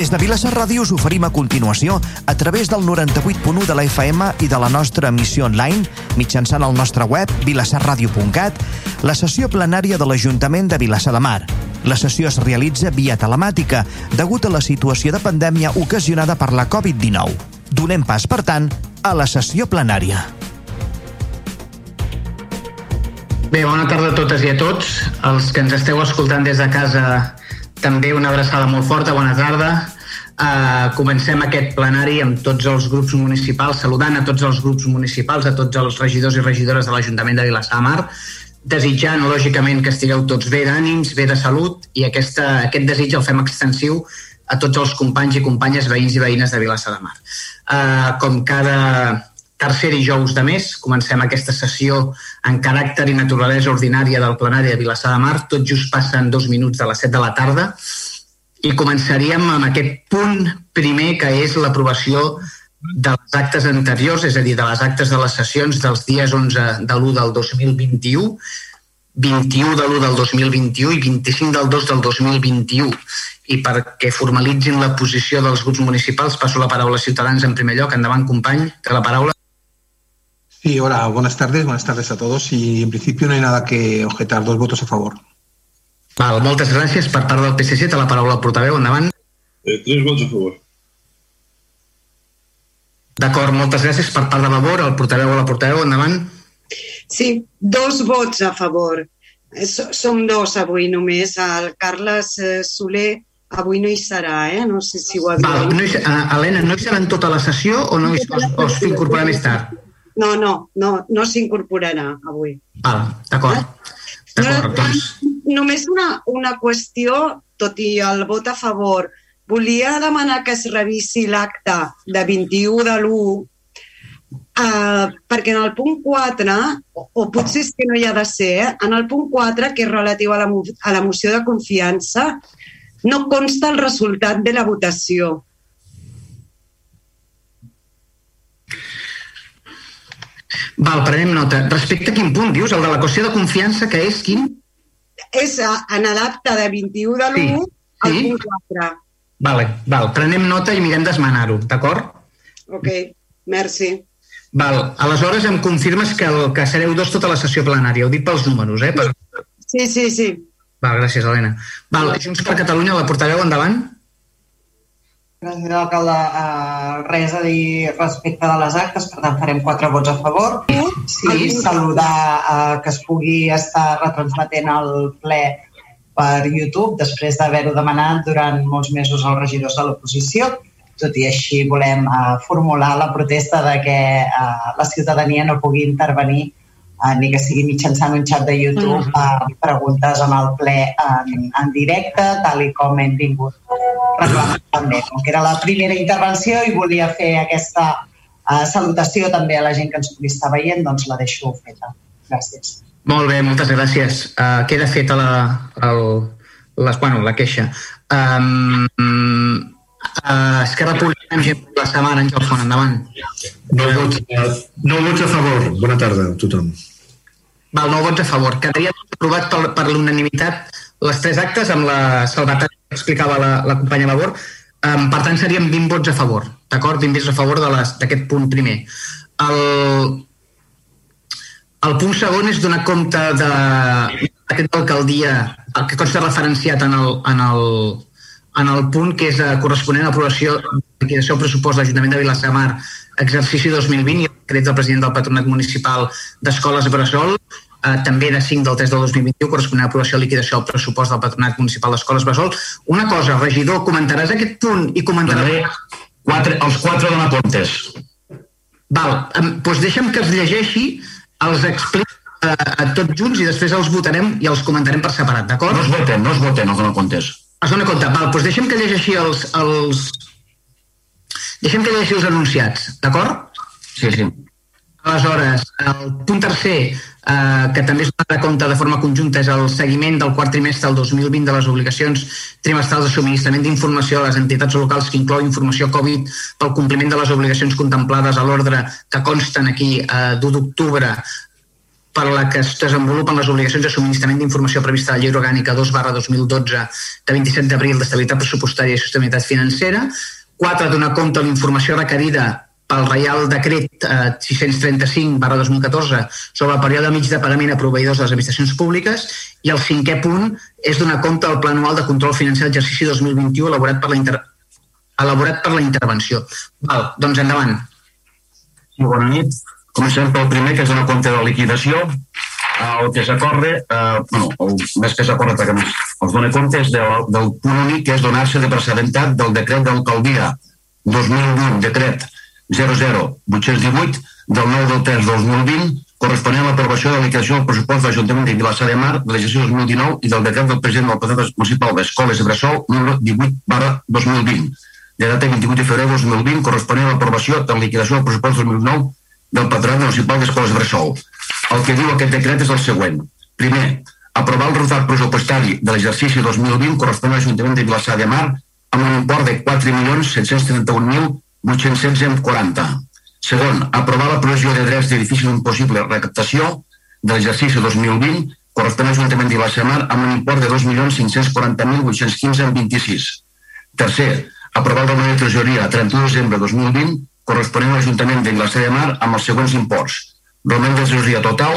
Des de Vilassar Ràdio us oferim a continuació, a través del 98.1 de la FM i de la nostra emissió online, mitjançant el nostre web, vilassarradio.cat, la sessió plenària de l'Ajuntament de Vilassar de Mar. La sessió es realitza via telemàtica, degut a la situació de pandèmia ocasionada per la Covid-19. Donem pas, per tant, a la sessió plenària. Bé, bona tarda a totes i a tots. Els que ens esteu escoltant des de casa, també una abraçada molt forta, bona tarda. Uh, comencem aquest plenari amb tots els grups municipals, saludant a tots els grups municipals, a tots els regidors i regidores de l'Ajuntament de Vilassar Mar, desitjant, lògicament, que estigueu tots bé d'ànims, bé de salut, i aquesta, aquest desig el fem extensiu a tots els companys i companyes, veïns i veïnes de Vilassar de Mar. Uh, com cada tercer dijous de mes. Comencem aquesta sessió en caràcter i naturalesa ordinària del plenari de Vilassar de Mar. Tot just passen dos minuts de les 7 de la tarda i començaríem amb aquest punt primer que és l'aprovació de les actes anteriors, és a dir, de les actes de les sessions dels dies 11 de l'1 del 2021, 21 de l'1 del 2021 i 25 del 2 del 2021. I perquè formalitzin la posició dels grups municipals, passo la paraula a Ciutadans en primer lloc. Endavant, company, que la paraula. Sí, hola, buenas tardes, buenas tardes a todos y en principio no hay nada que objetar, dos votos a favor. Val, moltes gràcies. Per part del PSC, té la paraula al portaveu, endavant. Eh, tres vots a favor. D'acord, moltes gràcies. Per part de Vavor, el portaveu o la portaveu, endavant. Sí, dos vots a favor. Eh, som dos avui només. El Carles eh, Soler avui no hi serà, eh? No sé si ho ha Val, no hi, Helena, no hi serà en tota la sessió o no hi, o, o s'incorporarà més tard? No, no, no, no s'incorporarà avui. Val, d'acord. D'acord, doncs... Només una, una qüestió, tot i el vot a favor, volia demanar que es revisi l'acte de 21 de l'1 Uh, perquè en el punt 4, o, o potser és que no hi ha de ser, eh? en el punt 4, que és relatiu a la, a la moció de confiança, no consta el resultat de la votació. Val, prenem nota. Respecte a quin punt dius? El de la qüestió de confiança, que és quin? És en l'acte de 21 de l'1 sí. al sí. punt 4. Vale, val, prenem nota i mirem d'esmenar-ho, d'acord? Ok, merci. Val, aleshores em confirmes que, el, que sereu dos tota la sessió plenària. Ho dic pels números, eh? Per... Sí, sí, sí. Val, gràcies, Helena. Val, Junts per Catalunya, la portaveu, endavant. Gràcies, alcalde. Uh, res a dir respecte de les actes, per tant farem quatre vots a favor. Sí, saludar uh, que es pugui estar retransmetent el ple per YouTube després d'haver-ho demanat durant molts mesos als regidors de l'oposició. Tot i així volem uh, formular la protesta de que uh, la ciutadania no pugui intervenir uh, ni que sigui mitjançant un xat de YouTube, uh, preguntes en el ple en, en directe, tal i com hem vingut reclamant també. Com que era la primera intervenció i volia fer aquesta uh, salutació també a la gent que ens pugui estar veient, doncs la deixo feta. Gràcies. Molt bé, moltes gràcies. Uh, queda feta la, el, les, bueno, la queixa. Um, uh, Esquerra Republicana, gent la setmana, Àngel Font, endavant. No vots, no vots a favor. Bona tarda a tothom. Val, no vots a favor. Quedaria aprovat per, per l'unanimitat les tres actes amb la salvatat que explicava la, la companya Labor. Um, per tant, serien 20 vots a favor, d'acord? 20 vots a favor d'aquest punt primer. El, el punt segon és donar compte d'aquest alcaldia, el que consta referenciat en el, en el, en el punt que és eh, corresponent a aprovació de liquidació del pressupost de l'Ajuntament de Vilassamar exercici 2020 i el decret del president del Patronat Municipal d'Escoles Bressol, eh, també de 5 del 3 del 2021, corresponent a aprovació de liquidació del pressupost del Patronat Municipal d'Escoles Bressol. Una cosa, regidor, comentaràs aquest punt i comentaràs... Quatre, els quatre donar comptes. Val, doncs deixa'm que els llegeixi, els explico a, a tots junts i després els votarem i els comentarem per separat, d'acord? No es voten, no es voten els donar comptes. Es dona compte. Val, doncs deixem que llegeixi els, els... Deixem que llegeixi els anunciats, d'acord? Sí, sí. Aleshores, el punt tercer, eh, que també es dona compte de forma conjunta, és el seguiment del quart trimestre del 2020 de les obligacions trimestrals de subministrament d'informació a les entitats locals que inclou informació Covid pel compliment de les obligacions contemplades a l'ordre que consten aquí eh, d'1 d'octubre per la que es desenvolupen les obligacions de subministrament d'informació prevista a la Llei Orgànica 2 barra 2012 de 27 d'abril d'estabilitat pressupostària i sostenibilitat financera. 4. Donar compte a la informació requerida pel Reial Decret eh, 635 barra 2014 sobre el període mig de pagament a proveïdors de les administracions públiques i el cinquè punt és donar compte al Pla Anual de Control Financer d'exercici 2021 elaborat per la, inter... elaborat per la intervenció. Val, doncs endavant. Bona nit. Comencem pel primer, que és una compte de liquidació. El que s'acorda, eh, bueno, el més que s'acorda perquè els dona compte és del, del punt únic, que és donar-se de precedentat del decret d'alcaldia 2020, decret 00818 del 9 del 3 2020 corresponent a l'aprovació de liquidació del pressupost de l'Ajuntament de Vilassar de Mar de l'exercici 2019 i del decret del president del Patrat Municipal d'Escoles de Bressol número 18 barra 2020 de data 28 de febrer de 2020 corresponent a l'aprovació de la liquidació del pressupost 2019 del Patronat Municipal d'Escoles de Bressol. El que diu aquest decret és el següent. Primer, aprovar el resultat pressupostari de l'exercici 2020 corresponent a l'Ajuntament de Vilassar de Mar amb un import de 4.731.000 816,40. Segon, aprovar la provisió de drets d'edificis amb possible recaptació de l'exercici 2020 correspon a l'Ajuntament de Mar amb un import de 2.540.815,26. Tercer, aprovar el romanent de tresoreria a 31 de desembre de 2020 corresponent a l'Ajuntament Vilassar de Mar amb els següents imports. Romanent de tresoreria total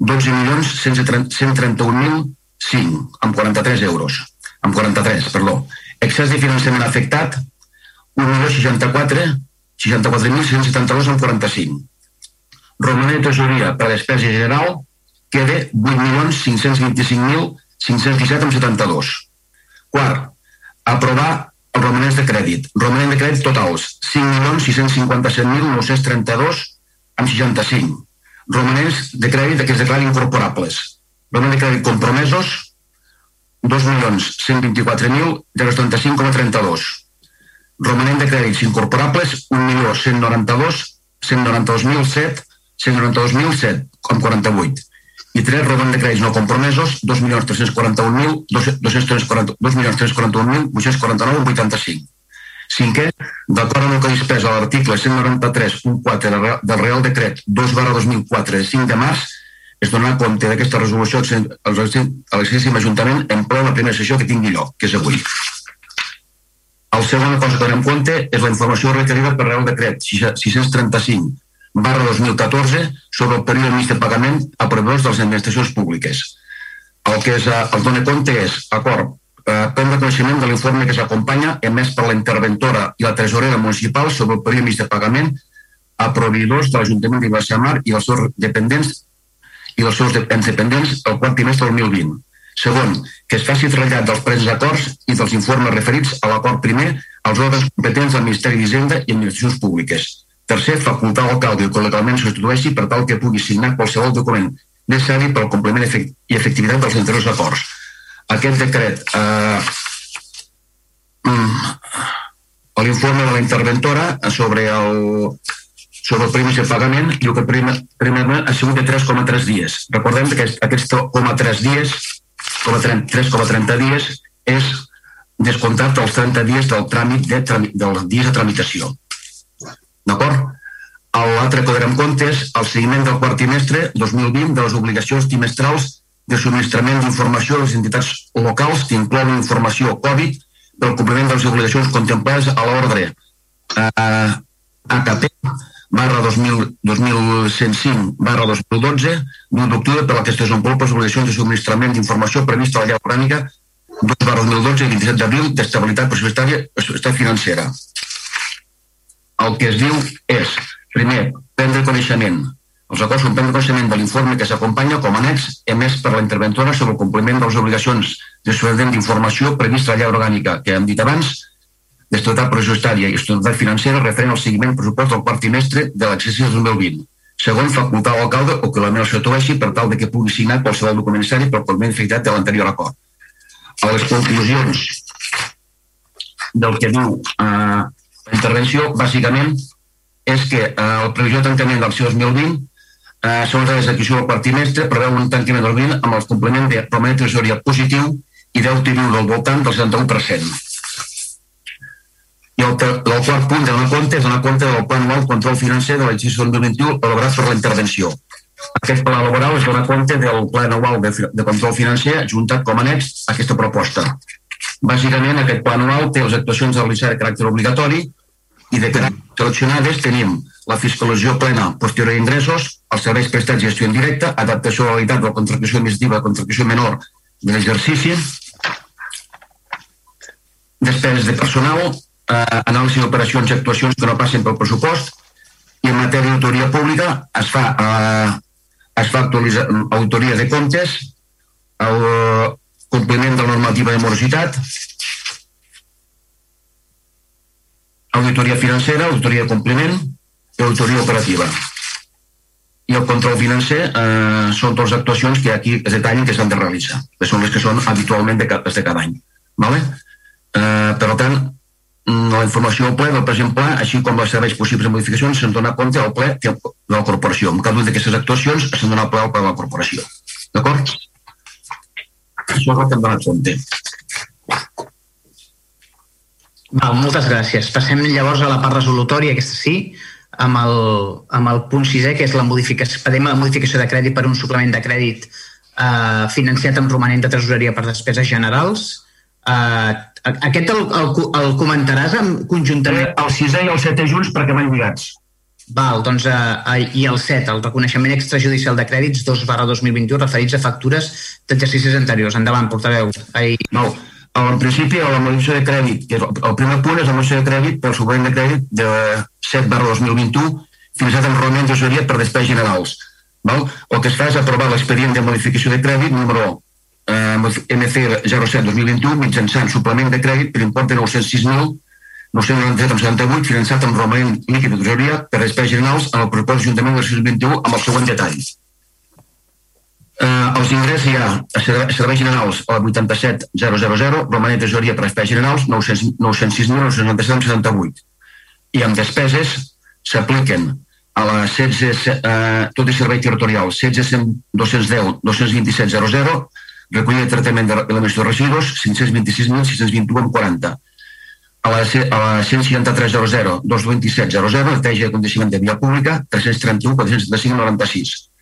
12.131.005 amb 43 euros. Amb 43, perdó. Excés de finançament afectat 1.064, 64.672 amb 45. Romanent de tesoria per a despesa general queda 8.525.517 amb 72. Quart, aprovar els romanents de crèdit. Romanents de crèdit totals, 5.657.932 amb 65. Romanents de crèdit que es declarin incorporables. Romanents de crèdit compromesos, 2.124.035,32 romanent de crèdits incorporables 1.192.192.007 192.007 amb 48 i tres romanent de crèdits no compromesos 2.341.241.849 amb 85 Cinquè, d'acord amb el que dispesa l'article 193.4 del Real Decret 2 barra 2004 de 5 de març, es donarà compte d'aquesta resolució a l'excessiu Ajuntament en ple la primera sessió que tingui lloc, que és avui. El segon cosa que en compte és la informació requerida per Real Decret 635 barra 2014 sobre el període mig de pagament a proveïdors de les administracions públiques. El que es, es dona compte és, acord, eh, prendre coneixement de l'informe que s'acompanya emès per la interventora i la tresorera municipal sobre el període mig de pagament a proveïdors de l'Ajuntament de Mar i els seus dependents i els seus dependents el quart trimestre del 2020 Segon, que es faci trellat dels presos acords i dels informes referits a l'acord primer als òrgans competents del Ministeri d'Hisenda i Administracions Públiques. Tercer, facultar l'alcalde que legalment substitueixi per tal que pugui signar qualsevol document necessari per al compliment i efectivitat dels anteriors acords. Aquest decret, eh, mm, l'informe de la interventora sobre el, sobre el primer pagament i el que primer, primer ha sigut de 3,3 dies. Recordem que aquests 3,3 dies 3,30 dies és descomptat els 30 dies del tràmit de, dels dies de tramitació. D'acord? L'altre en compte és el seguiment del quart trimestre 2020 de les obligacions trimestrals de subministrament d'informació a les entitats locals que inclouen informació Covid del compliment de les obligacions contemplades a l'ordre eh, AKP barra 2000, 2105 barra 2012 d'1 d'octubre per la que es desenvolupa les obligacions de subministrament d'informació prevista a la llei orgànica 2 barra 2012 i 27 d'abril d'estabilitat pressupostària i financera. El que es diu és, primer, prendre coneixement. Els acords són prendre coneixement de l'informe que s'acompanya com a annex emès per la interventora sobre el compliment de les obligacions de subministrament d'informació prevista a la llei orgànica que hem dit abans d'estabilitat pressupostària i estabilitat financera referent al seguiment pressupost del quart trimestre de l'exercici 2020. Segon, facultar l'alcalde o que la meva s'atueixi per tal de que pugui signar qualsevol document necessari per compliment efectat de l'anterior acord. A les conclusions del que diu eh, intervenció, bàsicament, és que eh, el previsió de tancament del 2020 eh, segons la execució del quart trimestre, preveu un tancament del 20 amb el compliment de romanent de tresoria positiu i deute viu del voltant del 71%. I el, el quart punt de donar compte és donar compte del Pla Anual Control Financer de l'exercici 2021 elaborat per la intervenció. Aquest pla laboral es dona compte del pla anual de, de control financer juntat com a annex a aquesta proposta. Bàsicament, aquest pla anual té les actuacions a realitzar de caràcter obligatori i de caràcter seleccionades tenim la fiscalització plena posterior a ingressos, els serveis prestats gestió indirecta, adaptació a la realitat de la contractació administrativa contractació menor de l'exercici, despeses de personal, eh, anàlisi d'operacions i actuacions que no passen pel pressupost, i en matèria d'autoria pública es fa, eh, es fa auditoria de comptes, el compliment de la normativa de morositat, auditoria financera, auditoria de compliment i auditoria operativa. I el control financer eh, són les actuacions que aquí es detallen que s'han de realitzar, que són les que són habitualment de, de cada any. Vale? Eh, per tant, la informació al ple del present pla, així com les serveis possibles de modificacions, se'n dona compte al ple de la corporació. En cada una d'aquestes actuacions se'n dona ple al ple de la corporació. D'acord? Això és el que hem donat compte. Val, moltes gràcies. Passem llavors a la part resolutòria, aquesta sí, amb el, amb el punt sisè, que és la modificació, pedem la modificació de crèdit per un suplement de crèdit eh, financiat amb romanent de tresoreria per despeses generals. Eh, aquest el, el, el comentaràs en, conjuntament? El 6 i el 7 junts perquè van lligats. Val, doncs, eh, i el 7, el reconeixement extrajudicial de crèdits 2 barra 2021 referits a factures d'exercicis anteriors. Endavant, portaveu. Ai... No, en principi, la modificació de crèdit, que és el primer punt és la modificació de crèdit pel suplement de crèdit de 7 barra 2021 fins a enrolament de per despeses generals. Val? El que es fa és aprovar l'expedient de modificació de crèdit número eh, MC 07-2021 mitjançant suplement de crèdit per import de 906.997,78 finançat amb romanent líquid de tresoreria per despeses generals en el propòsit d'Ajuntament del 2021 amb el següent detall. Eh, els ingress hi ha serveis generals a la 87.000, romanent de tresoreria per despeses generals 906.997,78 i amb despeses s'apliquen a la 16, eh, tot i servei territorial 16.210, 227.00 recollida de tractament de l'emissió de residus, 526.621,40. A la, a la 163.00, 227.00, neteja de condicionament de via pública, 331, 475,96.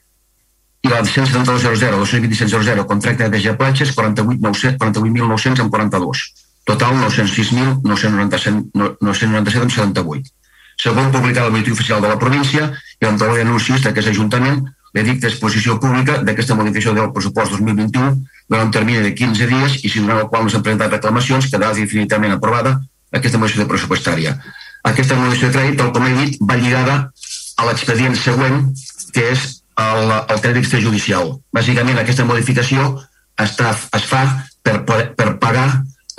I la 172.00, 227.00, contracte de de platges, 48.900 48 amb 42. Total, 906.997,78. Segons publicar el oficial de la província i en taula d'anuncis d'aquest Ajuntament, l'edict d'exposició pública d'aquesta modificació del pressupost 2021 durant un termini de 15 dies i si durant el qual no s'han presentat reclamacions quedarà definitivament aprovada aquesta modificació pressupostària. Aquesta modificació de crèdit, tal com he dit, va lligada a l'expedient següent, que és el, el crèdit extrajudicial. Bàsicament, aquesta modificació està, es fa per, per pagar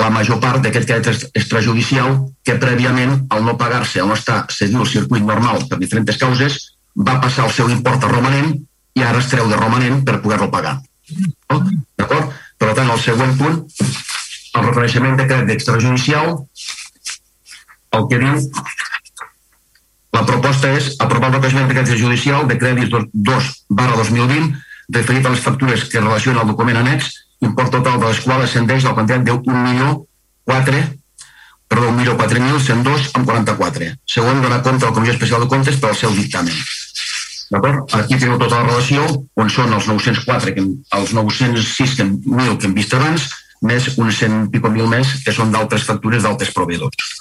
la major part d'aquest crèdit extrajudicial que prèviament, al no pagar-se, al no estar seguint el circuit normal per diferents causes, va passar el seu import a romanent i ara es treu de romanent per poder-lo pagar. D'acord? Per tant, el següent punt, el reconeixement de crèdit extrajudicial, el que diu la proposta és aprovar el reconeixement de crèdit judicial de crèdits 2 barra 2020 referit a les factures que relaciona el document annex, import total de les quals ascendeix al quantitat de 1 milió 4 perdó, 1.4.102 amb 44. Segon, donar compte a la Comissió Especial de Comptes per al seu dictamen. D'acord? Aquí teniu tota la relació, on són els 904, que, els 906 que, mil que hem vist abans, més uns 100 i pico mil més que són d'altres factures d'altres proveïdors.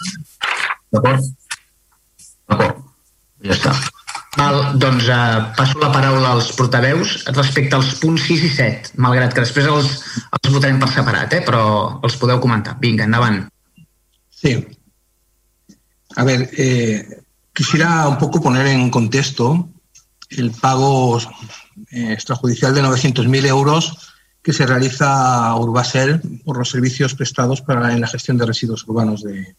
D'acord? D'acord. Ja està. Val, doncs uh, passo la paraula als portaveus respecte als punts 6 i 7, malgrat que després els, els votarem per separat, eh? però els podeu comentar. Vinga, endavant. Sí. A ver, eh, quisiera un poco poner en contexto el pago eh, extrajudicial de 900.000 euros que se realiza a Urbasel por los servicios prestados para en la gestión de residuos urbanos de,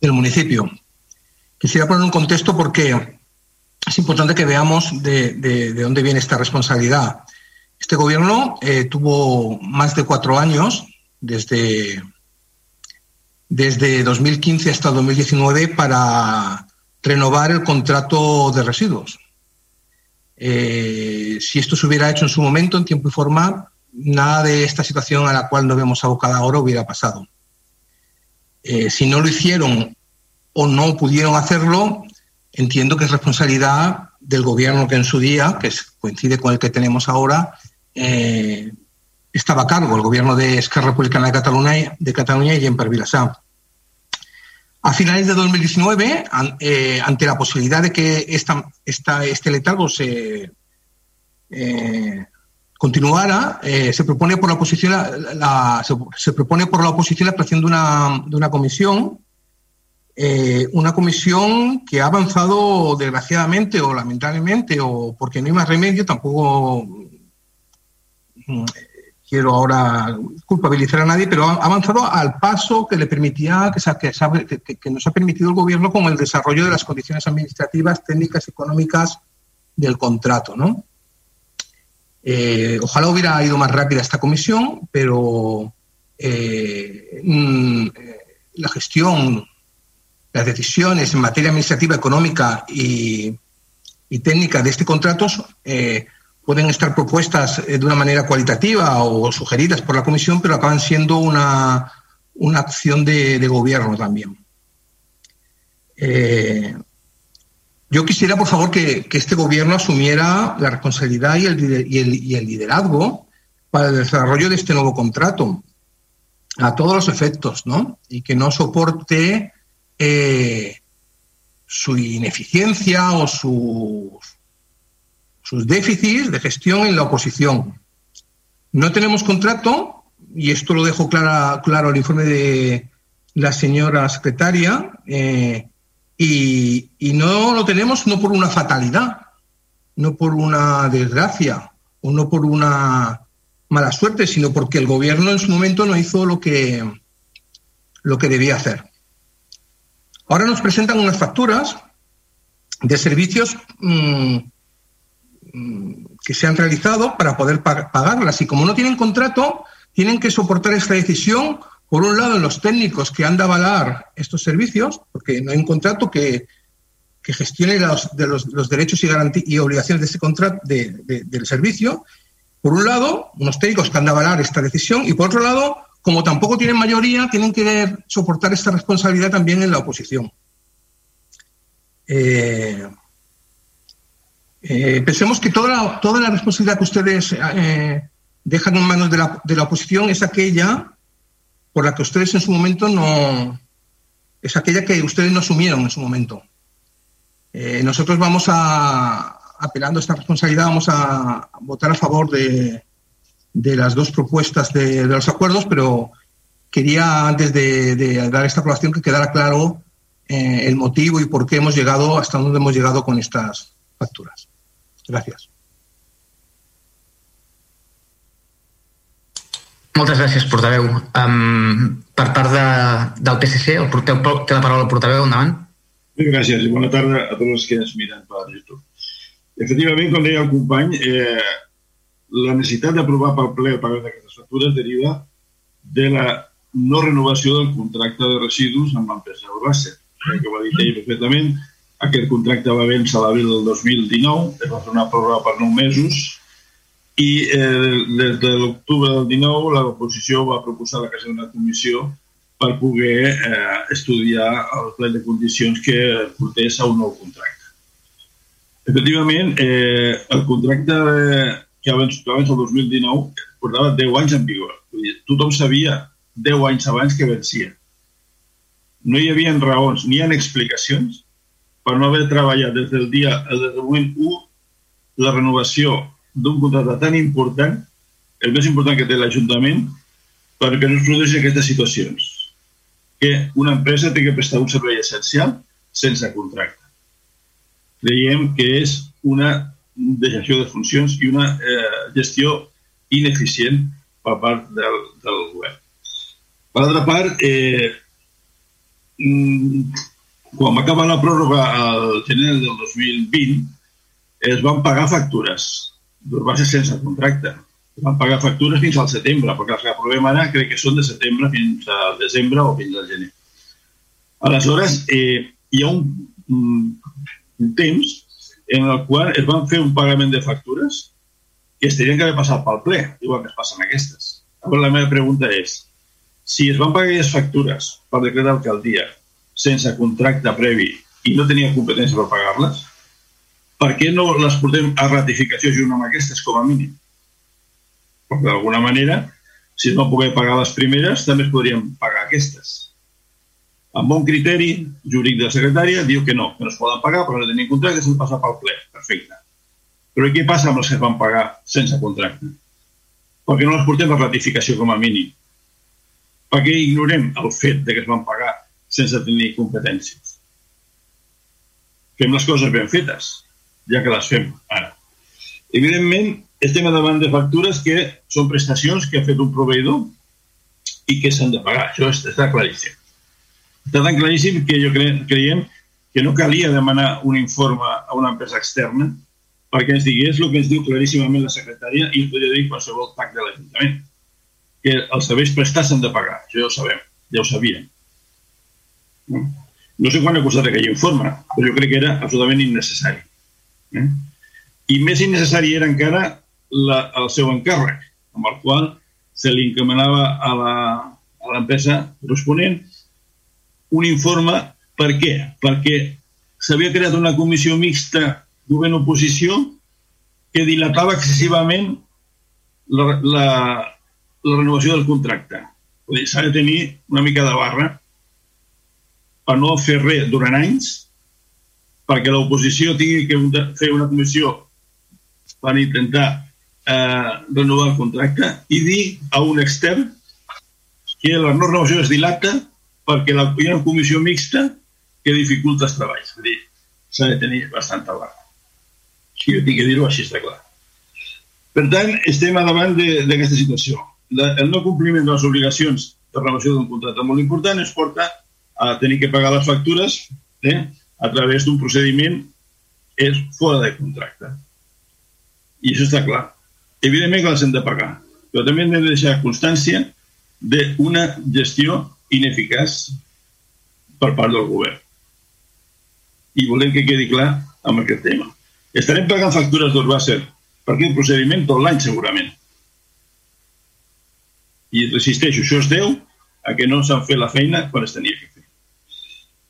del municipio. Quisiera poner un contexto porque es importante que veamos de, de, de dónde viene esta responsabilidad. Este gobierno eh, tuvo más de cuatro años, desde, desde 2015 hasta 2019, para renovar el contrato de residuos. Eh, si esto se hubiera hecho en su momento, en tiempo y forma, nada de esta situación a la cual nos vemos abocada ahora hubiera pasado. Eh, si no lo hicieron o no pudieron hacerlo, entiendo que es responsabilidad del gobierno que en su día, que coincide con el que tenemos ahora, eh, estaba a cargo el gobierno de Esquerra Republicana de Cataluña, de Cataluña y Jemper Vilassar. A finales de 2019, eh, ante la posibilidad de que esta, este letargo se eh, continuara, se propone por la oposición la, la se, se, propone por la oposición la creación de una, de una comisión, eh, una comisión que ha avanzado desgraciadamente o lamentablemente o porque no hay más remedio, tampoco mm, quiero ahora culpabilizar a nadie, pero ha avanzado al paso que le permitía, que, que, que, nos ha permitido el gobierno con el desarrollo de las condiciones administrativas, técnicas, económicas del contrato, ¿no? Eh, ojalá hubiera ido más rápida esta comisión, pero eh, mm, la gestión, las decisiones en materia administrativa, económica y, técnica de este contrato eh, pueden estar propuestas de una manera cualitativa o sugeridas por la Comisión, pero acaban siendo una, una acción de, gobierno también. Eh, yo quisiera, por favor, que, este gobierno asumiera la responsabilidad y el, y, y el, liderazgo para el desarrollo de este nuevo contrato, a todos los efectos, ¿no? Y que no soporte eh, su ineficiencia o sus sus déficits de gestión en la oposición. No tenemos contrato, y esto lo dejo clara, claro el informe de la señora secretaria, eh, y, y, no lo tenemos no por una fatalidad, no por una desgracia o no por una mala suerte, sino porque el gobierno en su momento no hizo lo que, lo que debía hacer. Ahora nos presentan unas facturas de servicios mmm, que se han realizado para poder pagarlas. Y como no tienen contrato, tienen que soportar esta decisión, por un lado, los técnicos que han de avalar estos servicios, porque no hay un contrato que, que gestione los, de los, los derechos y, y, obligaciones de este contrato de, de, del servicio. Por un lado, unos técnicos que han de avalar esta decisión y por otro lado, como tampoco tienen mayoría, tienen que soportar esta responsabilidad también en la oposición. Eh, eh, pensemos que toda la, responsabilidad que ustedes eh, dejan en manos de la, de la, oposición es aquella por la que ustedes en su momento no. es aquella que ustedes no asumieron en su momento. Nosotros vamos a, apelando a esta responsabilidad, vamos a votar a favor de, de las dos propuestas de, de, los acuerdos, pero quería, antes de, de dar esta aprobación, que quedara claro eh, el motivo y por qué hemos llegado hasta dónde hemos llegado con estas facturas. Gràcies. Moltes gràcies, portaveu. Um, per part de, del PSC, el portaveu té la paraula el portaveu, endavant. Bé, gràcies i bona tarda a tots els que ens miren per YouTube. Efectivament, com deia el company, eh, la necessitat d'aprovar pel ple el pagament d'aquestes factures deriva de la no renovació del contracte de residus amb l'empresa Urbàcer, que ho ha dit ell perfectament, aquest contracte va vèncer l'abril del 2019, es va fer una pròrroga per 9 mesos i eh, des de l'octubre del 19 l'oposició va proposar la creació d'una comissió per poder eh, estudiar el pla de condicions que portés a un nou contracte. Efectivament, eh, el contracte de, que abans, abans el 2019 portava 10 anys en vigor. Vull dir, tothom sabia 10 anys abans que vencia. No hi havia raons ni ha explicacions per no haver treballat des del dia, des del moment 1, la renovació d'un contracte tan important, el més important que té l'Ajuntament, perquè no es produeixin aquestes situacions. Que una empresa té que prestar un servei essencial sense contracte. Creiem que és una deixació de funcions i una eh, gestió ineficient per part del, del govern. Per altra part, eh, quan va acabar la pròrroga al gener del 2020, es van pagar factures d'Urbàcia sense contracte. Es van pagar factures fins al setembre, perquè les que aprovem ara crec que són de setembre fins a desembre o fins al gener. Aleshores, eh, hi ha un, un temps en el qual es van fer un pagament de factures que es tenien que haver passat pel ple, igual que es passen aquestes. Llavors la meva pregunta és, si es van pagar les factures per decret d'alcaldia sense contracte previ i no tenia competència per pagar-les, per què no les portem a ratificació junt amb aquestes, com a mínim? Perquè d'alguna manera, si no poder pagar les primeres, també es podrien pagar aquestes. Amb bon criteri jurídic de la secretària, diu que no, que no es poden pagar perquè no tenen contracte, s'han passat pel ple. Perfecte. Però què passa amb els que van pagar sense contracte? Perquè no les portem a ratificació com a mínim. Perquè ignorem el fet de que es van pagar sense tenir competències. Fem les coses ben fetes, ja que les fem ara. Evidentment, estem davant de factures que són prestacions que ha fet un proveïdor i que s'han de pagar. Això està claríssim. Està tan claríssim que jo cre creiem que no calia demanar un informe a una empresa externa perquè ens digués el que ens diu claríssimament la secretària i ens podria dir qualsevol tac de l'Ajuntament, que els serveis prestats s'han de pagar. Això ja ho sabem, ja ho sabíem. No, sé quan ha costat aquell informe, però jo crec que era absolutament innecessari. Eh? I més innecessari era encara la, el seu encàrrec, amb el qual se li encaminava a l'empresa corresponent un informe. Per què? Perquè s'havia creat una comissió mixta govern-oposició que dilatava excessivament la, la, la renovació del contracte. S'ha de tenir una mica de barra per no fer res durant anys perquè l'oposició tingui que fer una comissió per intentar eh, renovar el contracte i dir a un extern que la no renovació es dilata perquè la, hi ha una comissió mixta que dificulta els treballs. És dir, s'ha de tenir bastanta barra. Si jo tinc que dir-ho, així està clar. Per tant, estem a davant d'aquesta situació. La, el no compliment de les obligacions de renovació d'un contracte molt important es porta a tenir que pagar les factures eh, a través d'un procediment és fora de contracte. I això està clar. Evidentment que les hem de pagar, però també hem de deixar constància d'una gestió ineficaç per part del govern. I volem que quedi clar amb aquest tema. Estarem pagant factures d'Urbàcer per aquest procediment tot l'any segurament. I resisteixo, això es deu a que no s'han fet la feina quan es tenia que fer.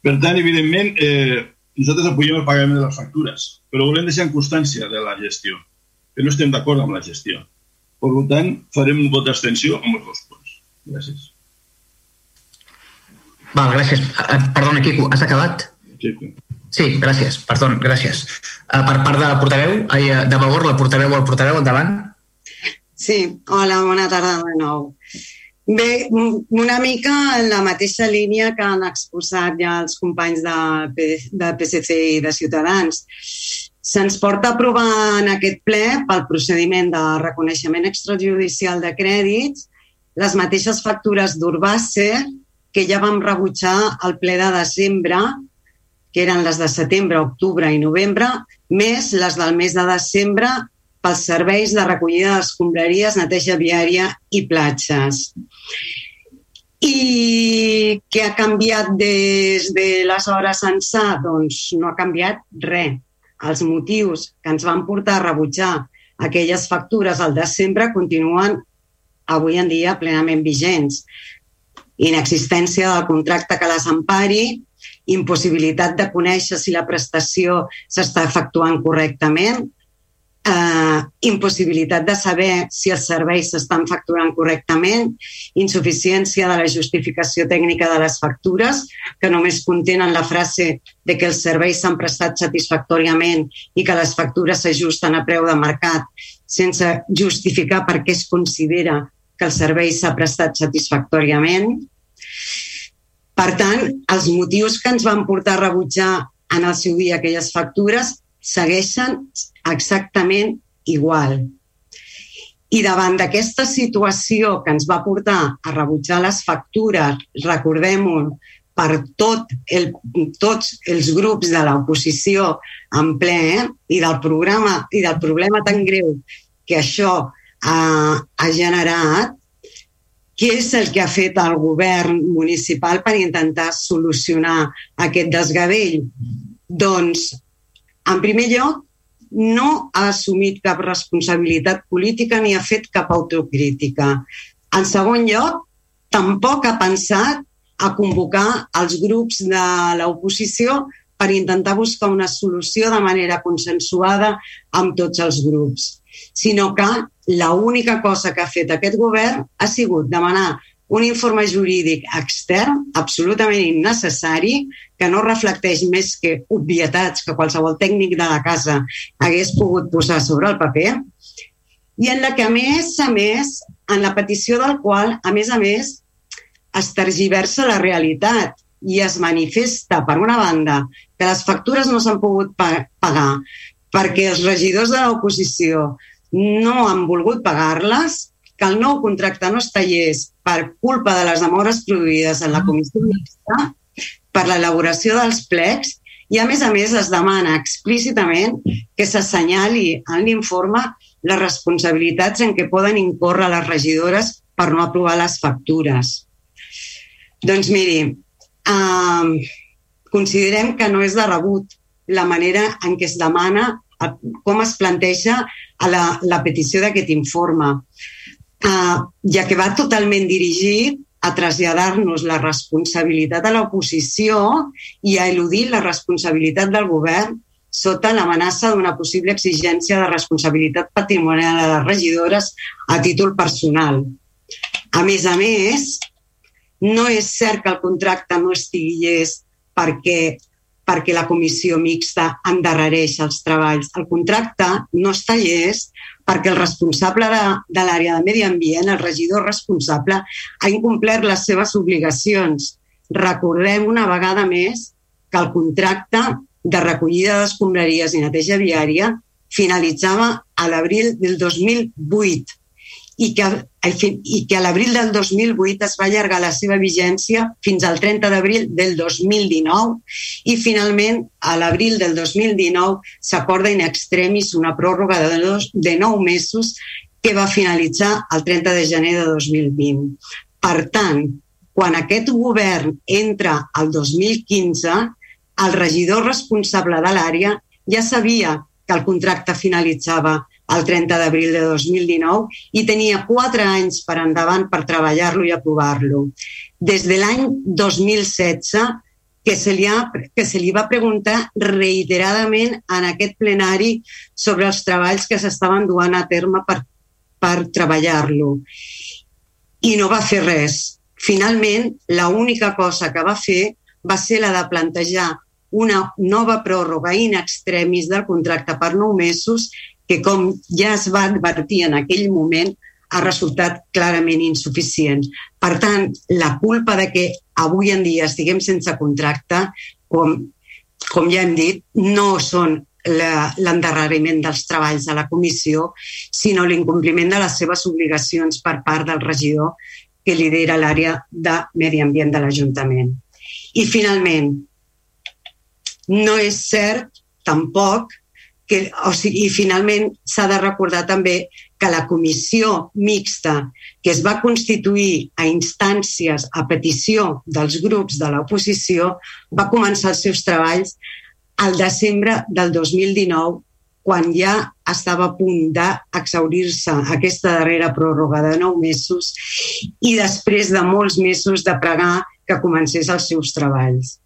Per tant, evidentment, eh, nosaltres apoyem el pagament de les factures, però volem deixar en constància de la gestió, que no estem d'acord amb la gestió. Per tant, farem un vot d'abstenció amb els dos punts. Gràcies. Val, gràcies. Eh, perdona, Quico, has acabat? Sí, sí. Sí, gràcies, perdó, gràcies. Uh, per part de la portaveu, ai, de Vavor, la portaveu o el portaveu, endavant. Sí, hola, bona tarda de nou. Bé, una mica en la mateixa línia que han exposat ja els companys de, de PSC i de Ciutadans. Se'ns porta a aprovar en aquest ple pel procediment de reconeixement extrajudicial de crèdits les mateixes factures d'Urbàcer que ja vam rebutjar al ple de desembre que eren les de setembre, octubre i novembre, més les del mes de desembre pels serveis de recollida d'escombraries, neteja viària i platges. I què ha canviat des de les hores ençà? Doncs no ha canviat res. Els motius que ens van portar a rebutjar aquelles factures al desembre continuen avui en dia plenament vigents. Inexistència del contracte que les empari, impossibilitat de conèixer si la prestació s'està efectuant correctament, eh, impossibilitat de saber si els serveis s'estan facturant correctament, insuficiència de la justificació tècnica de les factures, que només contenen la frase de que els serveis s'han prestat satisfactòriament i que les factures s'ajusten a preu de mercat, sense justificar per què es considera que el servei s'ha prestat satisfactòriament, per tant, els motius que ens van portar a rebutjar en el seu dia aquelles factures segueixen exactament igual. I davant d'aquesta situació que ens va portar a rebutjar les factures, recordem-ho, per tot el, tots els grups de l'oposició en ple eh? i del programa i del problema tan greu que això eh, ha generat, què és el que ha fet el govern municipal per intentar solucionar aquest desgavell? Doncs, en primer lloc, no ha assumit cap responsabilitat política ni ha fet cap autocrítica. En segon lloc, tampoc ha pensat a convocar els grups de l'oposició per intentar buscar una solució de manera consensuada amb tots els grups, sinó que l'única cosa que ha fet aquest govern ha sigut demanar un informe jurídic extern absolutament innecessari que no reflecteix més que obvietats que qualsevol tècnic de la casa hagués pogut posar sobre el paper i en la que, a més a més, en la petició del qual, a més a més, es tergiversa la realitat i es manifesta, per una banda, que les factures no s'han pogut pagar perquè els regidors de l'oposició no han volgut pagar-les, que el nou contracte no es tallés per culpa de les demores produïdes en la comissió mixta, per l'elaboració dels plecs i, a més a més, es demana explícitament que s'assenyali en l'informe les responsabilitats en què poden incórrer les regidores per no aprovar les factures. Doncs miri, eh, considerem que no és de rebut la manera en què es demana, com es planteja a la, la petició d'aquest informe, eh, ja que va totalment dirigit a traslladar-nos la responsabilitat a l'oposició i a eludir la responsabilitat del govern sota l'amenaça d'una possible exigència de responsabilitat patrimonial a les regidores a títol personal. A més a més, no és cert que el contracte no estigui llest perquè, perquè la comissió mixta endarrereix els treballs. El contracte no està llest perquè el responsable de, de l'àrea de medi ambient, el regidor responsable, ha incomplert les seves obligacions. Recordem una vegada més que el contracte de recollida d'escombraries i neteja viària finalitzava a l'abril del 2008 i que, i que a l'abril del 2008 es va allargar la seva vigència fins al 30 d'abril del 2019 i finalment a l'abril del 2019 s'acorda in extremis una pròrroga de, dos, de 9 mesos que va finalitzar el 30 de gener de 2020. Per tant, quan aquest govern entra al 2015, el regidor responsable de l'àrea ja sabia que el contracte finalitzava el 30 d'abril de 2019 i tenia quatre anys per endavant per treballar-lo i aprovar-lo. Des de l'any 2016 que se, li ha, que se li va preguntar reiteradament en aquest plenari sobre els treballs que s'estaven duant a terme per, per treballar-lo. I no va fer res. Finalment, l'única cosa que va fer va ser la de plantejar una nova pròrroga in extremis del contracte per nou mesos que, com ja es va advertir en aquell moment, ha resultat clarament insuficient. Per tant, la culpa de que avui en dia estiguem sense contracte, com, com ja hem dit, no són l'endarreriment dels treballs de la comissió, sinó l'incompliment de les seves obligacions per part del regidor que lidera l'àrea de medi ambient de l'Ajuntament. I finalment, no és cert tampoc que, o sigui, i finalment s'ha de recordar també que la comissió mixta que es va constituir a instàncies, a petició dels grups de l'oposició, va començar els seus treballs al desembre del 2019, quan ja estava a punt d'exaurir-se aquesta darrera pròrroga de nou mesos i després de molts mesos de pregar que comencés els seus treballs.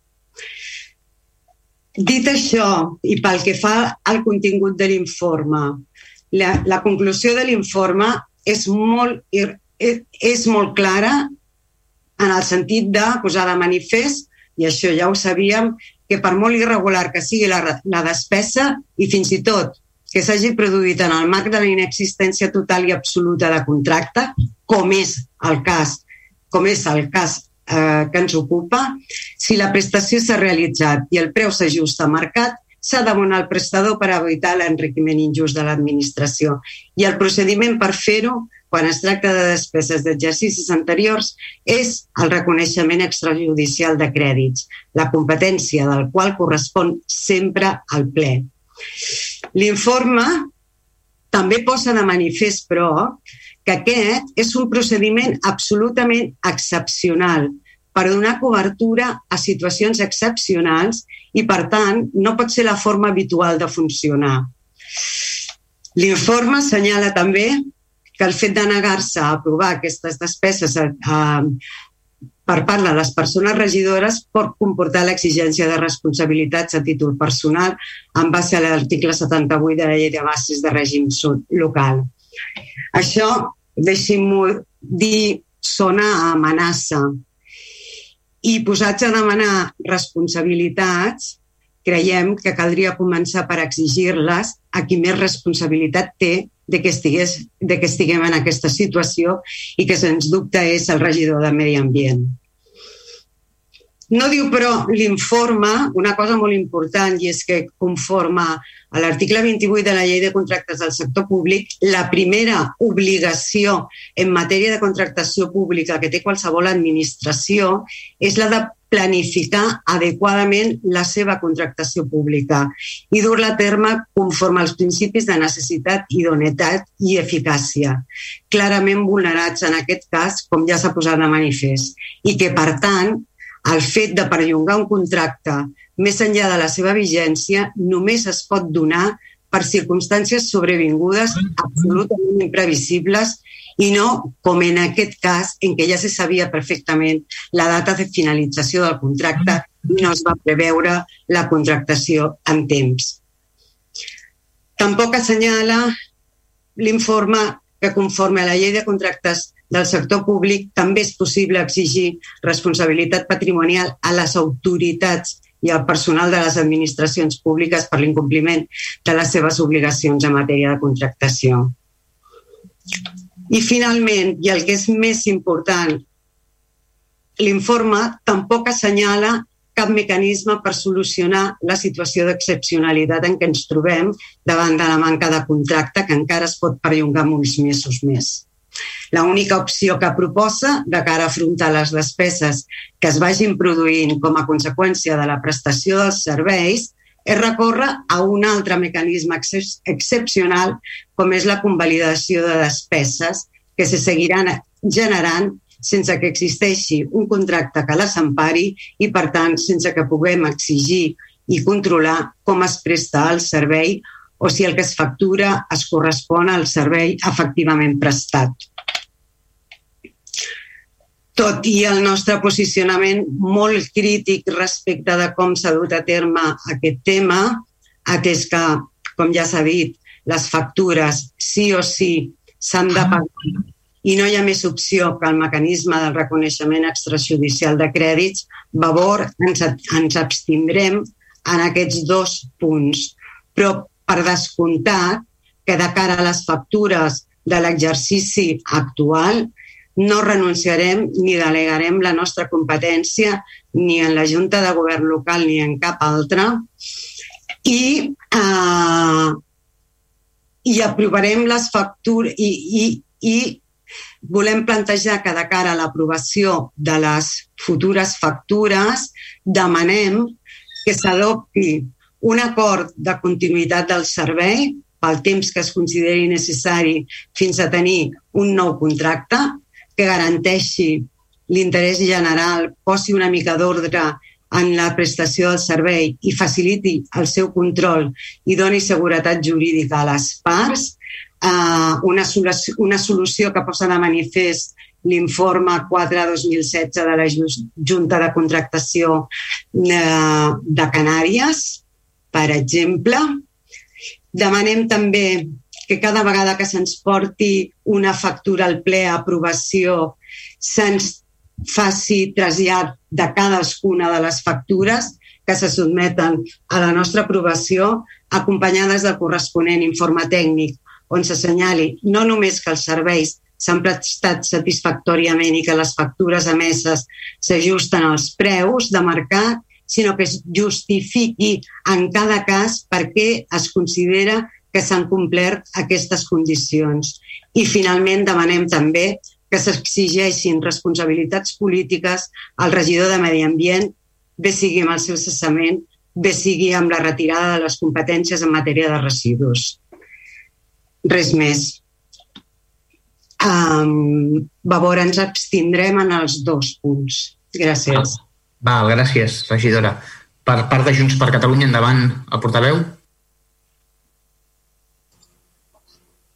Dit això, i pel que fa al contingut de l'informe, la, la conclusió de l'informe és molt, és molt clara en el sentit de posar de manifest, i això ja ho sabíem, que per molt irregular que sigui la, la despesa i fins i tot que s'hagi produït en el marc de la inexistència total i absoluta de contracte, com és el cas, com és el cas eh, que ens ocupa, si la prestació s'ha realitzat i el preu s'ajusta a mercat, s'ha d'abonar el prestador per evitar l'enriquiment injust de l'administració. I el procediment per fer-ho, quan es tracta de despeses d'exercicis anteriors, és el reconeixement extrajudicial de crèdits, la competència del qual correspon sempre al ple. L'informe també posa de manifest, però, que aquest és un procediment absolutament excepcional per donar cobertura a situacions excepcionals i, per tant, no pot ser la forma habitual de funcionar. L'informe assenyala també que el fet de negar-se a aprovar aquestes despeses a, a, per part de les persones regidores pot comportar l'exigència de responsabilitats a títol personal en base a l'article 78 de la llei de bases de règim local. Això, deixi'm-ho dir, sona a amenaça. I posats a demanar responsabilitats, creiem que caldria començar per exigir-les a qui més responsabilitat té de que, estigués, de que estiguem en aquesta situació i que, sens dubte, és el regidor de Medi Ambient. No diu, però, l'informe una cosa molt important i és que conforme a l'article 28 de la llei de contractes del sector públic, la primera obligació en matèria de contractació pública que té qualsevol administració és la de planificar adequadament la seva contractació pública i dur-la a terme conforme als principis de necessitat, idonetat i eficàcia, clarament vulnerats en aquest cas, com ja s'ha posat de manifest, i que, per tant, el fet de perllongar un contracte més enllà de la seva vigència només es pot donar per circumstàncies sobrevingudes absolutament imprevisibles i no com en aquest cas en què ja se sabia perfectament la data de finalització del contracte i no es va preveure la contractació en temps. Tampoc assenyala l'informe que conforme a la llei de contractes del sector públic també és possible exigir responsabilitat patrimonial a les autoritats i al personal de les administracions públiques per l'incompliment de les seves obligacions en matèria de contractació. I finalment, i el que és més important, l'informe tampoc assenyala cap mecanisme per solucionar la situació d'excepcionalitat en què ens trobem davant de la manca de contracte que encara es pot perllongar uns mesos més. La única opció que proposa de cara a afrontar les despeses que es vagin produint com a conseqüència de la prestació dels serveis és recórrer a un altre mecanisme ex excepcional com és la convalidació de despeses que se seguiran generant sense que existeixi un contracte que les empari i, per tant, sense que puguem exigir i controlar com es presta el servei o si el que es factura es correspon al servei efectivament prestat tot i el nostre posicionament molt crític respecte de com s'ha dut a terme aquest tema, atès que, com ja s'ha dit, les factures sí o sí s'han de pagar i no hi ha més opció que el mecanisme del reconeixement extrajudicial de crèdits, Vavor, ens, ens abstindrem en aquests dos punts. Però per descomptat que de cara a les factures de l'exercici actual no renunciarem ni delegarem la nostra competència ni en la Junta de Govern local ni en cap altra. I, eh, i aprovarem les factures i, i, i volem plantejar que de cara a l'aprovació de les futures factures demanem que s'adopti un acord de continuïtat del servei pel temps que es consideri necessari fins a tenir un nou contracte que garanteixi l'interès general, posi una mica d'ordre en la prestació del servei i faciliti el seu control i doni seguretat jurídica a les parts, eh, una, solució, una solució que posa de manifest l'informe 4-2016 de la Junta de Contractació eh, de Canàries, per exemple. Demanem també que cada vegada que se'ns porti una factura al ple a aprovació se'ns faci trasllat de cadascuna de les factures que se sotmeten a la nostra aprovació acompanyades del corresponent informe tècnic on s'assenyali no només que els serveis s'han prestat satisfactòriament i que les factures emeses s'ajusten als preus de mercat, sinó que es justifiqui en cada cas per què es considera que s'han complert aquestes condicions. I finalment demanem també que s'exigeixin responsabilitats polítiques al regidor de Medi Ambient, bé sigui amb el seu cessament, bé sigui amb la retirada de les competències en matèria de residus. Res més. Um, veure, ens abstindrem en els dos punts. Gràcies. Val, gràcies, regidora. Per part de Junts per Catalunya, endavant el portaveu.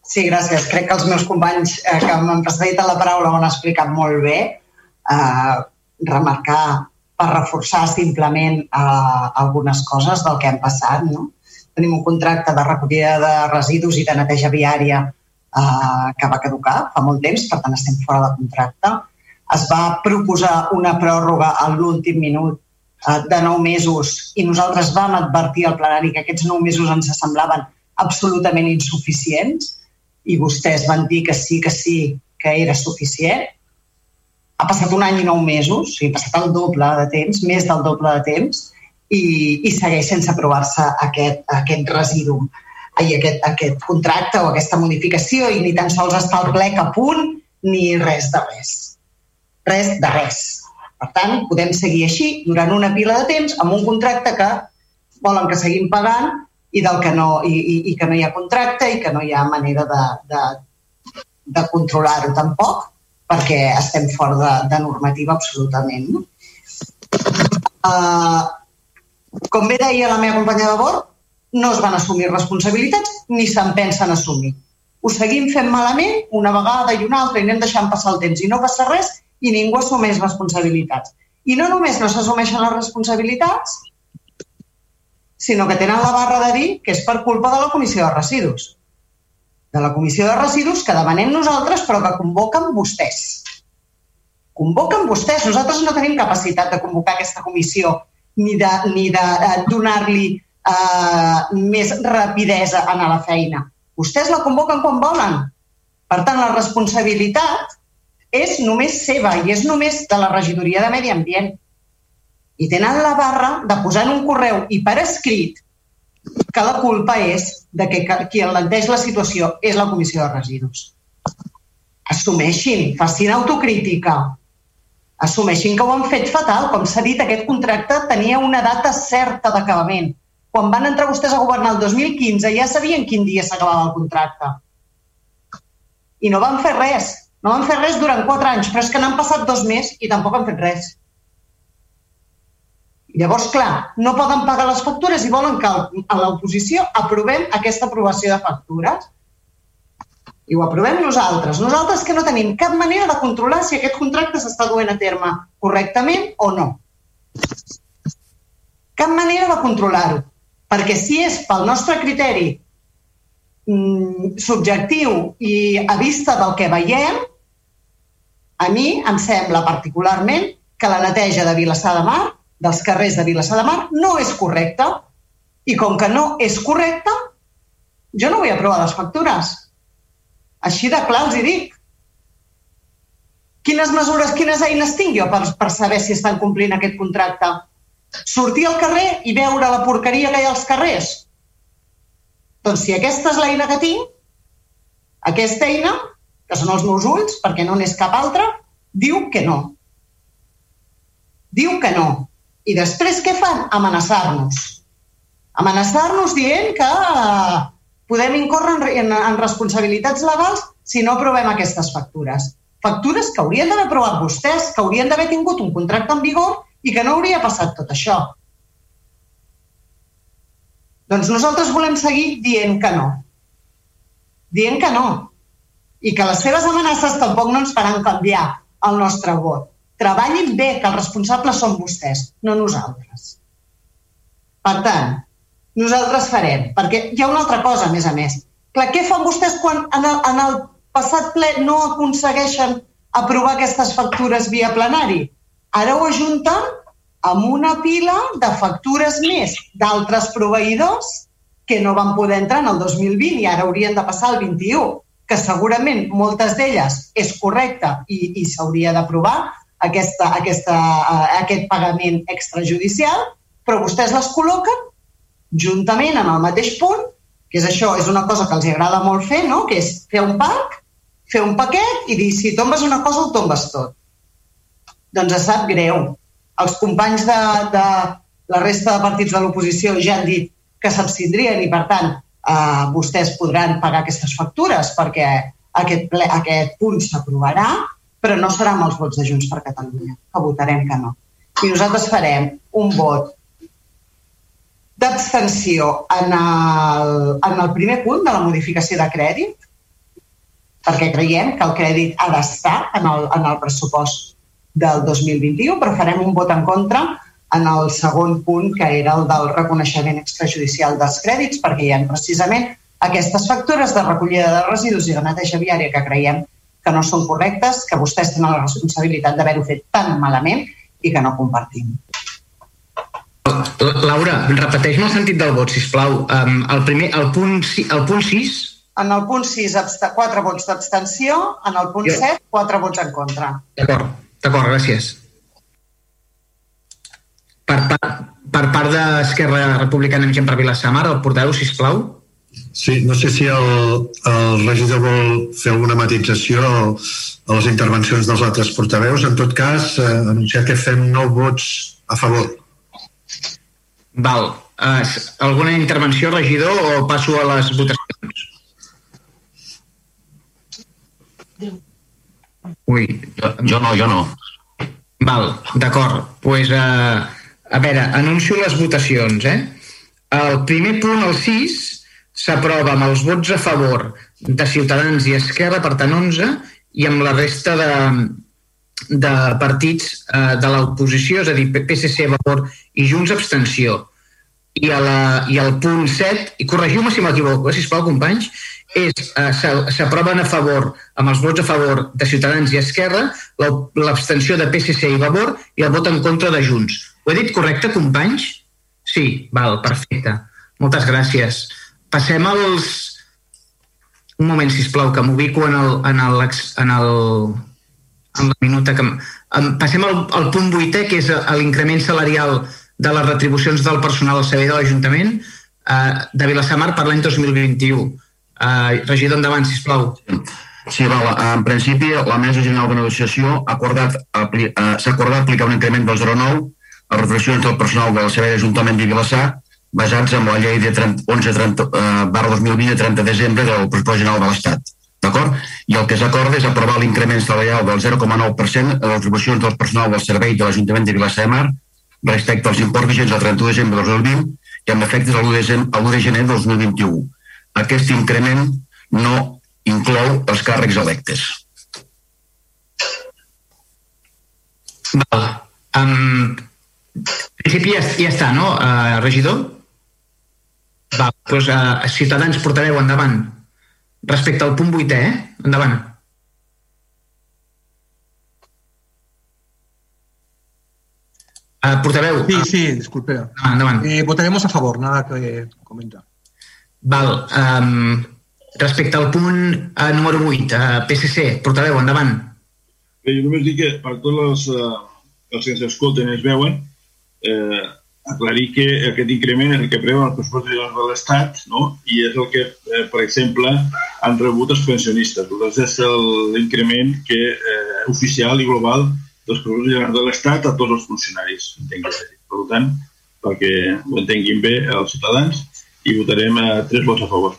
Sí, gràcies. Crec que els meus companys eh, que m'han precedit a la paraula ho han explicat molt bé. Eh, remarcar, per reforçar simplement eh, algunes coses del que hem passat. No? Tenim un contracte de recollida de residus i de neteja viària eh, que va caducar fa molt temps, per tant estem fora de contracte. Es va proposar una pròrroga a l'últim minut eh, de nou mesos i nosaltres vam advertir al plenari que aquests nou mesos ens semblaven absolutament insuficients i vostès van dir que sí, que sí, que era suficient. Ha passat un any i nou mesos, sigui, ha passat el doble de temps, més del doble de temps, i, i segueix sense aprovar-se aquest, aquest residu, ai, aquest, aquest contracte o aquesta modificació, i ni tan sols està el plec a punt, ni res de res. Res de res. Per tant, podem seguir així durant una pila de temps amb un contracte que volen que seguim pagant i, del que no, i, i, i que no hi ha contracte i que no hi ha manera de, de, de controlar-ho tampoc, perquè estem fora de, de normativa absolutament. Uh, com bé deia la meva companya de bord, no es van assumir responsabilitats ni se'n pensen assumir. Ho seguim fent malament una vegada i una altra i anem deixant passar el temps i no passa res i ningú assumeix responsabilitats. I no només no s'assumeixen les responsabilitats, sinó que tenen la barra de dir que és per culpa de la Comissió de Residus. De la Comissió de Residus que demanem nosaltres però que convoquen vostès. Convoquen vostès. Nosaltres no tenim capacitat de convocar aquesta comissió ni de, ni de eh, donar-li eh, més rapidesa a la feina. Vostès la convoquen quan volen. Per tant, la responsabilitat és només seva i és només de la regidoria de Medi Ambient i tenen la barra de posar en un correu i per escrit que la culpa és de que qui enlenteix la situació és la Comissió de Residus. Assumeixin, facin autocrítica, assumeixin que ho han fet fatal. Com s'ha dit, aquest contracte tenia una data certa d'acabament. Quan van entrar vostès a governar el 2015 ja sabien quin dia s'acabava el contracte. I no van fer res. No van fer res durant quatre anys, però és que n'han passat dos més i tampoc han fet res. Llavors, clar, no poden pagar les factures i volen que a l'oposició aprovem aquesta aprovació de factures. I ho aprovem nosaltres. Nosaltres que no tenim cap manera de controlar si aquest contracte s'està duent a terme correctament o no. Cap manera de controlar-ho. Perquè si és pel nostre criteri mm, subjectiu i a vista del que veiem, a mi em sembla particularment que la neteja de Vilassar de Mar dels carrers de Vilassar de Mar no és correcta i com que no és correcta, jo no vull aprovar les factures. Així de clar els hi dic. Quines mesures, quines eines tinc jo per, per saber si estan complint aquest contracte? Sortir al carrer i veure la porqueria que hi ha als carrers? Doncs si aquesta és l'eina que tinc, aquesta eina, que són els meus ulls, perquè no n'és cap altra, diu que no. Diu que no. I després què fan? Amenaçar-nos. Amenaçar-nos dient que eh, podem incórrer en, en responsabilitats legals si no aprovem aquestes factures. Factures que haurien d'haver aprovat vostès, que haurien d'haver tingut un contracte en vigor i que no hauria passat tot això. Doncs nosaltres volem seguir dient que no. Dient que no. I que les seves amenaces tampoc no ens faran canviar el nostre vot treballin bé, que els responsables són vostès, no nosaltres. Per tant, nosaltres farem, perquè hi ha una altra cosa, a més a més. Clar, què fan vostès quan en el, en el passat ple no aconsegueixen aprovar aquestes factures via plenari? Ara ho ajunten amb una pila de factures més d'altres proveïdors que no van poder entrar en el 2020 i ara haurien de passar al 21, que segurament moltes d'elles és correcta i, i s'hauria d'aprovar, aquesta, aquesta, uh, aquest pagament extrajudicial, però vostès les col·loquen juntament en el mateix punt, que és això, és una cosa que els agrada molt fer, no? que és fer un pack, fer un paquet i dir si tombes una cosa ho tombes tot. Doncs es sap greu. Els companys de, de la resta de partits de l'oposició ja han dit que s'abstindrien i, per tant, eh, vostès podran pagar aquestes factures perquè aquest, ple, aquest punt s'aprovarà però no serà amb els vots de Junts per Catalunya, que votarem que no. I nosaltres farem un vot d'abstenció en, el, en el primer punt de la modificació de crèdit, perquè creiem que el crèdit ha d'estar en, el, en el pressupost del 2021, però farem un vot en contra en el segon punt, que era el del reconeixement extrajudicial dels crèdits, perquè hi ha precisament aquestes factures de recollida de residus i de neteja viària que creiem que no són correctes, que vostès tenen la responsabilitat d'haver-ho fet tan malament i que no compartim. Laura, repeteix el sentit del vot, sisplau. Um, el, primer, el, punt, el punt 6... En el punt 6, 4 vots d'abstenció. En el punt 7, 4 vots en contra. D'acord, d'acord, gràcies. Per, per, per part d'Esquerra Republicana amb gent per Vilassamar, el porteu, sisplau. Sí, no sé si el, el regidor vol fer alguna matització a les intervencions dels altres portaveus. En tot cas, eh, anunciar que fem nou vots a favor. Val. Uh, alguna intervenció, regidor, o passo a les votacions? Ui, jo, jo no, jo no. Val, d'acord. pues, uh, a veure, anuncio les votacions, eh? El primer punt, el 6, s'aprova amb els vots a favor de Ciutadans i Esquerra, per tant 11, i amb la resta de, de partits eh, de l'oposició, és a dir, PSC a favor i Junts abstenció. I, a la, i el punt 7, i corregiu-me si m'equivoco, eh, sisplau, companys, és eh, s'aproven a favor, amb els vots a favor de Ciutadans i Esquerra, l'abstenció de PSC i Vavor i el vot en contra de Junts. Ho he dit correcte, companys? Sí, val, perfecte. Moltes gràcies. Passem als... Un moment, si plau, que m'ubico en, el, en, el, en, el, en la minuta que... Passem al, al punt vuitè, que és l'increment salarial de les retribucions del personal al servei de l'Ajuntament eh, de Vilassamar per l'any 2021. Eh, regidor, endavant, sisplau. Sí, val. En principi, la Mesa General de Negociació acordat, eh, s'ha acordat aplicar un increment del 0,9 a retribucions del personal del servei d'Ajuntament de Vilassar basats en la llei de 30, 11 30, eh, barra 2020 de 30 de desembre del pressupost general de l'Estat. D'acord? I el que s'acorda és aprovar l'increment salarial del 0,9% a les atribucions del personal del servei de l'Ajuntament de Vilassar de Mar respecte als imports vigents del 31 de desembre de 2020 i amb efectes a l'1 de gener de 2021. Aquest increment no inclou els càrrecs electes. Val. Um, en principi ja, ja està, no, uh, regidor? Va, doncs uh, Ciutadans portareu endavant. Respecte al punt 8è, eh? Endavant. Uh, portaveu. Sí, sí, disculpe. Ah, endavant. Eh, votaremos a favor, nada que comentar. Val. Um, respecte al punt uh, número 8, uh, PSC, portaveu, endavant. Bé, jo només dic que per tots els, uh, els que ens escolten i es veuen, eh, aclarir que aquest increment és el que preveu el pressupost de l'Estat no? i és el que, eh, per exemple, han rebut els pensionistes. Doncs és l'increment que eh, oficial i global dels pressupostos de l'Estat a tots els funcionaris. Per tant, perquè ho entenguin bé els ciutadans, i votarem a tres vots a favor.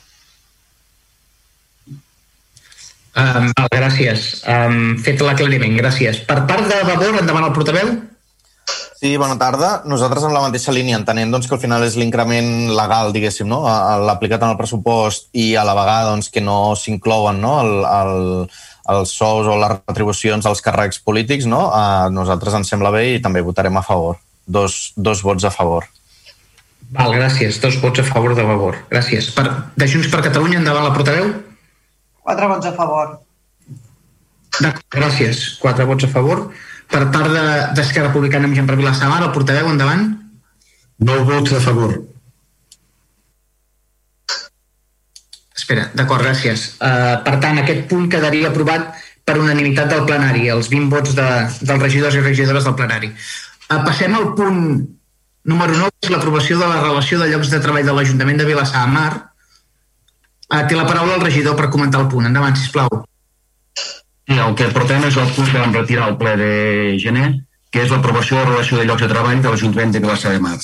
Um, gràcies. Um, fet l'aclariment, gràcies. Per part de Vavor, endavant el portaveu. Sí, bona tarda. Nosaltres en la mateixa línia, entenent doncs, que al final és l'increment legal, diguéssim, no? l'aplicat en el pressupost i a la vegada doncs, que no s'inclouen no? el, el, els sous o les retribucions als càrrecs polítics, no? a nosaltres ens sembla bé i també votarem a favor. Dos, dos vots a favor. Val, gràcies. Dos vots a favor de favor. Gràcies. Per, de Junts per Catalunya, endavant la portaveu. Quatre vots a favor. Gràcies. Quatre vots a favor. Per part d'Esquerra de, Republicana amb Jean Vila Samar, el portaveu, endavant. No vots a favor. Espera, d'acord, gràcies. Uh, per tant, aquest punt quedaria aprovat per unanimitat del plenari, els 20 vots de, dels regidors i regidores del plenari. Uh, passem al punt número 9, és l'aprovació de la relació de llocs de treball de l'Ajuntament de Vilassar de Mar. Uh, té la paraula el regidor per comentar el punt. Endavant, sisplau. Sí, el que portem és el punt que vam retirar al ple de gener, que és l'aprovació de la relació de llocs de treball de l'Ajuntament de Vilassar de Mar.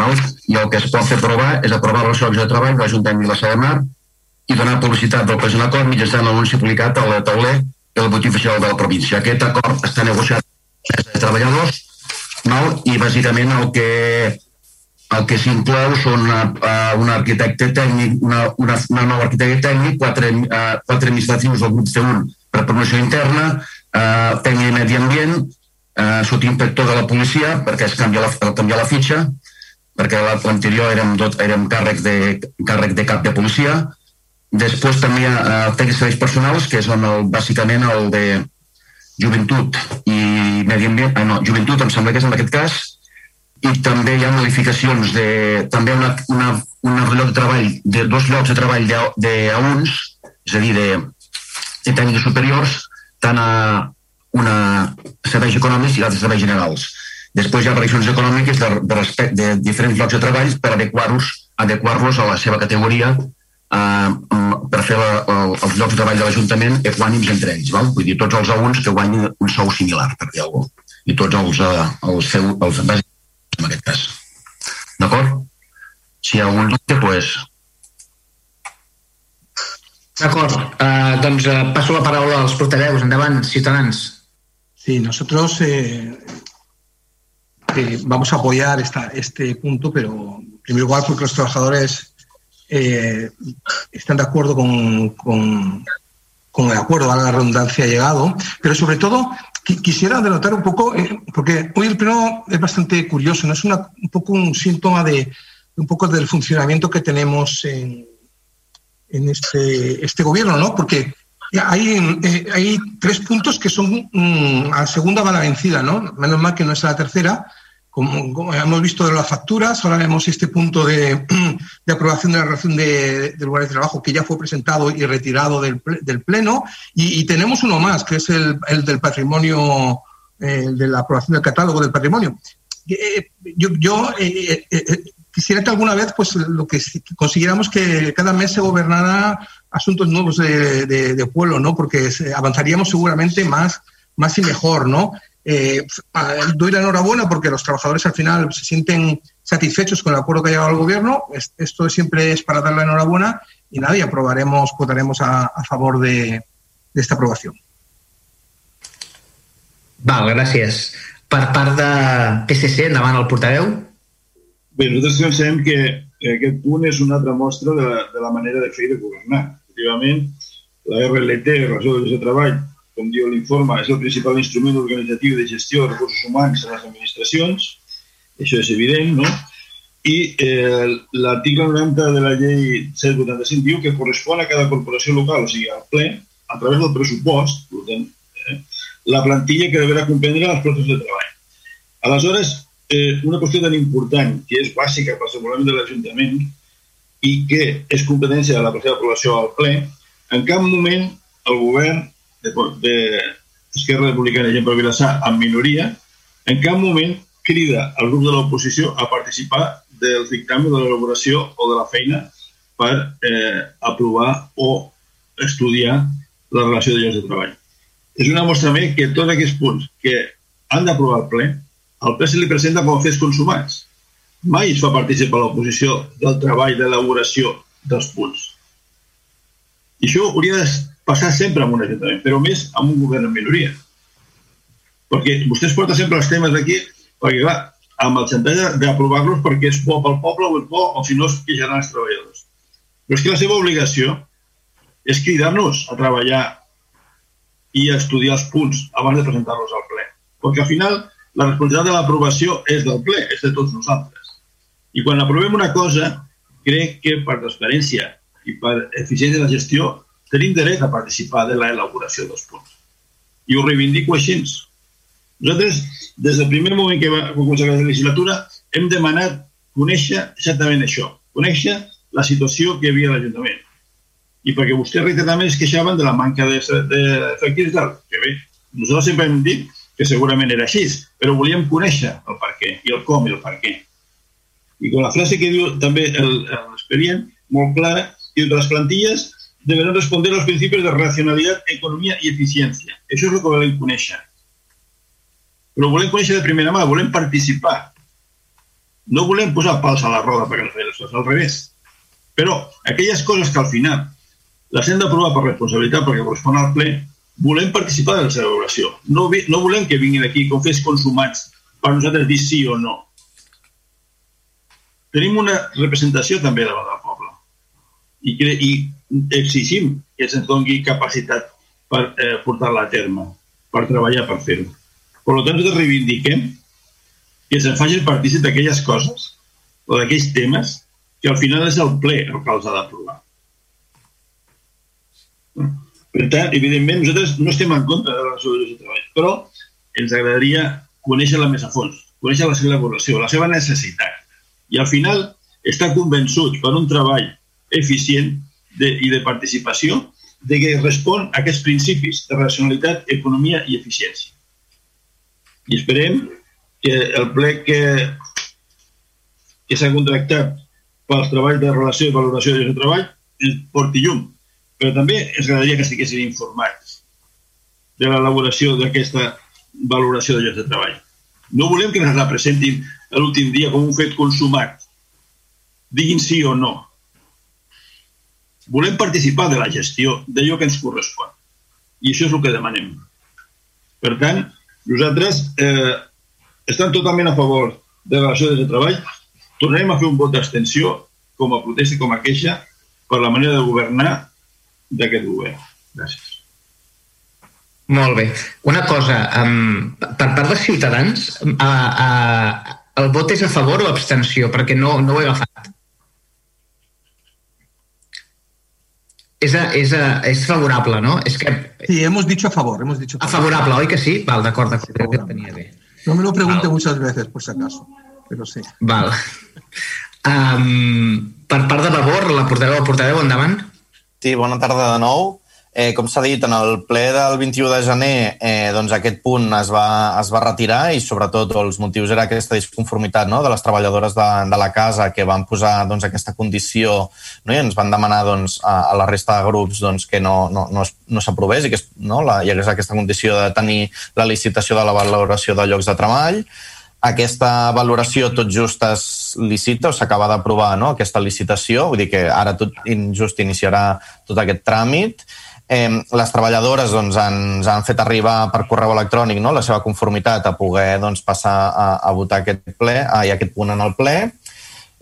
Val? I el que es pot fer aprovar és aprovar la relació de llocs de treball de l'Ajuntament de Vilassar de Mar i donar publicitat del present acord mitjançant l'anunci publicat al tauler del botín oficial de la província. Aquest acord està negociat amb de treballadors val? i bàsicament el que el que s'inclou són una, uh, un arquitecte tècnic, una, una, una nova arquitecte tècnic, quatre, uh, quatre administratius del grup C1 per promoció interna, eh, tècnic i medi ambient, eh, sota inspector de la policia perquè es canvia la, canvia la fitxa perquè l'anterior érem, tot, érem càrrec, de, càrrec de cap de policia. Després també hi ha eh, tècnics serveis personals que són el, bàsicament el de joventut i medi ambient, ah, no, joventut em sembla que és en aquest cas. I també hi ha modificacions de també una, una, una lloc de treball de dos llocs de treball de, de uns és a dir, de, de tècnics superiors tant a una serveis econòmics i altres serveis generals. Després hi ha variacions econòmiques de, de, respecte, de diferents llocs de treball per adequar-los adequar-los a la seva categoria eh, per fer la, el, els llocs de treball de l'Ajuntament equànims entre ells. Val? Vull dir, tots els a uns que guanyin un sou similar, per dir alguna cosa. I tots els, uh, els, seu, els en aquest cas. D'acord? Si hi ha algun dubte, doncs pues, D'acord, uh, doncs uh, passo la paraula als portaveus. Endavant, ciutadans. Sí, nosotros eh, eh, vamos a apoyar esta, este punto, pero en primer lugar porque los trabajadores eh, están de acuerdo con, con, con, el acuerdo, a la redundancia, llegado, pero sobre todo quisiera denotar un poco, eh, porque hoy el pleno es bastante curioso, ¿no? es una, un poco un síntoma de un poco del funcionamiento que tenemos en, en este, este gobierno, ¿no? Porque hay, eh, hay tres puntos que son mm, a segunda va la vencida, ¿no? Menos mal que no es la tercera. Como, hemos visto de las facturas, ahora vemos este punto de, de aprobación de la relación de, de, lugares de trabajo que ya fue presentado y retirado del, del Pleno. Y, tenemos uno más, que es el, el del patrimonio, eh, el de la aprobación del catálogo del patrimonio. Eh, yo, quisiera que alguna vez pues lo que consiguiéramos que cada mes se gobernara asuntos nuevos de, pueblo, ¿no? Porque avanzaríamos seguramente más, más y mejor, ¿no? Eh, doy la enhorabuena porque los trabajadores al final se sienten satisfechos con el acuerdo que ha llegado el gobierno. Esto siempre es para dar la enhorabuena y nada, y aprobaremos, votaremos a, favor de, esta aprovación. Val, gràcies. Per part de PSC, endavant el portaveu. Bé, nosaltres pensem que aquest punt és una altra mostra de, de la manera de fer i de governar. Efectivament, la RLT, Relació de Treball, com diu l'informe, és el principal instrument organitzatiu de gestió de recursos humans en les administracions, això és evident, no? I eh, l'article 90 de la llei 785 diu que correspon a cada corporació local, o sigui, al ple, a través del pressupost, per tant, eh, la plantilla que deberà comprendre els processos de treball. Aleshores, eh, una qüestió tan important, que és bàsica per al de l'Ajuntament i que és competència de la seva aprovació al ple, en cap moment el govern d'Esquerra de, Republicana i per Vilassar en minoria, en cap moment crida al grup de l'oposició a participar del dictamen de l'elaboració o de la feina per eh, aprovar o estudiar la relació de llocs de treball. És una mostra més que tots aquests punts que han d'aprovar el ple, el ple se li presenta com a fets consumats. Mai es fa participar l'oposició del treball d'elaboració dels punts. I això hauria de passar sempre amb un ajuntament, però més amb un govern en minoria. Perquè vostès porten sempre els temes d'aquí, perquè clar, amb el xantatge d'aprovar-los perquè és bo pel poble o és bo, o si no es queixaran els treballadors. Però és que la seva obligació és cridar-nos a treballar i a estudiar els punts abans de presentar-los al ple. Perquè al final la responsabilitat de l'aprovació és del ple, és de tots nosaltres. I quan aprovem una cosa, crec que per transparència i per eficiència de la gestió tenim dret a participar de l'elaboració dels punts. I ho reivindico així. Nosaltres, des del primer moment que va començar la legislatura, hem demanat conèixer exactament això, conèixer la situació que hi havia a l'Ajuntament. I perquè vostès reiteradament es queixaven de la manca d'efectius de, que bé, nosaltres sempre hem dit que segurament era així, però volíem conèixer el per què, i el com i el per què. I con la frase que diu també l'expedient, molt clara, que les plantilles deberán responder a los principios de racionalidad, economia i eficiència. Això és el que volem conèixer. Però volem conèixer de primera mà, volem participar. No volem posar pals a la roda perquè les feines al revés. Però aquelles coses que al final les hem d'aprovar per responsabilitat perquè correspon al ple, volem participar de la seva elaboració. No, no volem que vinguin aquí com fes consumats per nosaltres dir sí o no. Tenim una representació també davant del poble. I, i exigim que se'ns doni capacitat per eh, portar-la a terme, per treballar per fer-ho. Per tant, nosaltres reivindiquem que se'n facin partícip d'aquelles coses o d'aquells temes que al final és el ple el que els ha d'aprovar. Per tant, evidentment, nosaltres no estem en contra de la relació de treball, però ens agradaria conèixer-la més a fons, conèixer la seva elaboració, la seva necessitat. I al final està convençut per un treball eficient de, i de participació de que respon a aquests principis de racionalitat, economia i eficiència. I esperem que el ple que, que s'ha contractat pels treballs de relació i valoració de treball ens porti llum. Però també ens agradaria que estiguessin informats de l'elaboració d'aquesta valoració de llocs de treball. No volem que ens la presentin l'últim dia com un fet consumat. Diguin sí o no. Volem participar de la gestió d'allò que ens correspon. I això és el que demanem. Per tant, nosaltres eh, estem totalment a favor de la relació de treball. Tornarem a fer un vot d'abstenció com a protesta i com a queixa per la manera de governar d'aquest govern. Gràcies. Molt bé. Una cosa, um, per part de Ciutadans, uh, uh, el vot és a favor o abstenció? Perquè no, no ho he agafat. És, a, és, a, és favorable, no? És que... Sí, hemos dicho a favor. Hemos dicho a favor. favorable, oi que sí? Val, d'acord, d'acord, que tenia bé. No me lo pregunte Val. muchas veces, por si acaso, pero sí. Val. Um, per part de Vavor, la portaveu o portaveu, endavant. Sí, bona tarda de nou. Eh, com s'ha dit, en el ple del 21 de gener eh, doncs aquest punt es va, es va retirar i sobretot els motius era aquesta disconformitat no? de les treballadores de, de la casa que van posar doncs, aquesta condició no? i ens van demanar doncs, a, a la resta de grups doncs, que no, no, no, no s'aprovés i que no? la, hi hagués aquesta condició de tenir la licitació de la valoració de llocs de treball. Aquesta valoració tot just es licita o s'acaba d'aprovar no? aquesta licitació, vull dir que ara tot just iniciarà tot aquest tràmit Eh, les treballadores doncs, ens han fet arribar per correu electrònic no, la seva conformitat a poder doncs, passar a, a votar aquest ple a, i aquest punt en el ple.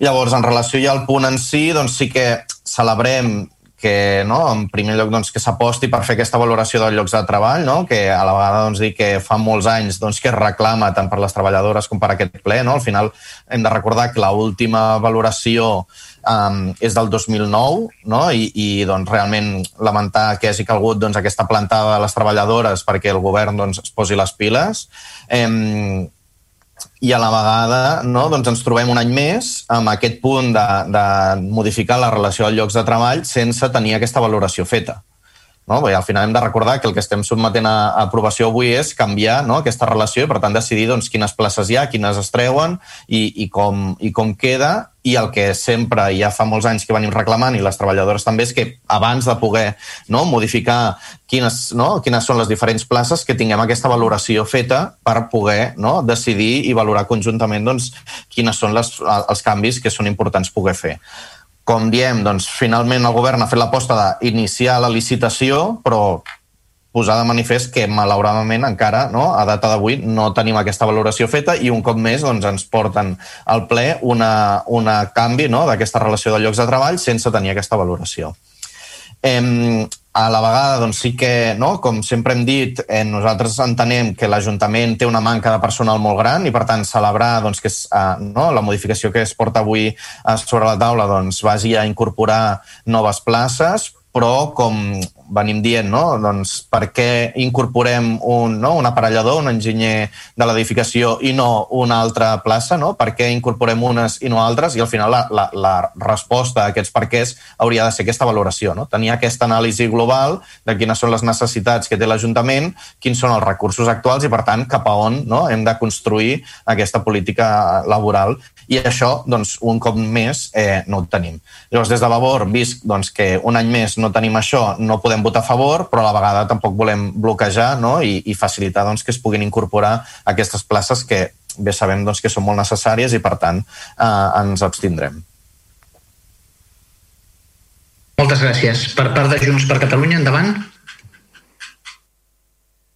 Llavors, en relació ja al punt en si, doncs sí que celebrem que, no, en primer lloc, doncs, que s'aposti per fer aquesta valoració dels llocs de treball, no? que a la vegada doncs, dir que fa molts anys doncs, que es reclama tant per les treballadores com per aquest ple. No? Al final hem de recordar que l'última valoració um, és del 2009 no? I, i doncs, realment lamentar que hagi calgut doncs, aquesta plantada de les treballadores perquè el govern doncs, es posi les piles. Um, i a la vegada no, doncs ens trobem un any més amb aquest punt de, de modificar la relació als llocs de treball sense tenir aquesta valoració feta. No? Bé, al final hem de recordar que el que estem sotmetent a, aprovació avui és canviar no? aquesta relació i, per tant, decidir doncs, quines places hi ha, quines es treuen i, i, com, i com queda i el que sempre, ja fa molts anys que venim reclamant, i les treballadores també, és que abans de poder no, modificar quines, no, quines són les diferents places, que tinguem aquesta valoració feta per poder no, decidir i valorar conjuntament doncs, quines són les, els canvis que són importants poder fer com diem, doncs, finalment el govern ha fet l'aposta d'iniciar la licitació, però posar de manifest que, malauradament, encara, no, a data d'avui, no tenim aquesta valoració feta i un cop més doncs, ens porten al ple una, una canvi no, d'aquesta relació de llocs de treball sense tenir aquesta valoració. Eh, a la vegada, doncs sí que, no, com sempre hem dit, eh, nosaltres entenem que l'Ajuntament té una manca de personal molt gran i, per tant, celebrar doncs, que és, eh, no, la modificació que es porta avui eh, sobre la taula doncs, vagi a incorporar noves places, però com venim dient, no? doncs per què incorporem un, no? un aparellador, un enginyer de l'edificació i no una altra plaça? No? Per què incorporem unes i no altres? I al final la, la, la resposta a aquests perquès hauria de ser aquesta valoració, no? tenir aquesta anàlisi global de quines són les necessitats que té l'Ajuntament, quins són els recursos actuals i, per tant, cap a on no? hem de construir aquesta política laboral i això, doncs, un cop més, eh, no ho tenim. Llavors, des de Vavor, vist doncs, que un any més no tenim això, no podem votar a favor, però a la vegada tampoc volem bloquejar no? I, i facilitar doncs, que es puguin incorporar aquestes places que bé sabem doncs, que són molt necessàries i, per tant, eh, ens abstindrem. Moltes gràcies. Per part de Junts per Catalunya, endavant.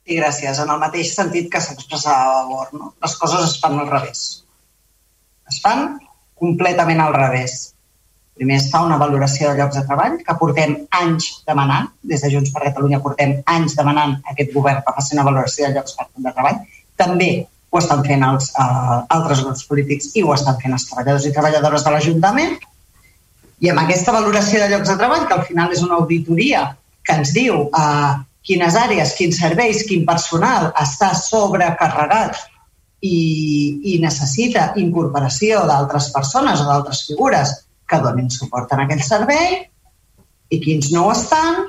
Sí, gràcies. En el mateix sentit que s'expressava a favor, no? les coses es fan al revés. Es fan completament al revés. Primer es fa una valoració de llocs de treball que portem anys demanant, des de Junts per Catalunya portem anys demanant a aquest govern que faci una valoració de llocs de treball també ho estan fent els uh, altres grups polítics i ho estan fent els treballadors i treballadores de l'Ajuntament. I amb aquesta valoració de llocs de treball, que al final és una auditoria que ens diu uh, quines àrees, quins serveis, quin personal està sobrecarregat i, i necessita incorporació d'altres persones o d'altres figures que donin suport en aquell servei i quins no ho estan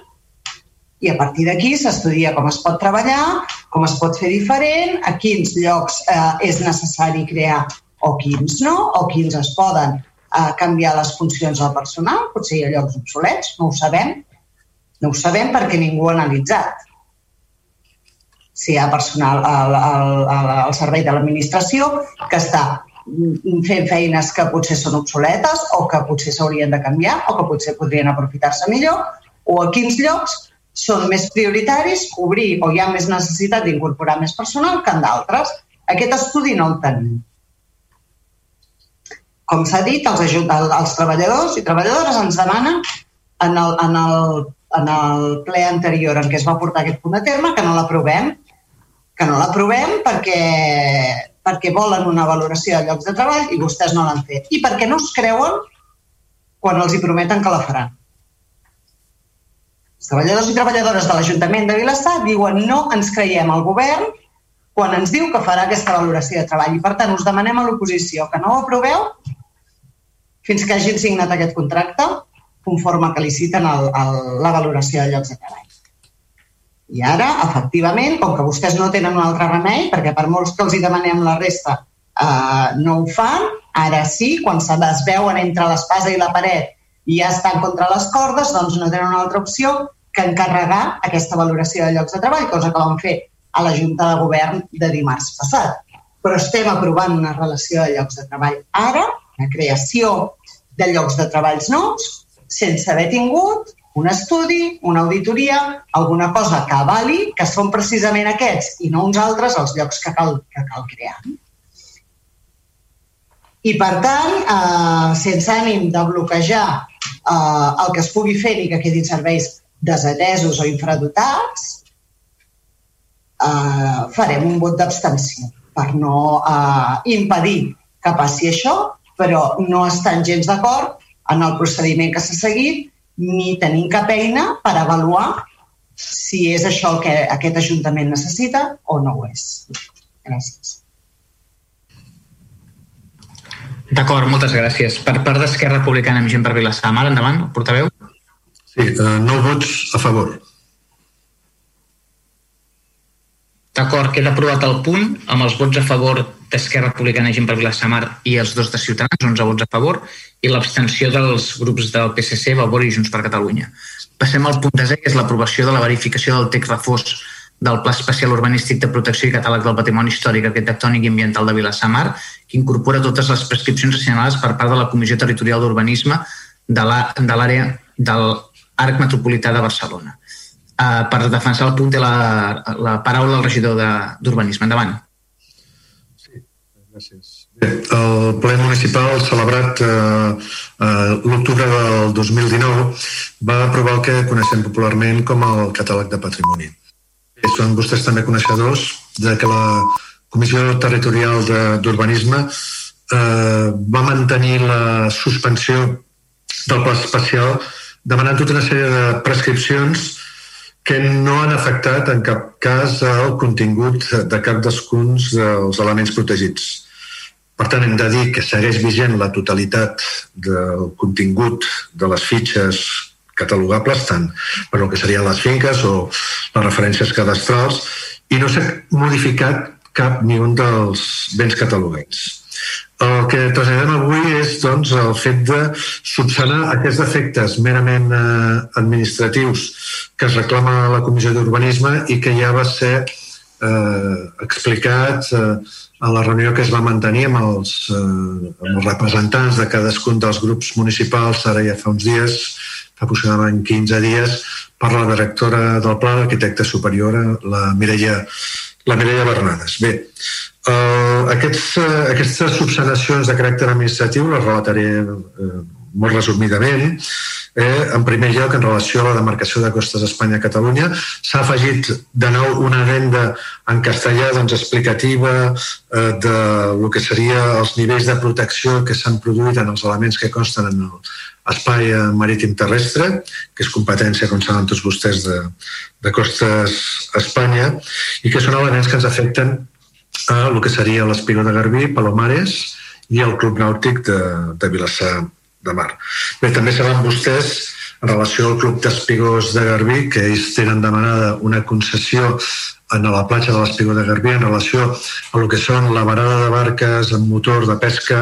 i a partir d'aquí s'estudia com es pot treballar, com es pot fer diferent, a quins llocs eh, és necessari crear o quins no, o quins es poden eh, canviar les funcions del personal, potser hi ha llocs obsolets, no ho sabem, no ho sabem perquè ningú ha analitzat si hi ha personal al, al, al, servei de l'administració que està fent feines que potser són obsoletes o que potser s'haurien de canviar o que potser podrien aprofitar-se millor o a quins llocs són més prioritaris cobrir o hi ha més necessitat d'incorporar més personal que en d'altres. Aquest estudi no el tenim. Com s'ha dit, els, els treballadors i treballadores ens demanen en el, en, el, en el ple anterior en què es va portar aquest punt a terme que no l'aprovem, que no l'aprovem perquè, perquè volen una valoració de llocs de treball i vostès no l'han fet. I perquè no es creuen quan els hi prometen que la faran. Els treballadors i treballadores de l'Ajuntament de Vilassar diuen no ens creiem al govern quan ens diu que farà aquesta valoració de treball. I, per tant, us demanem a l'oposició que no ho aproveu fins que hagin signat aquest contracte conforme que liciten el, el, la valoració de llocs de treball. I ara, efectivament, com que vostès no tenen un altre remei, perquè per molts que els hi demanem la resta eh, no ho fan, ara sí, quan se es veuen entre l'espasa i la paret i ja estan contra les cordes, doncs no tenen una altra opció que encarregar aquesta valoració de llocs de treball, cosa que vam fer a la Junta de Govern de dimarts passat. Però estem aprovant una relació de llocs de treball ara, la creació de llocs de treballs nous, sense haver tingut un estudi, una auditoria, alguna cosa que avali que són precisament aquests i no uns altres els llocs que cal, que cal crear. I, per tant, eh, sense ànim de bloquejar eh, el que es pugui fer i que quedin serveis desatesos o infradotats, eh, farem un vot d'abstenció per no eh, impedir que passi això, però no estan gens d'acord en el procediment que s'ha seguit ni tenim cap eina per avaluar si és això el que aquest Ajuntament necessita o no ho és. Gràcies. D'acord, moltes gràcies. Per part d'Esquerra Republicana amb gent per Vilassar, Mar, endavant, portaveu. Sí, eh, nou vots a favor. D'acord, queda aprovat el punt amb els vots a favor d'Esquerra Republicana gent per Vilassar Mar i els dos de Ciutadans, 11 vots a favor, i l'abstenció dels grups del PSC, Vavor i Junts per Catalunya. Passem al punt desè, que és l'aprovació de la verificació del text reforç del Pla Especial Urbanístic de Protecció i Catàleg del Patrimoni Històric, Arquitectònic i Ambiental de Vilassamar, que incorpora totes les prescripcions assenyalades per part de la Comissió Territorial d'Urbanisme de l'àrea de l'Arc Metropolità de Barcelona. Uh, per defensar el punt té la, la paraula del regidor d'Urbanisme. Endavant. Gràcies. Bé, el ple municipal celebrat eh, eh, l'octubre del 2019 va aprovar el que coneixem popularment com el catàleg de patrimoni són vostès també coneixedors de que la Comissió Territorial d'Urbanisme eh, va mantenir la suspensió del pla especial demanant tota una sèrie de prescripcions que no han afectat en cap cas el contingut de cap dels dels elements protegits. Per tant, hem de dir que segueix vigent la totalitat del contingut de les fitxes catalogables tant per el que serien les finques o les referències cadastrals i no s'ha modificat cap ni un dels béns catalogats. El que traslladem avui és doncs, el fet de subsanar aquests efectes merament eh, administratius que es reclama a la Comissió d'Urbanisme i que ja va ser eh, explicat eh, a la reunió que es va mantenir amb els, eh, amb els representants de cadascun dels grups municipals ara ja fa uns dies fa aproximadament 15 dies per la directora del Pla, l'arquitecta superiora, la Mireia, la Mireia Bernades. Bé, uh, aquests, uh, aquestes subsanacions de caràcter administratiu les relataré uh, molt resumidament. Eh, en primer lloc, en relació a la demarcació de costes Espanya-Catalunya, s'ha afegit de nou una venda en castellà doncs, explicativa eh, de lo que seria els nivells de protecció que s'han produït en els elements que consten en l'espai marítim terrestre, que és competència, com saben tots vostès, de, de costes Espanya, i que són elements que ens afecten a el que seria l'Espigó de Garbí, Palomares i el Club Nàutic de, de Vilassar de mar. Bé, també saben vostès, en relació al Club d'Espigós de Garbí, que ells tenen demanada una concessió en la platja de l'Espigó de Garbí en relació a el que són la varada de barques amb motor de pesca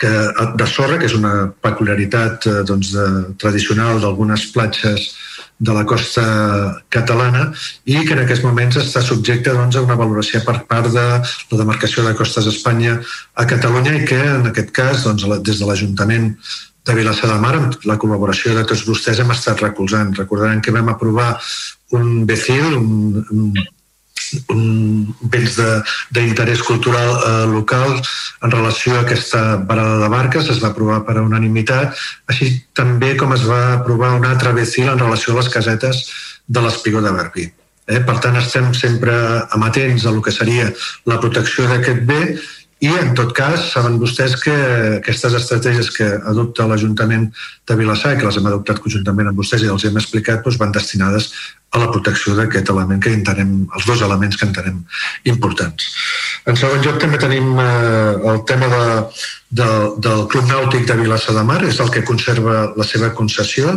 que, de sorra, que és una peculiaritat eh, doncs, de, tradicional d'algunes platges de la costa catalana i que en aquests moments està subjecte doncs, a una valoració per part de la demarcació de Costes Espanya a Catalunya i que en aquest cas doncs, des de l'Ajuntament de Vilassar de Mar, amb la col·laboració de tots vostès, hem estat recolzant. Recordaran que vam aprovar un BECIL, un, un un, béns d'interès cultural eh, local en relació a aquesta parada de barques es va aprovar per a unanimitat, així també com es va aprovar un altre BECIL en relació a les casetes de l'Espigó de Barbí. Eh? Per tant, estem sempre amatents a el que seria la protecció d'aquest bé i, en tot cas, saben vostès que aquestes estratègies que adopta l'Ajuntament de Vilassar i que les hem adoptat conjuntament amb vostès i els hem explicat doncs, van destinades a la protecció d'aquest element que entenem, els dos elements que entenem importants. En segon lloc també tenim eh, el tema de, de, del Club Nàutic de Vilassar de Mar, és el que conserva la seva concessió.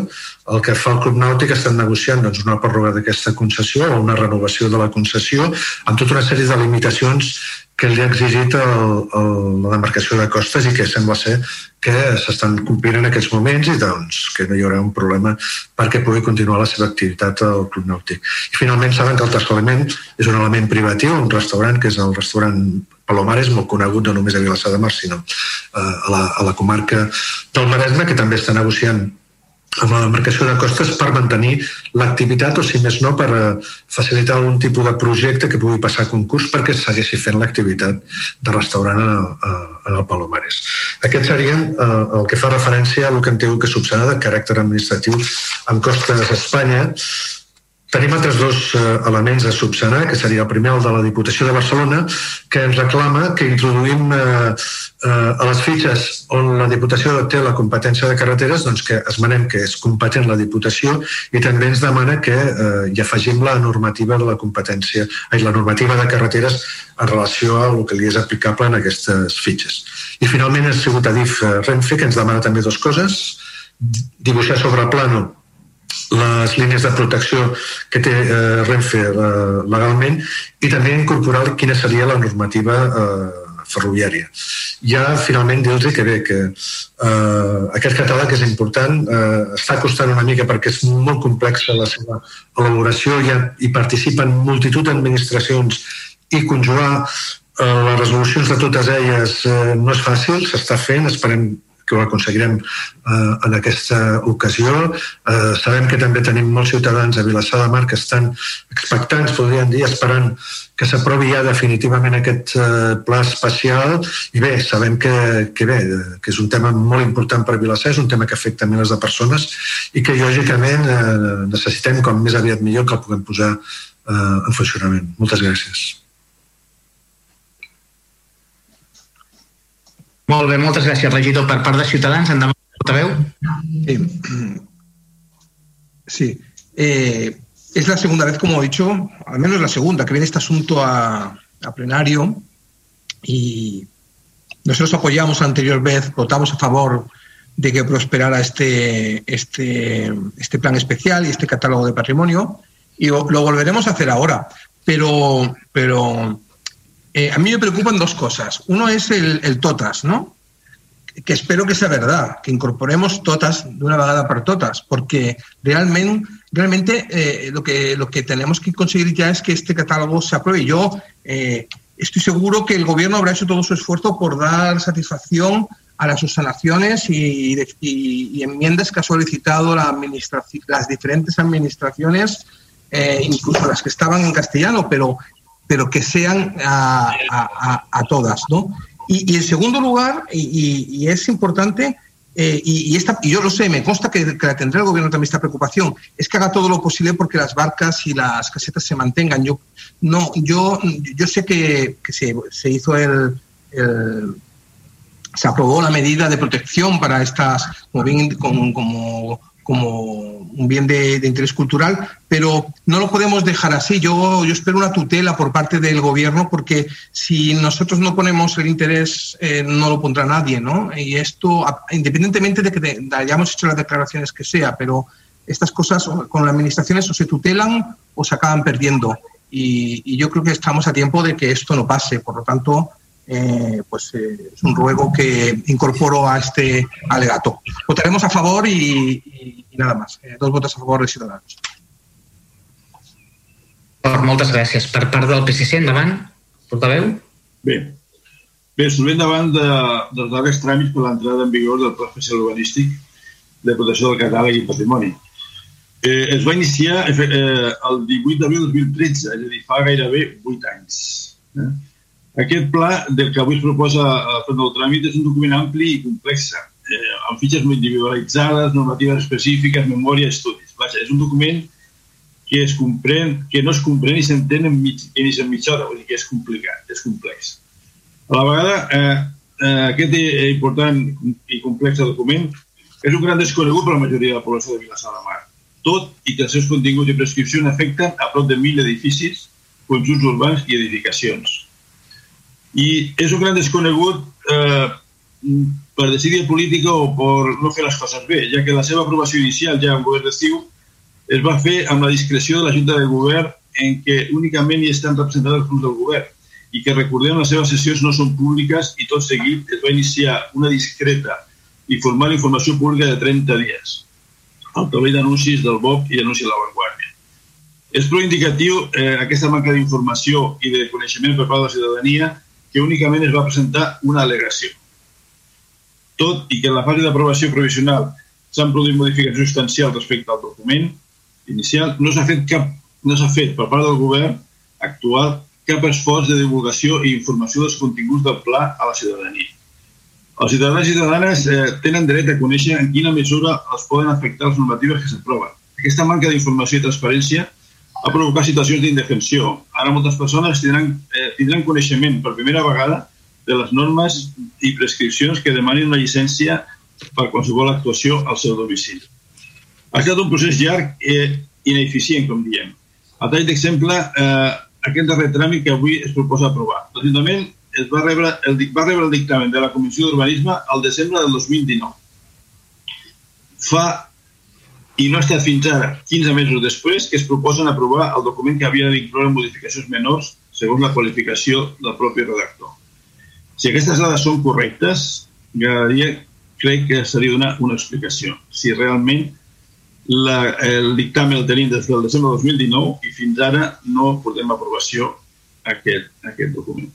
El que fa el Club Nàutic estan negociant doncs, una pròrroga d'aquesta concessió o una renovació de la concessió amb tota una sèrie de limitacions que li ha exigit el, el, la demarcació de costes i que sembla ser que s'estan complint en aquests moments i doncs que no hi haurà un problema perquè pugui continuar la seva activitat al Club Nàutic. I finalment saben que el tercer element és un element privatiu, un restaurant que és el restaurant Palomares, molt conegut no només a Vilassar de Mar, sinó eh, a, la, a la comarca del Maresme, que també està negociant amb la demarcació de costes per mantenir l'activitat o, si més no, per eh, facilitar algun tipus de projecte que pugui passar a concurs perquè es segueixi fent l'activitat de restaurant en el Palomares. Aquest seria eh, el que fa referència a el que hem tingut que subsanar de caràcter administratiu amb costes d'Espanya Tenim altres dos eh, elements a subsanar, que seria el primer, el de la Diputació de Barcelona, que ens reclama que introduïm eh, eh, a les fitxes on la Diputació té la competència de carreteres, doncs que esmenem que és competent la Diputació i també ens demana que hi afegim la normativa de la competència, ai, la normativa de carreteres en relació a el que li és aplicable en aquestes fitxes. I finalment ha sigut Adif Renfe, que ens demana també dues coses, dibuixar sobre plano les línies de protecció que té eh, Renfe eh, legalment i també incorporar quina seria la normativa eh, ferroviària. Ja finalment dir-los que bé, que eh, aquest catàleg és important, eh, està costant una mica perquè és molt complexa la seva elaboració, ja hi participen multitud d'administracions i conjugar eh, les resolucions de totes elles eh, no és fàcil, s'està fent, esperem que ho aconseguirem eh, en aquesta ocasió. Eh, sabem que també tenim molts ciutadans a Vilassar de Mar que estan expectants, podríem dir, esperant que s'aprovi ja definitivament aquest eh, pla especial i bé, sabem que, que bé, que és un tema molt important per Vilassar, és un tema que afecta milers de persones i que lògicament eh, necessitem com més aviat millor que el puguem posar eh, en funcionament. Moltes gràcies. Molt bé, moltes gràcies, regidor. Per part de Ciutadans, endavant, portaveu. Sí. sí. Eh, es la segunda vez, como he dicho, al menos la segunda, que viene este asunto a, a plenario y nosotros apoyamos la anterior vez, votamos a favor de que prosperara este, este, este plan especial y este catálogo de patrimonio y lo, lo volveremos a hacer ahora. Pero, pero eh, a mí me preocupan dos cosas. Uno es el, totas, ¿no? Que espero que sea verdad, que incorporemos totas de una vegada para totas, porque realmente, realmente eh, lo, que, lo que tenemos que conseguir ya es que este catálogo se apruebe. Yo eh, estoy seguro que el gobierno habrá hecho todo su esfuerzo por dar satisfacción a las subsanaciones y, enmiendas que ha solicitado las diferentes administraciones, incluso las que estaban en castellano, pero pero que sean a, a, todas, ¿no? Y, y, en segundo lugar, y, y es importante, eh, y, esta, y yo lo sé, me consta que, que la tendrá el gobierno también esta preocupación, es que haga todo lo posible porque las barcas y las casetas se mantengan. Yo, no, yo, yo sé que, que se, se, hizo el, el, se aprobó la medida de protección para estas, como, bien, como, como como un bien de, interés cultural, pero no lo podemos dejar así. Yo, yo espero una tutela por parte del gobierno porque si nosotros no ponemos el interés, eh, no lo pondrá nadie, ¿no? Y esto, independientemente de que hayamos hecho las declaraciones que sea, pero estas cosas con las administraciones o se tutelan o se acaban perdiendo. Y yo creo que estamos a tiempo de que esto no pase. Por lo tanto, eh, pues eh, es un ruego que incorporo a este alegato. Votaremos a favor i, i, i nada más. Eh, dos votos a favor de Ciutadans. Moltes gràcies. Per part del PSC, endavant. Portaveu? Bé. Bé, solvent davant de, dels darrers tràmits per l'entrada en vigor del Pla Especial Urbanístic de Protecció del Catàleg i Patrimoni. Eh, es va iniciar eh, el 18 d'abril de 2013, és a dir, fa gairebé 8 anys. Eh? Aquest pla del que avui es proposa a fer del tràmit és un document ampli i complex, eh, amb fitxes molt individualitzades, normatives específiques, memòria, estudis. Vaja, és un document que, es comprèn, que no es comprèn i s'entén en, mig, en, en mitja hora, vull dir que és complicat, és complex. A la vegada, eh, eh, aquest important i complex document és un gran desconegut per la majoria de la població de Vilassar de Mar, tot i que els seus continguts i prescripcions afecten a prop de mil edificis, conjunts urbans i edificacions i és un gran desconegut eh, per decidir política o per no fer les coses bé, ja que la seva aprovació inicial ja en govern d'estiu es va fer amb la discreció de la Junta de Govern en què únicament hi estan representats els grups del govern i que recordem les seves sessions no són públiques i tot seguit es va iniciar una discreta i formal informació pública de 30 dies al taulell d'anuncis del BOP i anuncis de la Vanguardia. És prou indicatiu eh, aquesta manca d'informació i de coneixement per part de la ciutadania que únicament es va presentar una al·legació. Tot i que en la fase d'aprovació provisional s'han produït modificacions substancials respecte al document inicial, no s'ha fet cap no fet per part del govern actual cap esforç de divulgació i informació dels continguts del pla a la ciutadania. Els ciutadans i ciutadanes eh, tenen dret a conèixer en quina mesura els poden afectar les normatives que s'aproven. Aquesta manca d'informació i transparència ha provocat situacions d'indefensió. Ara moltes persones tindran, eh, tindran coneixement per primera vegada de les normes i prescripcions que demanin una llicència per qualsevol actuació al seu domicili. Ha estat un procés llarg i ineficient, com diem. A tall d'exemple, eh, aquest darrer tràmit que avui es proposa aprovar. L'Ajuntament va, rebre el, va rebre el dictamen de la Comissió d'Urbanisme al desembre del 2019. Fa i no ha estat fins ara, 15 mesos després, que es proposen aprovar el document que havia d'incloure modificacions menors segons la qualificació del propi redactor. Si aquestes dades són correctes, m'agradaria, crec que seria donar una explicació. Si realment la, el dictamen el tenim des del desembre del 2019 i fins ara no portem a aprovació aquest, aquest document.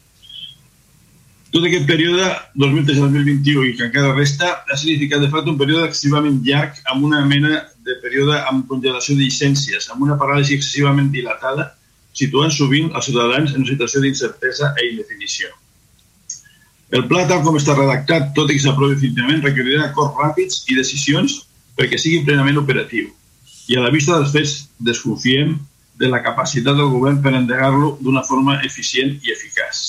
Tot aquest període, 2013-2021 i que encara resta, ha significat de fet un període excessivament llarg amb una mena de període amb congelació de llicències, amb una paràlisi excessivament dilatada, situant sovint els ciutadans en una situació d'incertesa i indefinició. El pla, tal com està redactat, tot i que s'aprovi finalment, requerirà acords ràpids i decisions perquè sigui plenament operatiu. I a la vista dels fets, desconfiem de la capacitat del govern per endegar-lo d'una forma eficient i eficaç.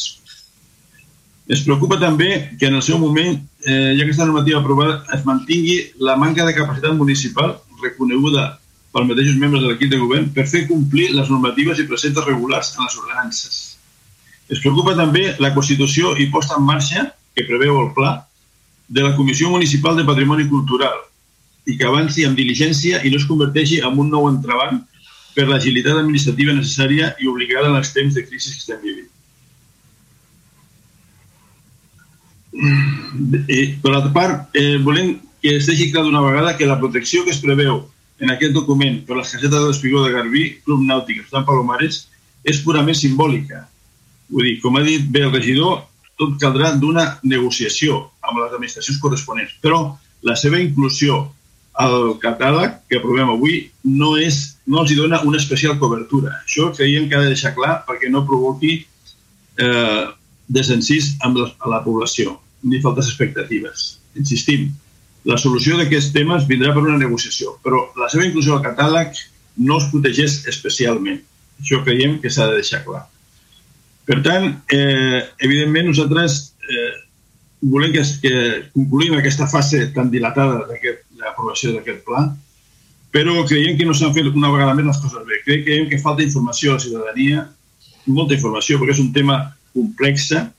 Es preocupa també que en el seu moment, eh, ja que aquesta normativa aprovada, es mantingui la manca de capacitat municipal reconeguda pels mateixos membres de l'equip de govern per fer complir les normatives i preceptes regulars en les ordenances. Es preocupa també la constitució i posta en marxa, que preveu el pla, de la Comissió Municipal de Patrimoni Cultural i que avanci amb diligència i no es converteixi en un nou entrebanc per l'agilitat administrativa necessària i obligada en els temps de crisi que estem vivint. Eh, per altra part, eh, volem que es deixi clar d'una vegada que la protecció que es preveu en aquest document per les casetes de l'Espigó de Garbí, Club Nàutic, Sant Palomares, és purament simbòlica. Vull dir, com ha dit bé el regidor, tot caldrà d'una negociació amb les administracions corresponents, però la seva inclusió al catàleg que aprovem avui no, és, no els dona una especial cobertura. Això creiem que ha de deixar clar perquè no provoqui eh, desencís amb la, a la població ni faltes expectatives. Insistim, la solució d'aquests temes vindrà per una negociació, però la seva inclusió al catàleg no es protegeix especialment. Això creiem que s'ha de deixar clar. Per tant, eh, evidentment, nosaltres eh, volem que, que concluïm aquesta fase tan dilatada d'aprovació d'aquest pla, però creiem que no s'han fet una vegada més les coses bé. Creiem que falta informació a la ciutadania, molta informació, perquè és un tema complexa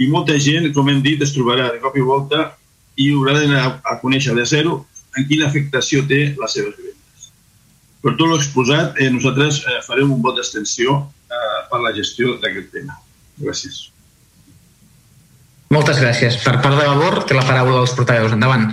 i molta gent, com hem dit, es trobarà de cop i volta i haurà d'anar a conèixer de zero en quina afectació té les seves vivendes. Per tot l'exposat, eh, nosaltres eh, farem un vot d'extensió eh, per la gestió d'aquest tema. Gràcies. Moltes gràcies. Per part de Vavor, té la paraula dels portaveus. Endavant.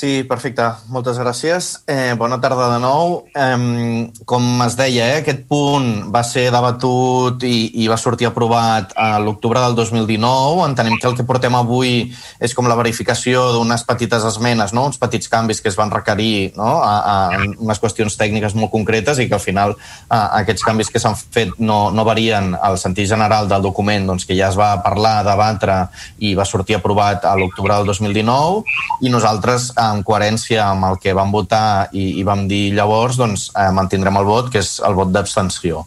Sí, perfecte. Moltes gràcies. Eh, bona tarda de nou. Eh, com es deia, eh, aquest punt va ser debatut i, i va sortir aprovat a l'octubre del 2019. Entenem que el que portem avui és com la verificació d'unes petites esmenes, no? uns petits canvis que es van requerir no? a, a unes qüestions tècniques molt concretes i que al final a, aquests canvis que s'han fet no, no varien al sentit general del document doncs, que ja es va parlar, debatre i va sortir aprovat a l'octubre del 2019 i nosaltres eh, en coherència amb el que vam votar i, i vam dir llavors, doncs eh, mantindrem el vot, que és el vot d'abstenció.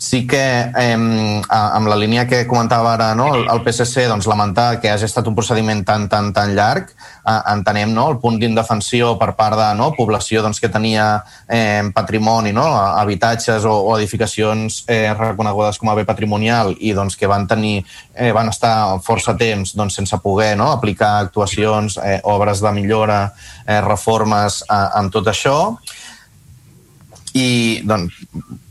Sí que, eh, amb la línia que comentava ara no, el, el PSC, doncs, lamentar que hagi estat un procediment tan, tan, tan llarg, eh, entenem no, el punt d'indefensió per part de no, població doncs, que tenia eh, patrimoni, no, habitatges o, o edificacions eh, reconegudes com a bé patrimonial i doncs, que van tenir eh, van estar força temps doncs, sense poder no, aplicar actuacions, eh, obres de millora, eh, reformes eh, amb tot això i doncs,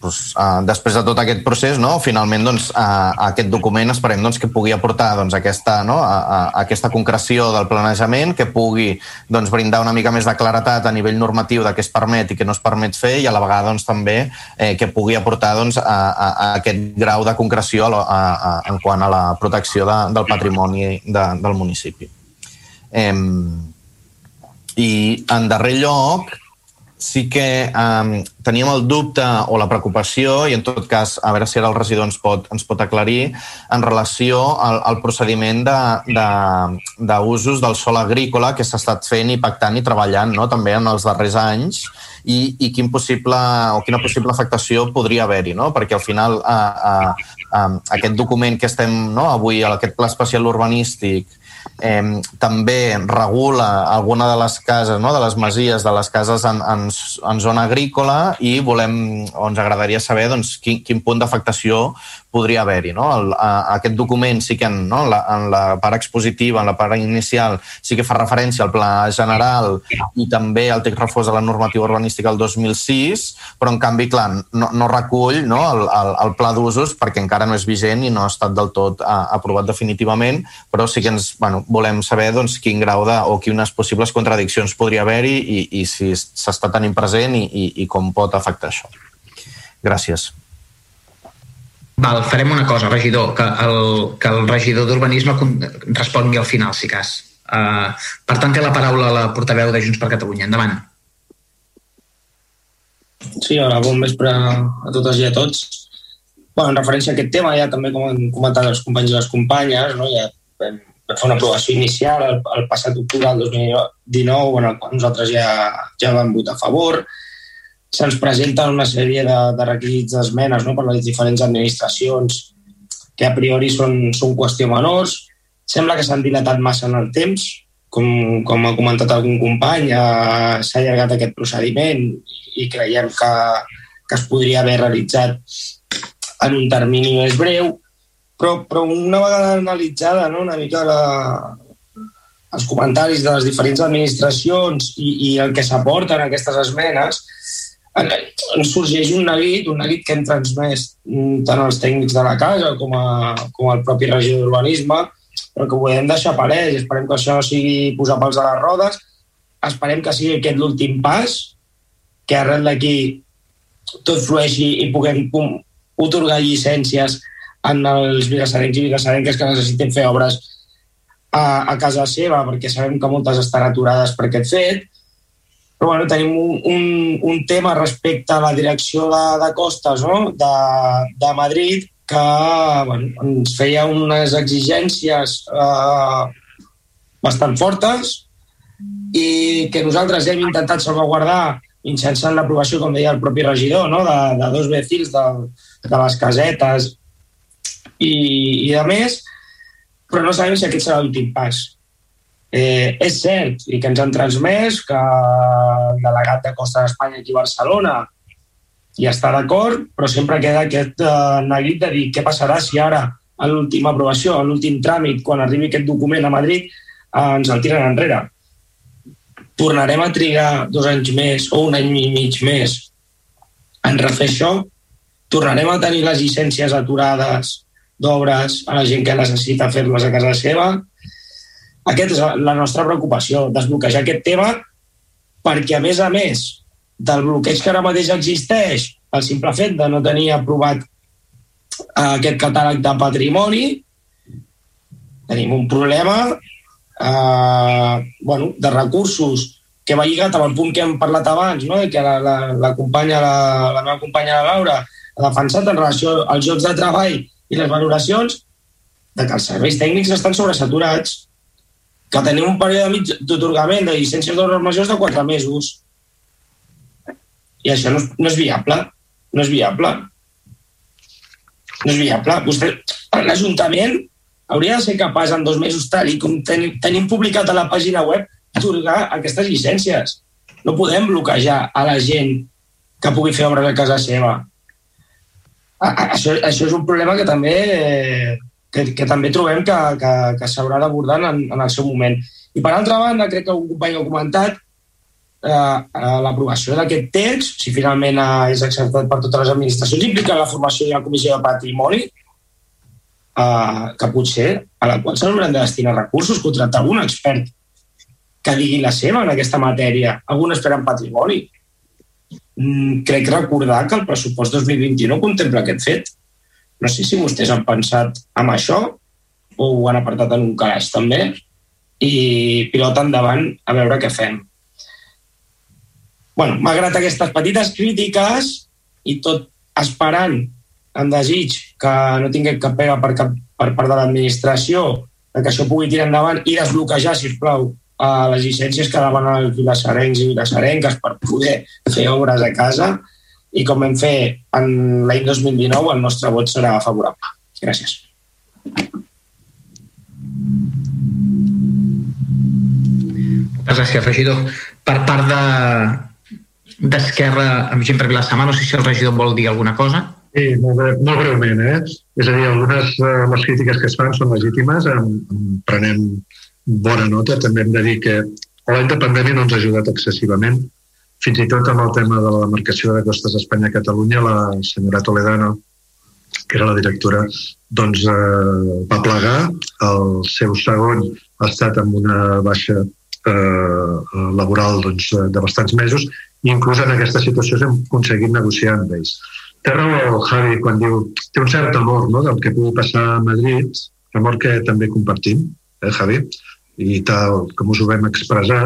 doncs, uh, després de tot aquest procés, no, finalment doncs, uh, aquest document esperem doncs, que pugui aportar doncs, aquesta, no, a, a, aquesta concreció del planejament, que pugui doncs, brindar una mica més de claretat a nivell normatiu de què es permet i què no es permet fer i a la vegada doncs, també eh, que pugui aportar doncs, a, a, a aquest grau de concreció a, a, a, en quant a la protecció de, del patrimoni de, del municipi. Eh, I en darrer lloc, sí que um, teníem el dubte o la preocupació, i en tot cas, a veure si ara el regidor ens pot, ens pot aclarir, en relació al, al procediment d'usos de, de, del sol agrícola que s'ha estat fent i pactant i treballant no? també en els darrers anys i, i quin possible, o quina possible afectació podria haver-hi, no? perquè al final a, a, a, aquest document que estem no? avui, aquest pla especial urbanístic, eh, també regula alguna de les cases, no? de les masies, de les cases en, en, en zona agrícola i volem, o ens agradaria saber doncs, quin, quin punt d'afectació podria haver-hi. No? El, a, aquest document sí que en, no? en, la, en la part expositiva, en la part inicial, sí que fa referència al pla general i també al text refós de la normativa urbanística del 2006, però en canvi, clar, no, no recull no? El, el, el pla d'usos perquè encara no és vigent i no ha estat del tot a, aprovat definitivament, però sí que ens bueno, volem saber doncs, quin grau de, o quines possibles contradiccions podria haver-hi i, i si s'està tenint present i, i, i com pot afectar això. Gràcies. Val, farem una cosa, regidor, que el, que el regidor d'Urbanisme respongui al final, si cas. Uh, per tant, té la paraula la portaveu de Junts per Catalunya. Endavant. Sí, hola, bon vespre a totes i a tots. Bueno, en referència a aquest tema, ja també com han comentat els companys i les companyes, no? ja vam, fer una aprovació inicial el, el passat octubre del 2019, en nosaltres ja, ja vam votar a favor se'ns presenten una sèrie de, de requisits d'esmenes no, per les diferents administracions que a priori són, són qüestió menors. Sembla que s'han dilatat massa en el temps, com, com ha comentat algun company, eh, s'ha allargat aquest procediment i creiem que, que es podria haver realitzat en un termini més breu, però, però una vegada analitzada no, una mica la, els comentaris de les diferents administracions i, i el que s'aporta en aquestes esmenes, ens sorgeix un neguit, un neguit que hem transmès mm, tant els tècnics de la casa com, a, com el propi regidor d'urbanisme, però que ho volem deixar palès. Esperem que això sigui posar pals a les rodes. Esperem que sigui aquest l'últim pas, que arrel d'aquí tot flueixi i puguem otorgar llicències en els vilassarencs i vilassarenques que necessiten fer obres a, a casa seva, perquè sabem que moltes estan aturades per aquest fet, però bueno, tenim un, un, un tema respecte a la direcció de, de costes no? de, de Madrid que bueno, ens feia unes exigències eh, bastant fortes i que nosaltres hem intentat salvaguardar mitjançant l'aprovació, com deia el propi regidor, no? de, de dos vecins de, de les casetes i, i de més, però no sabem si aquest serà l'últim pas. Eh, és cert, i que ens han transmès que el delegat de Costa d'Espanya aquí a Barcelona hi està d'acord, però sempre queda aquest eh, neguit de dir què passarà si ara, a l'última aprovació, a l'últim tràmit, quan arribi aquest document a Madrid, eh, ens el tiren enrere tornarem a trigar dos anys més o un any i mig més en refer això? Tornarem a tenir les llicències aturades d'obres a la gent que necessita fer-les a casa seva? Aquesta és la nostra preocupació, desbloquejar aquest tema perquè, a més a més, del bloqueig que ara mateix existeix, el simple fet de no tenir aprovat eh, aquest catàleg de patrimoni, tenim un problema eh, bueno, de recursos que va lligat amb el punt que hem parlat abans, no? que la, la, la, companya, la, la meva companya la Laura ha defensat en relació als jocs de treball i les valoracions, de que els serveis tècnics estan sobresaturats, que tenim un període d'otorgament de llicències d'obres majors de 4 mesos. I això no és, no és viable. No és viable. No és viable. Vostè, l'Ajuntament hauria de ser capaç en dos mesos, tal i com ten, tenim publicat a la pàgina web, atorgar aquestes llicències. No podem bloquejar a la gent que pugui fer obres a casa seva. Això, això és un problema que també, que, que també trobem que, que, que s'haurà d'abordar en, en el seu moment. I per altra banda, crec que un company ha comentat, eh, eh, l'aprovació d'aquest text, si finalment és acceptat per totes les administracions, implica la formació de la Comissió de Patrimoni, eh, que potser a la qual s'hauran de destinar recursos, contractar algun expert que digui la seva en aquesta matèria, algun expert en patrimoni. Mm, crec recordar que el pressupost 2021 contempla aquest fet. No sé si vostès han pensat en això o ho han apartat en un calaix també i pilota endavant a veure què fem. bueno, malgrat aquestes petites crítiques i tot esperant en desig que no tingui cap pega per, cap, per part de l'administració que això pugui tirar endavant i desbloquejar, si us plau, a les llicències que demanen els vilassarencs i vilassarenques per poder fer obres a casa i com vam fer en l'any 2019 el nostre vot serà favorable. Gràcies. Moltes gràcies, regidor. Per part de d'Esquerra, amb gent per Vilassamà, no sé si el regidor vol dir alguna cosa. Sí, molt, bre molt breument, eh? És a dir, algunes de les crítiques que es fan són legítimes, en, en prenem bona nota. També hem de dir que l'any de pandèmia no ens ha ajudat excessivament. Fins i tot amb el tema de la demarcació de Costes Espanya-Catalunya, la senyora Toledano, que era la directora, doncs eh, va plegar. El seu segon ha estat amb una baixa eh, laboral doncs, de bastants mesos i inclús en aquesta situació hem aconseguit negociar amb ells té raó Javi quan diu té un cert amor no, del que pugui passar a Madrid, amor que també compartim, eh, Javi, i tal com us ho vam expressar.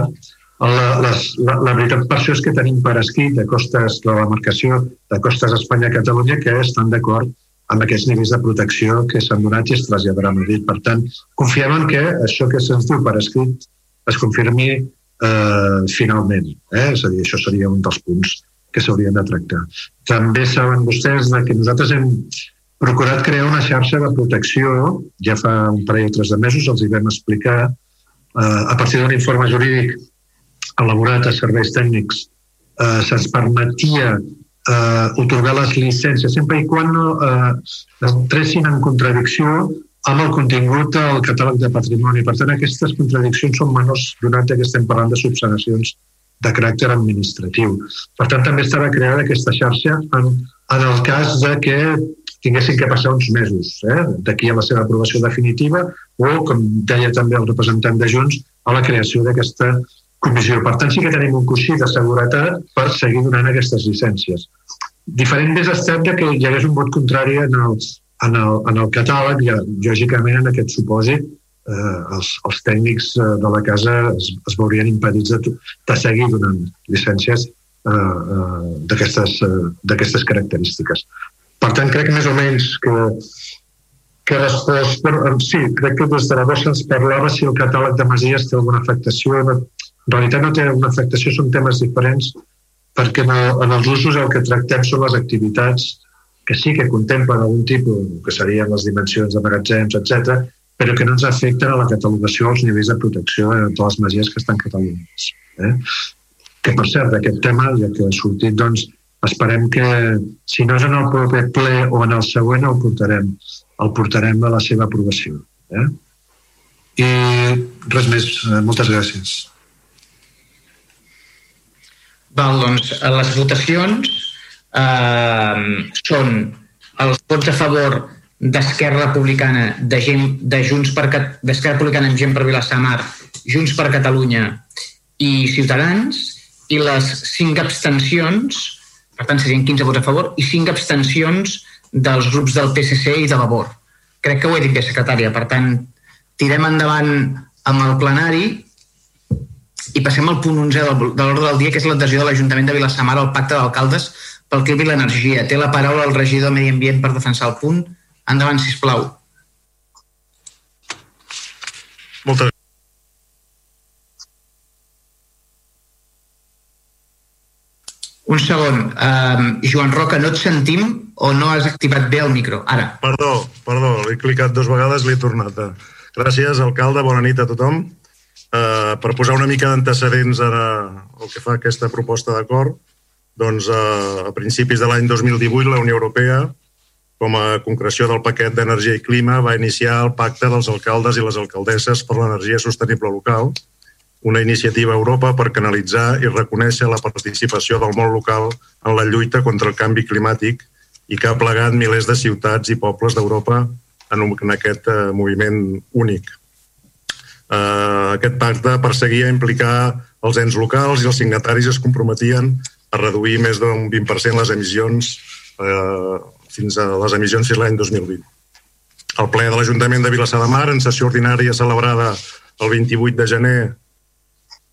La, les, la, la veritat per això és que tenim per escrit de costes de la marcació de Costes Espanya-Catalunya que estan d'acord amb aquests nivells de protecció que s'han donat i es traslladarà a Madrid. Per tant, confiem en que això que se'ns diu per escrit es confirmi eh, finalment. Eh? És a dir, això seria un dels punts que s'haurien de tractar. També saben vostès que nosaltres hem procurat crear una xarxa de protecció, ja fa un parell o tres de mesos els hi vam explicar, eh, a partir d'un informe jurídic elaborat a serveis tècnics eh, se'ns permetia eh, otorgar les llicències sempre i quan no eh, entressin en contradicció amb el contingut del catàleg de patrimoni. Per tant, aquestes contradiccions són menors donat que estem parlant de subsanacions de caràcter administratiu. Per tant, també estarà creada aquesta xarxa en, en el cas de que tinguessin que passar uns mesos eh, d'aquí a la seva aprovació definitiva o, com deia també el representant de Junts, a la creació d'aquesta comissió. Per tant, sí que tenim un coixí de seguretat per seguir donant aquestes llicències. Diferent és estat de que hi hagués un vot contrari en el, en el, en el catàleg, ja, lògicament en aquest supòsit eh, els, els tècnics eh, de la casa es, es veurien impedits de, de seguir donant llicències eh, eh, d'aquestes eh, característiques. Per tant, crec més o menys que, que. Però, sí, crec que des de la bossa ens parlava si el catàleg de Masies té alguna afectació. No, En realitat no té una afectació, són temes diferents, perquè en, el, en els usos el que tractem són les activitats que sí que contemplen algun tipus, que serien les dimensions de magatzems, etc, però que no ens afecten a la catalogació als nivells de protecció de totes les masies que estan catalogades. Eh? Que, per cert, d'aquest tema, ja que ha sortit, doncs, esperem que, si no és en el proper ple o en el següent, el portarem, el portarem a la seva aprovació. Eh? I res més. Eh, moltes gràcies. Val, doncs, les votacions eh, són els vots a favor d'Esquerra Republicana, de, gent, de Junts per d'Esquerra Republicana amb gent per Vilassamar, Junts per Catalunya i Ciutadans, i les cinc abstencions, per tant serien 15 vots a favor, i cinc abstencions dels grups del PSC i de Vavor. Crec que ho he dit bé, secretària. Per tant, tirem endavant amb el plenari i passem al punt 11 de l'ordre del dia, que és l'adhesió de l'Ajuntament de Vilassamar al pacte d'alcaldes pel clima i l'energia. Té la paraula el regidor de Medi Ambient per defensar el punt. Endavant, si plau. Moltes Un segon. Um, Joan Roca, no et sentim o no has activat bé el micro? Ara. Perdó, perdó, l'he clicat dues vegades, l'he tornat. Gràcies, alcalde, bona nit a tothom. Uh, per posar una mica d'antecedents a el que fa aquesta proposta d'acord, doncs uh, a principis de l'any 2018 la Unió Europea, com a concreció del paquet d'energia i clima, va iniciar el pacte dels alcaldes i les alcaldesses per l'energia sostenible local, una iniciativa a Europa per canalitzar i reconèixer la participació del món local en la lluita contra el canvi climàtic i que ha plegat milers de ciutats i pobles d'Europa en, aquest uh, moviment únic. Eh, aquest pacte perseguia implicar els ens locals i els signataris es comprometien a reduir més d'un 20% les emissions eh, fins a les emissions fins l'any 2020. El ple de l'Ajuntament de Vilassar de Mar, en sessió ordinària celebrada el 28 de gener,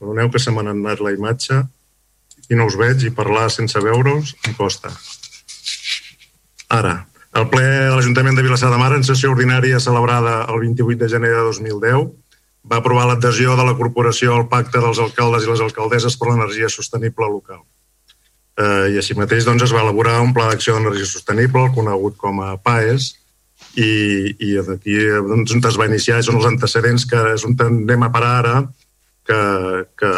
perdoneu que se m'ha anat la imatge i no us veig i parlar sense veure-us em costa. Ara, el ple de l'Ajuntament de Vilassar de Mar, en sessió ordinària celebrada el 28 de gener de 2010, va aprovar l'adhesió de la corporació al pacte dels alcaldes i les alcaldesses per l'energia sostenible local. Eh, I així mateix doncs, es va elaborar un pla d'acció d'energia sostenible, conegut com a PAES, i, i d'aquí doncs, on es va iniciar són els antecedents que és on anem a parar ara, que, que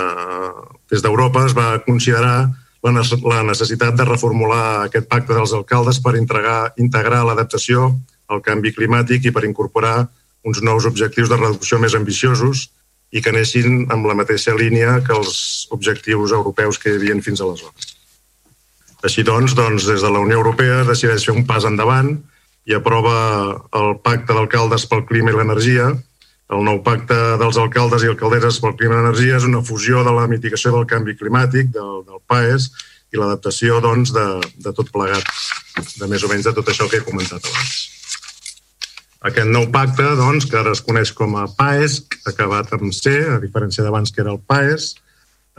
des d'Europa es va considerar la necessitat de reformular aquest pacte dels alcaldes per integrar, integrar l'adaptació al canvi climàtic i per incorporar uns nous objectius de reducció més ambiciosos i que anessin amb la mateixa línia que els objectius europeus que hi havia fins aleshores. Així doncs, doncs, des de la Unió Europea decideix fer un pas endavant i aprova el Pacte d'Alcaldes pel Clima i l'Energia. El nou Pacte dels Alcaldes i Alcaldesses pel Clima i l'Energia és una fusió de la mitigació del canvi climàtic, del, del PAES, i l'adaptació doncs, de, de tot plegat, de més o menys de tot això que he comentat abans. Aquest nou pacte, doncs, que ara es coneix com a PAES, acabat amb C, a diferència d'abans que era el PAES,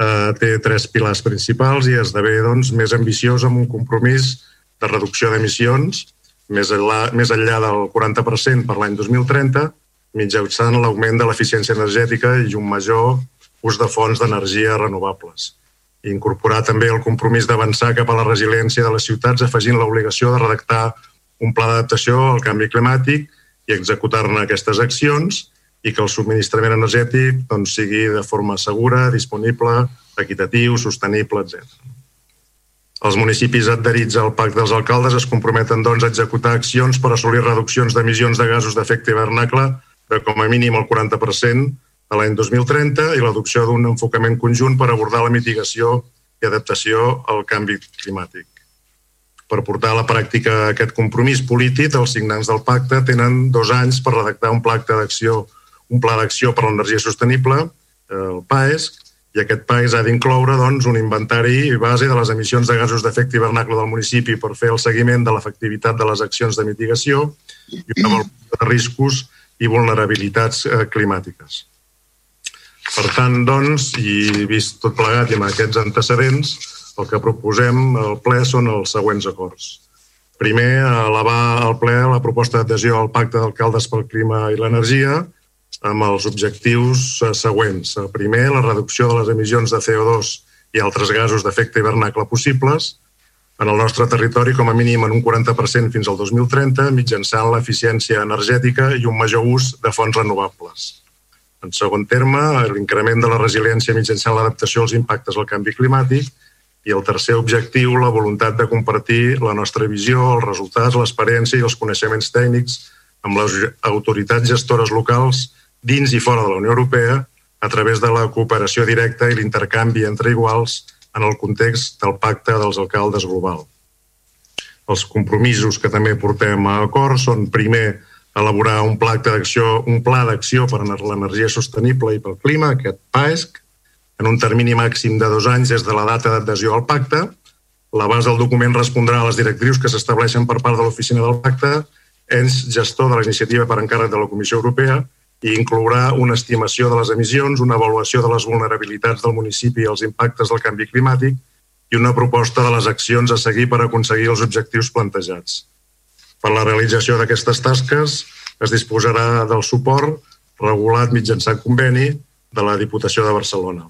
eh, té tres pilars principals i esdevé doncs, més ambiciós amb un compromís de reducció d'emissions més, més enllà del 40% per l'any 2030, mitjançant l'augment de l'eficiència energètica i un major ús de fonts d'energia renovables. I incorporar també el compromís d'avançar cap a la resiliència de les ciutats afegint l'obligació de redactar un pla d'adaptació al canvi climàtic i executar-ne aquestes accions i que el subministrament energètic doncs, sigui de forma segura, disponible, equitatiu, sostenible, etc. Els municipis adherits al Pacte dels Alcaldes es comprometen doncs, a executar accions per assolir reduccions d'emissions de gasos d'efecte hivernacle de com a mínim el 40% a l'any 2030 i l'adopció d'un enfocament conjunt per abordar la mitigació i adaptació al canvi climàtic per portar a la pràctica aquest compromís polític, els signants del pacte tenen dos anys per redactar un pla d'acció un pla d'acció per l'energia sostenible, el PAES, i aquest PAES ha d'incloure doncs, un inventari base de les emissions de gasos d'efecte hivernacle del municipi per fer el seguiment de l'efectivitat de les accions de mitigació i una avaluació de riscos i vulnerabilitats eh, climàtiques. Per tant, doncs, i vist tot plegat i amb aquests antecedents, el que proposem al ple són els següents acords. Primer, elevar al ple la proposta d'adhesió al Pacte d'Alcaldes pel Clima i l'Energia, amb els objectius eh, següents. El primer, la reducció de les emissions de CO2 i altres gasos d'efecte hivernacle possibles en el nostre territori com a mínim en un 40% fins al 2030 mitjançant l'eficiència energètica i un major ús de fonts renovables. En segon terme, l'increment de la resiliència mitjançant l'adaptació als impactes del canvi climàtic i el tercer objectiu, la voluntat de compartir la nostra visió, els resultats, l'experiència i els coneixements tècnics amb les autoritats gestores locals dins i fora de la Unió Europea a través de la cooperació directa i l'intercanvi entre iguals en el context del pacte dels alcaldes global. Els compromisos que també portem a acord són, primer, elaborar un pla d'acció un pla d'acció per a l'energia sostenible i pel clima, aquest PAESC, en un termini màxim de dos anys des de la data d'adhesió al pacte. L'abast del document respondrà a les directrius que s'estableixen per part de l'oficina del pacte, ens gestor de la iniciativa per encàrrec de la Comissió Europea, i inclourà una estimació de les emissions, una avaluació de les vulnerabilitats del municipi i els impactes del canvi climàtic i una proposta de les accions a seguir per aconseguir els objectius plantejats. Per la realització d'aquestes tasques es disposarà del suport regulat mitjançant conveni de la Diputació de Barcelona.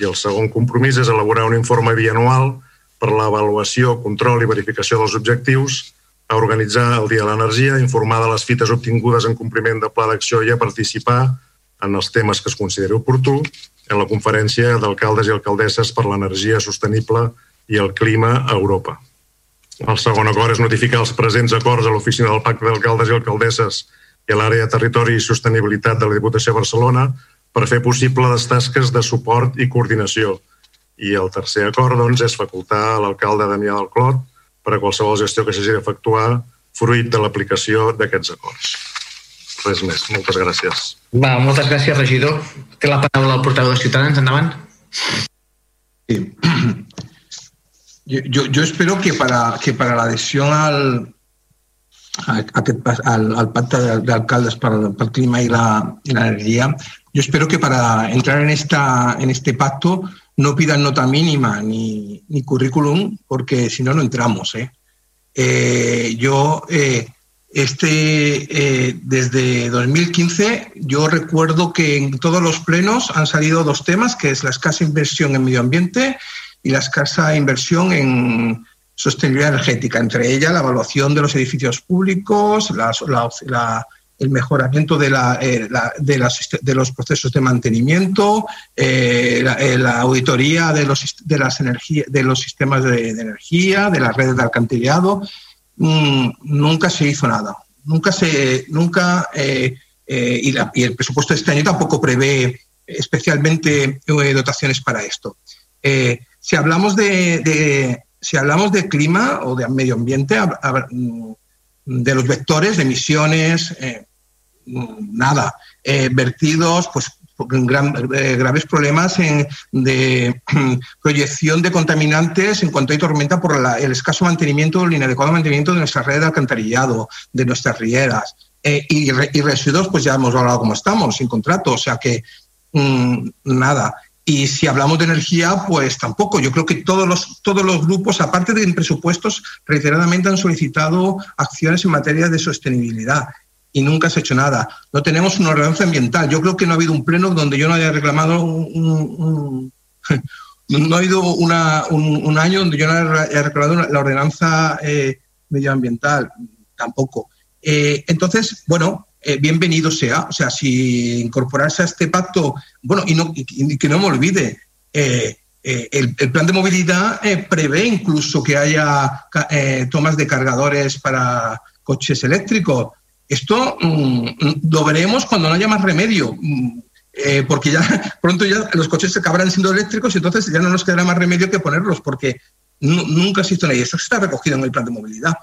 I el segon compromís és elaborar un informe bianual per l'avaluació, control i verificació dels objectius a organitzar el Dia de l'Energia, a informar de les fites obtingudes en compliment del pla d'acció i a participar en els temes que es consideri oportú en la conferència d'alcaldes i alcaldesses per l'energia sostenible i el clima a Europa. El segon acord és notificar els presents acords a l'Oficina del Pacte d'Alcaldes i Alcaldesses i a l'àrea de Territori i Sostenibilitat de la Diputació de Barcelona per fer possible les tasques de suport i coordinació. I el tercer acord doncs, és facultar a l'alcalde Damià del Clot per a qualsevol gestió que s'hagi d'efectuar fruit de l'aplicació d'aquests acords. Res més. Moltes gràcies. Va, moltes gràcies, regidor. Té la paraula el portaveu de Ciutadans. Endavant. Sí. Yo, yo, yo, espero que para, que para la adhesión al, a, al, al pacto de, de alcaldes para, el clima y la, energía, yo espero que para entrar en, esta, en este pacto no pidan nota mínima ni, currículum, porque si no, no entramos. ¿eh? Eh, yo, eh, este, eh, desde 2015, yo recuerdo que en todos los plenos han salido dos temas, que es la escasa inversión en medio ambiente y la escasa inversión en sostenibilidad energética, entre ellas la evaluación de los edificios públicos, el mejoramiento eh, de, los procesos de mantenimiento, eh, la, eh, la, auditoría de los, de, las energía, de los sistemas de, energía, de las redes de alcantarillado. Mm, nunca se hizo nada. Nunca se. Nunca, y, el presupuesto de este año tampoco prevé especialmente dotaciones para esto. si hablamos de, si hablamos de clima o de medio ambiente, mm, de los vectores de emisiones, eh, nada, eh, vertidos, pues eh, graves problemas en, de proyección de contaminantes en cuanto hay tormenta por la, el escaso mantenimiento, el inadecuado mantenimiento de nuestra red de alcantarillado, de nuestras rieras. Y, residuos, pues ya hemos hablado cómo estamos, sin contrato, o sea que mmm, nada. Y si hablamos de energía, pues tampoco. Yo creo que todos los, todos los grupos, aparte de presupuestos, reiteradamente han solicitado acciones en materia de sostenibilidad y nunca se ha hecho nada. No tenemos una ordenanza ambiental. Yo creo que no ha habido un pleno donde yo no haya reclamado un, no ha habido una, un, año donde yo no haya reclamado la ordenanza eh, medioambiental. Tampoco. Eh, entonces, bueno, eh, bienvenido sea. O sea, si incorporarse a este pacto, bueno, y, no, y, que no me olvide, eh, eh, el, plan de movilidad prevé incluso que haya tomas de cargadores para coches eléctricos. Esto mmm, lo veremos cuando no haya más remedio. Mmm, porque ya pronto ya los coches se acabarán siendo eléctricos y entonces ya no nos quedará más remedio que ponerlos porque nunca existe una y eso está recogido en el plan de movilidad.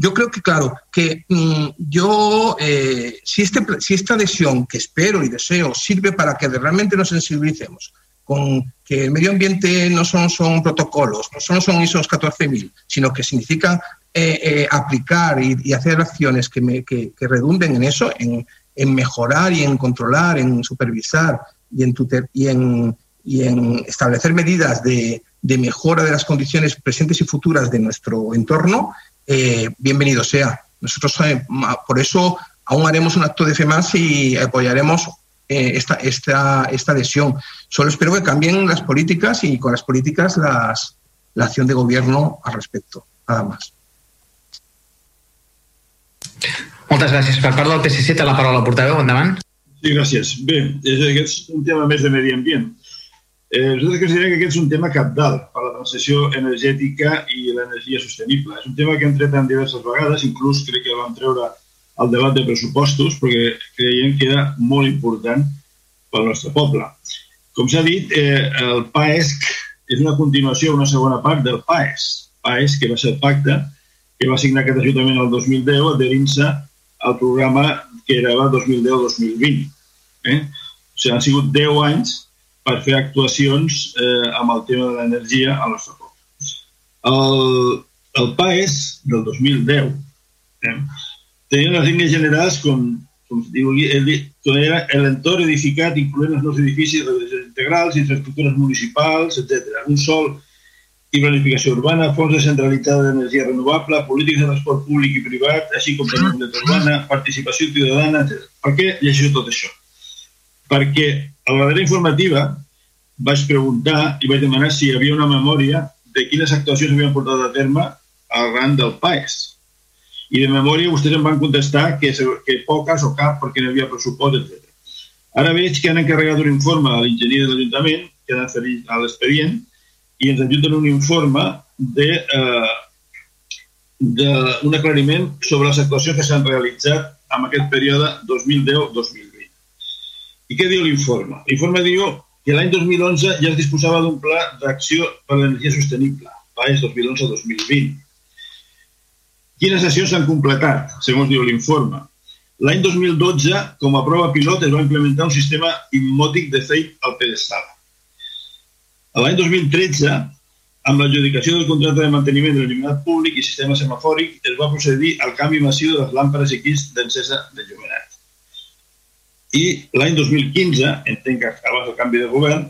Yo creo que, claro, que mmm, yo, eh, si, este, si esta adhesión que espero y deseo sirve para que realmente nos sensibilicemos con que el medio ambiente no son, son protocolos, no solo son ISO 14000, sino que significa eh, eh, aplicar y, y, hacer acciones que, me, que, que redunden en eso, en, en, mejorar y en controlar, en supervisar y en, tuter, y en, y en establecer medidas de, de mejora de las condiciones presentes y futuras de nuestro entorno, eh, bienvenido sea. Nosotros, eh, por eso, aún haremos un acto de fe más y apoyaremos eh, esta, esta, esta adhesión. Solo espero que cambien las políticas y con las políticas las, la acción de gobierno al respecto. Nada más. Moltes gràcies. Per part del PSC té la paraula el portaveu. Endavant. Sí, gràcies. Bé, és, aquest és un tema més de medi ambient. Eh, nosaltres considerem que aquest és un tema capdalt per la transició energètica i l'energia sostenible. És un tema que hem tret en diverses vegades, inclús crec que el vam treure al debat de pressupostos, perquè creiem que era molt important pel nostre poble. Com s'ha dit, eh, el PAESC és una continuació, una segona part del PAES. PAES, que va ser el pacte que va signar aquest Ajuntament el 2010 adherint-se al programa que era el 2010-2020. Eh? O sigui, han sigut 10 anys per fer actuacions eh, amb el tema de l'energia al nostre poble. El, el PAES del 2010 eh, tenia les línies generals com, com diu, el, era l'entorn edificat incloent els nous edificis integrals, infraestructures municipals, etc. Un sol i planificació urbana, fons descentralitzada d'energia renovable, polítiques de transport públic i privat, així com mobilitat urbana, participació ciutadana, etc. Per què llegeixo tot això? Perquè a la darrera informativa vaig preguntar i vaig demanar si hi havia una memòria de quines actuacions havien portat a terme arran del PAES. I de memòria vostès em van contestar que, que poques o cap perquè no hi havia pressupost, etc. Ara veig que han encarregat un informe a l'enginyer de l'Ajuntament, que ha de fer a l'expedient, i ens ajuden un informe de, eh, de un aclariment sobre les actuacions que s'han realitzat en aquest període 2010-2020. I què diu l'informe? L'informe diu que l'any 2011 ja es disposava d'un pla d'acció per a l'energia sostenible, PAES 2011-2020. Quines accions s'han completat, segons diu l'informe? L'any 2012, com a prova pilot, es va implementar un sistema immòtic de feit al pedestal. L'any 2013, amb l'adjudicació del contracte de manteniment de l'il·luminat públic i sistema semafòric, es va procedir al canvi massiu de les làmpades i equips d'encesa de llumenat. I l'any 2015, entenc que abans del canvi de govern,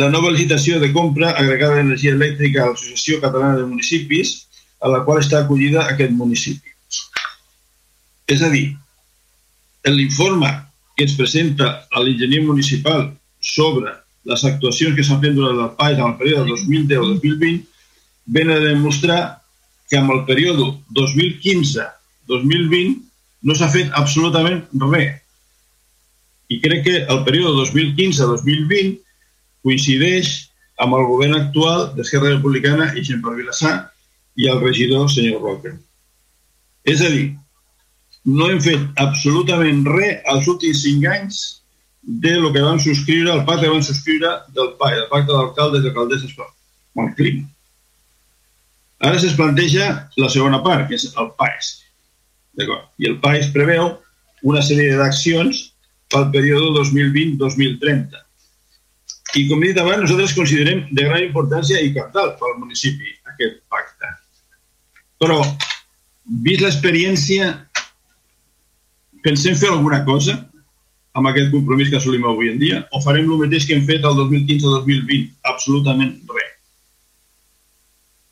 la nova licitació de compra agregada d'energia elèctrica a l'Associació Catalana de Municipis, a la qual està acollida aquest municipi. És a dir, l'informe que ens presenta a l'enginyer municipal sobre les actuacions que s'han fet durant el PAES en el període 2010-2020 ven a demostrar que amb el període 2015-2020 no s'ha fet absolutament res. I crec que el període 2015-2020 coincideix amb el govern actual d'Esquerra Republicana i gent per Vilassar i el regidor senyor Roca. És a dir, no hem fet absolutament res als últims cinc anys de lo que van subscriure, el pacte que van subscriure del PAE, el pacte d'alcaldes i alcaldesses amb el CLIM. Ara se'ns planteja la segona part, que és el PAES. I el PAES preveu una sèrie d'accions pel període 2020-2030. I com he dit abans, nosaltres considerem de gran importància i capital pel municipi aquest pacte. Però, vist l'experiència, pensem fer alguna cosa? amb aquest compromís que assolim avui en dia o farem el mateix que hem fet el 2015-2020? Absolutament res.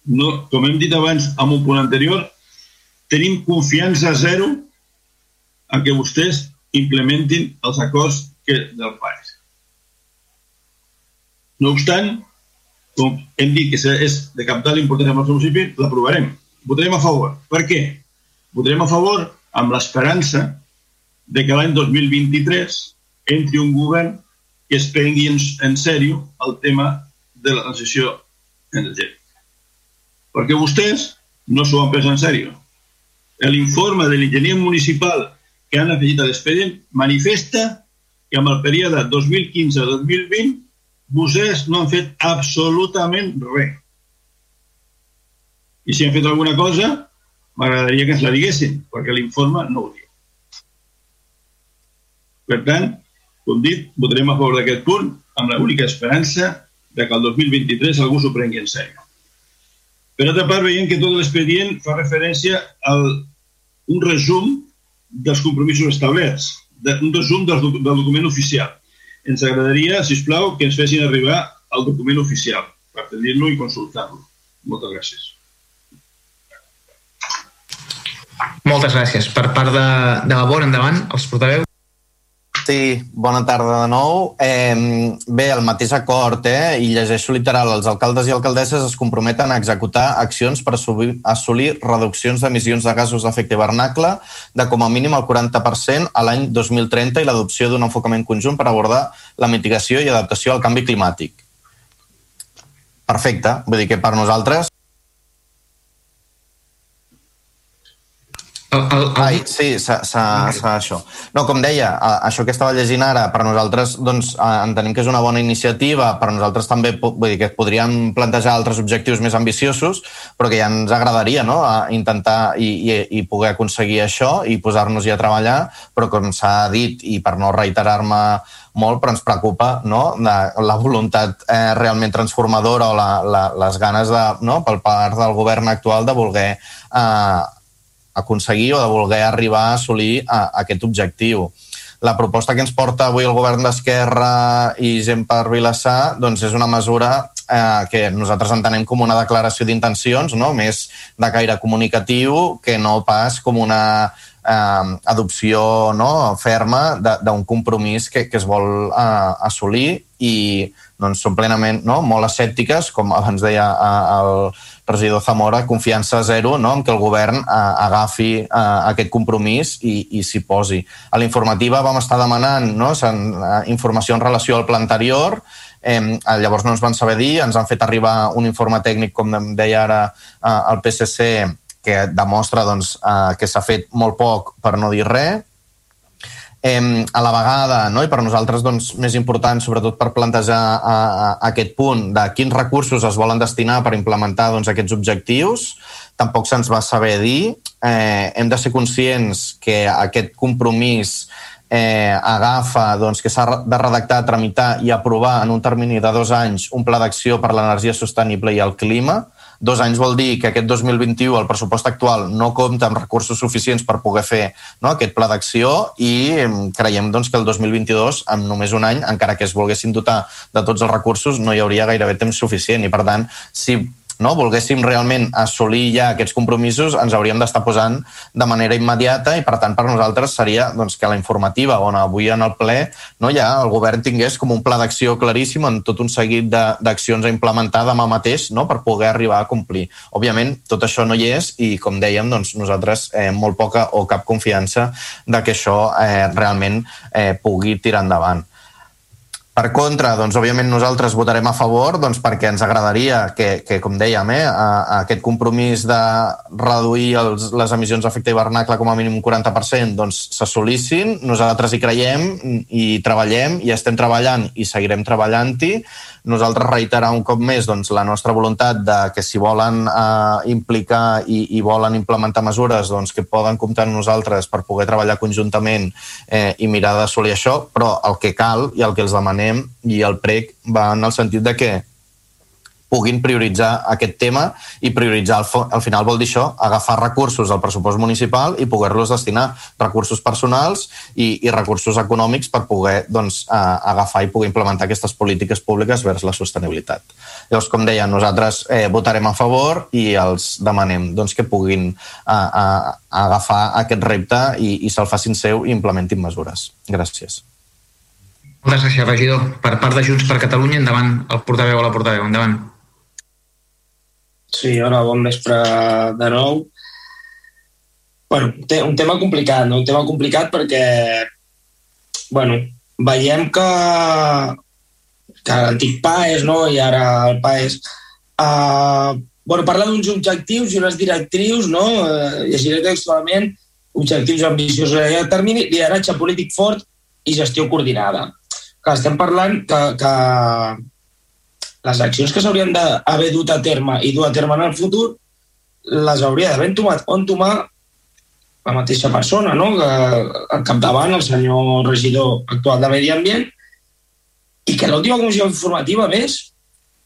No, com hem dit abans en un punt anterior, tenim confiança zero en que vostès implementin els acords que del país. No obstant, com hem dit que és de capital important al nostre municipi, l'aprovarem. Votarem a favor. Per què? Votarem a favor amb l'esperança de que l'any 2023 entri un govern que es prengui en, en sèrio el tema de la transició energètica. Perquè vostès no s'ho han pres en sèrio. L'informe de l'enginyer municipal que han afegit a l'expedient manifesta que amb el període 2015-2020 vostès no han fet absolutament res. I si han fet alguna cosa, m'agradaria que ens la diguessin, perquè l'informe no ho diu. Per tant, com dit, votarem a favor d'aquest punt amb l'única esperança de que el 2023 algú s'ho prengui en sèrio. Per altra part, veiem que tot l'expedient fa referència a un resum dels compromisos establerts, de, un resum del, del document oficial. Ens agradaria, si us plau, que ens fessin arribar el document oficial per tenir-lo i consultar-lo. Moltes gràcies. Moltes gràcies. Per part de, de labor, endavant, els portaveus. Sí, bona tarda de nou. Eh, bé, el mateix acord, eh, i llegeixo literal, els alcaldes i alcaldesses es comprometen a executar accions per assolir, assolir reduccions d'emissions de gasos d'efecte hivernacle de com a mínim el 40% a l'any 2030 i l'adopció d'un enfocament conjunt per abordar la mitigació i adaptació al canvi climàtic. Perfecte, vull dir que per nosaltres El, el, el... Ai, sí, s'ha això. No, com deia, això que estava llegint ara, per nosaltres doncs, entenem que és una bona iniciativa, per nosaltres també vull dir que podríem plantejar altres objectius més ambiciosos, però que ja ens agradaria no? a intentar i, i, i poder aconseguir això i posar-nos-hi a treballar, però com s'ha dit, i per no reiterar-me molt, però ens preocupa no? de la voluntat eh, realment transformadora o la, la, les ganes de, no? pel part del govern actual de voler eh, aconseguir o de voler arribar a assolir a, a aquest objectiu. La proposta que ens porta avui el govern d'Esquerra i gent per Vilassar doncs és una mesura eh, que nosaltres entenem com una declaració d'intencions, no? més de caire comunicatiu que no pas com una eh, adopció no? ferma d'un compromís que, que es vol eh, assolir i doncs, són plenament no? molt escèptiques, com abans deia eh, el regidor Zamora, confiança zero no? en que el govern eh, agafi eh, aquest compromís i, i s'hi posi. A la informativa vam estar demanant no? Eh, informació en relació al pla anterior, eh, llavors no ens van saber dir, ens han fet arribar un informe tècnic, com deia ara eh, el PSC, que demostra doncs, eh, que s'ha fet molt poc per no dir res, eh, a la vegada, no? i per nosaltres doncs, més important, sobretot per plantejar a, a, a aquest punt de quins recursos es volen destinar per implementar doncs, aquests objectius, tampoc se'ns va saber dir. Eh, hem de ser conscients que aquest compromís eh, agafa doncs, que s'ha de redactar, tramitar i aprovar en un termini de dos anys un pla d'acció per l'energia sostenible i el clima, Dos anys vol dir que aquest 2021 el pressupost actual no compta amb recursos suficients per poder fer no, aquest pla d'acció i creiem doncs, que el 2022, amb només un any, encara que es volguessin dotar de tots els recursos, no hi hauria gairebé temps suficient. I, per tant, si no, volguéssim realment assolir ja aquests compromisos, ens hauríem d'estar posant de manera immediata i, per tant, per nosaltres seria doncs, que la informativa on avui en el ple no, ja el govern tingués com un pla d'acció claríssim en tot un seguit d'accions a implementar demà mateix no, per poder arribar a complir. Òbviament, tot això no hi és i, com dèiem, doncs, nosaltres eh, molt poca o cap confiança de que això eh, realment eh, pugui tirar endavant. Per contra, doncs, òbviament nosaltres votarem a favor doncs, perquè ens agradaria que, que com dèiem, eh, a, a aquest compromís de reduir els, les emissions d'efecte hivernacle com a mínim un 40% doncs, s'assolissin. Nosaltres hi creiem i treballem i estem treballant i seguirem treballant-hi nosaltres reiterar un cop més doncs, la nostra voluntat de que si volen eh, implicar i, i volen implementar mesures doncs, que poden comptar amb nosaltres per poder treballar conjuntament eh, i mirar d'assolir això, però el que cal i el que els demanem i el prec va en el sentit de que puguin prioritzar aquest tema i prioritzar al, al final vol dir això, agafar recursos del pressupost municipal i poder-los destinar recursos personals i, i recursos econòmics per poder doncs, agafar i poder implementar aquestes polítiques públiques vers la sostenibilitat. Llavors, com deia, nosaltres eh, votarem a favor i els demanem doncs, que puguin eh, eh, agafar aquest repte i, i se'l facin seu i implementin mesures. Gràcies. Moltes gràcies, regidor. Per part de Junts per Catalunya, endavant el portaveu o la portaveu. Endavant. Sí, hola, bon vespre de nou. Bueno, té un tema complicat, no? Un tema complicat perquè, bueno, veiem que, que l'antic PAES, no?, i ara el PAES, uh, bueno, parla d'uns objectius i unes directrius, no?, uh, llegiré textualment, objectius ambiciosos a llarg termini, lideratge polític fort i gestió coordinada. Que estem parlant que, que les accions que s'haurien d'haver dut a terme i dur a terme en el futur les hauria d'haver entomat o entomar la mateixa persona, no? que al capdavant el senyor regidor actual de Medi Ambient i que l'última comissió informativa més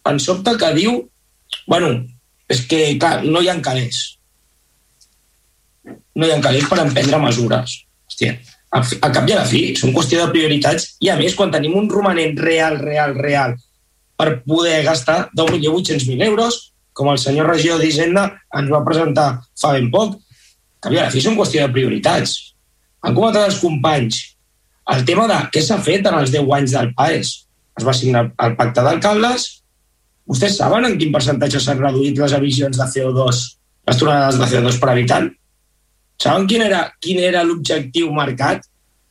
en sobte que diu bueno, és que clar, no hi ha calés no hi ha calés per emprendre mesures hòstia, a cap i a la fi són qüestió de prioritats i a més quan tenim un romanent real, real, real per poder gastar 10.800.000 euros, com el senyor regidor d'Hisenda ens va presentar fa ben poc. Que, a fi, són qüestió de prioritats. Han comentat els companys el tema de què s'ha fet en els 10 anys del PAES. Es va signar el pacte d'alcaldes. Vostès saben en quin percentatge s'han reduït les emissions de CO2, les tonelades de CO2 per habitant? Saben quin era, quin era l'objectiu marcat?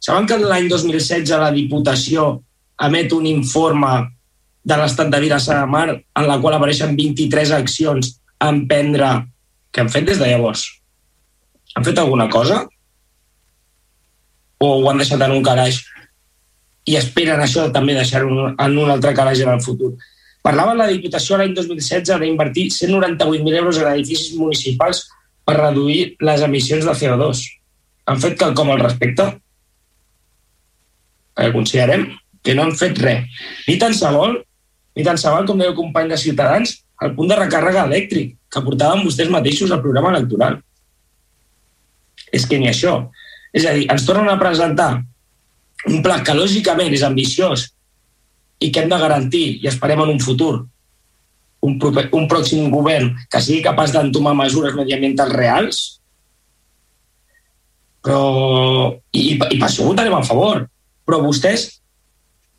Saben que l'any 2016 la Diputació emet un informe de l'estat de Vilassar de Mar en la qual apareixen 23 accions a emprendre que han fet des de llavors. Han fet alguna cosa? o ho han deixat en un calaix i esperen això també deixar-ho en un altre calaix en el futur. Parlava la Diputació l'any 2016 d'invertir 198.000 euros en edificis municipals per reduir les emissions de CO2. Han fet quelcom al respecte? Eh, considerem que no han fet res. Ni tan sabol, ni tan sabol, com deia el company de Ciutadans, el punt de recàrrega elèctric que portaven vostès mateixos al programa electoral. És que ni això. És a dir, ens tornen a presentar un pla que lògicament és ambiciós i que hem de garantir, i esperem en un futur, un, proper, un pròxim govern que sigui capaç d'entomar mesures mediambientals reals, però, i, i per això votarem a favor. Però vostès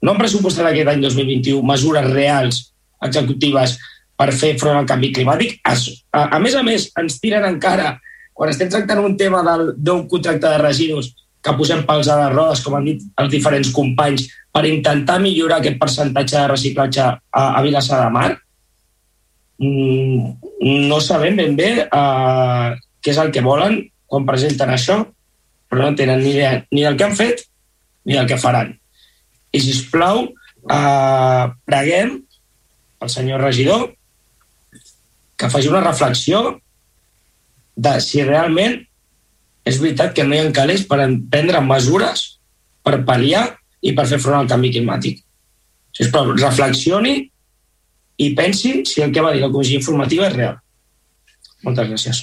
no han pressupostat aquest any 2021 mesures reals executives per fer front al canvi climàtic. A, a, a més a més, ens tiren encara quan estem tractant un tema d'un contracte de residus que posem pels a les rodes, com han dit els diferents companys, per intentar millorar aquest percentatge de reciclatge a, a Vilassar de Mar, mm, no sabem ben bé uh, què és el que volen quan presenten això, però no tenen ni idea ni del que han fet ni del que faran. I, si us plau, uh, preguem al senyor regidor que faci una reflexió de si realment és veritat que no hi ha calés per prendre mesures per pal·liar i per fer front al canvi climàtic. Si us plau, reflexioni i pensi si el que va dir la comissió informativa és real. Moltes gràcies.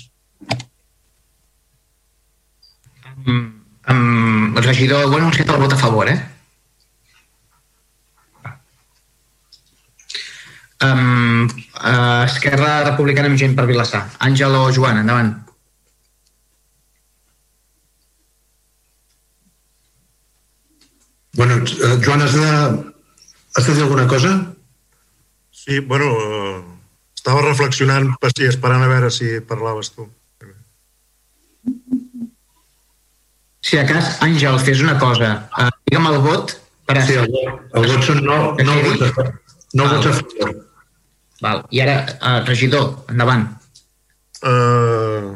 Um, um, el regidor, bueno, anunciat el vot a favor, eh? Um, uh, Esquerra Republicana amb gent per Vilassar. Àngel o Joan, endavant. Bueno, eh, Joan, has de, has de dir alguna cosa? Sí, bueno, eh, estava reflexionant esperant a veure si parlaves tu. Si a cas, Àngel, fes una cosa. Uh, digue'm el vot per a... Sí, el, el vot són no, no vots no vots a favor. Val. I ara, uh, regidor, endavant. Uh,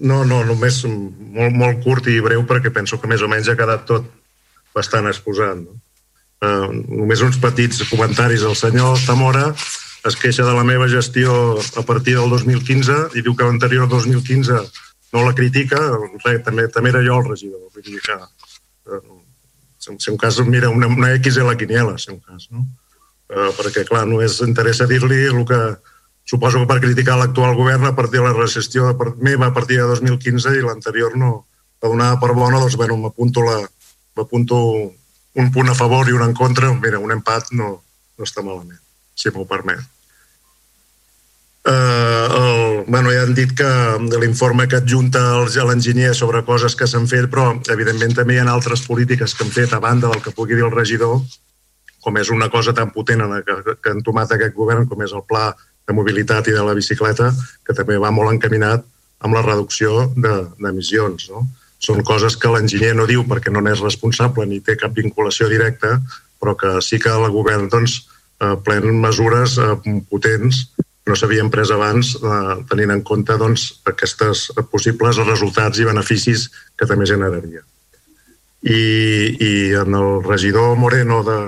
no, no, només molt, molt curt i breu perquè penso que més o menys ha quedat tot bastant exposat. No? Uh, només uns petits comentaris. El senyor Zamora es queixa de la meva gestió a partir del 2015 i diu que l'anterior 2015 no la critica, res, també, també era jo el regidor. Vull dir que, uh, si un cas, mira, una, una X a la quiniela, si un cas, no? Uh, perquè, clar, no és interessa dir-li el que suposo que per criticar l'actual govern a partir de la recessió de part, meva a partir de 2015 i l'anterior no la donava per bona, doncs, bueno, m'apunto la, m'apunto un punt a favor i un en contra, mira, un empat no, no està malament, si m'ho permet. Uh, el, bueno, ja han dit que l'informe que adjunta l'enginyer sobre coses que s'han fet, però evidentment també hi ha altres polítiques que han fet a banda del que pugui dir el regidor, com és una cosa tan potent en que, que han tomat aquest govern, com és el pla de mobilitat i de la bicicleta, que també va molt encaminat amb la reducció d'emissions. De, no? són coses que l'enginyer no diu perquè no n'és responsable ni té cap vinculació directa, però que sí que el govern doncs, eh, plen mesures eh, potents que no s'havien pres abans, eh, tenint en compte doncs, aquestes possibles resultats i beneficis que també generaria. I, i en el regidor Moreno de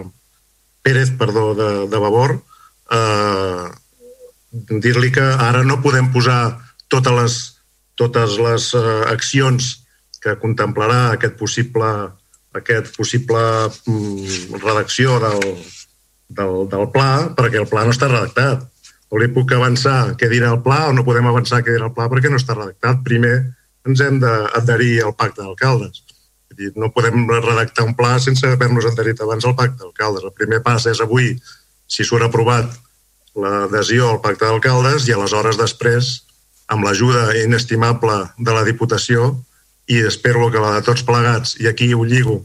Pérez, perdó, de, de Vavor, eh, dir-li que ara no podem posar totes les, totes les eh, accions que contemplarà aquest possible, aquest possible mm, redacció del, del, del pla, perquè el pla no està redactat. O li puc avançar què dirà el pla o no podem avançar què dirà el pla perquè no està redactat. Primer ens hem d'adherir al pacte d'alcaldes. No podem redactar un pla sense haver-nos adherit abans al pacte d'alcaldes. El primer pas és avui, si surt aprovat l'adhesió al pacte d'alcaldes i aleshores després, amb l'ajuda inestimable de la Diputació, i espero que la de tots plegats, i aquí ho lligo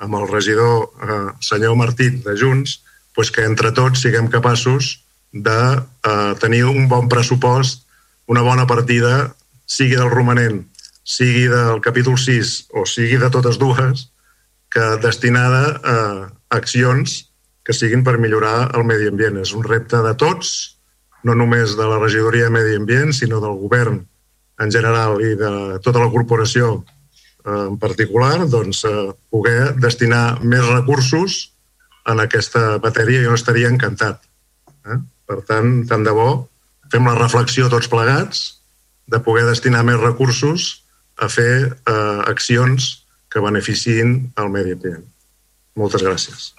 amb el regidor eh, senyor Martí de Junts, pues que entre tots siguem capaços de eh, tenir un bon pressupost, una bona partida, sigui del romanent, sigui del capítol 6 o sigui de totes dues, que destinada a accions que siguin per millorar el medi ambient. És un repte de tots, no només de la regidoria de Medi Ambient, sinó del govern en general i de tota la corporació eh, en particular, doncs, poder destinar més recursos en aquesta matèria jo estaria encantat. Eh? Per tant, tant de bo, fem la reflexió tots plegats de poder destinar més recursos a fer eh, accions que beneficiïn el medi ambient. Moltes gràcies.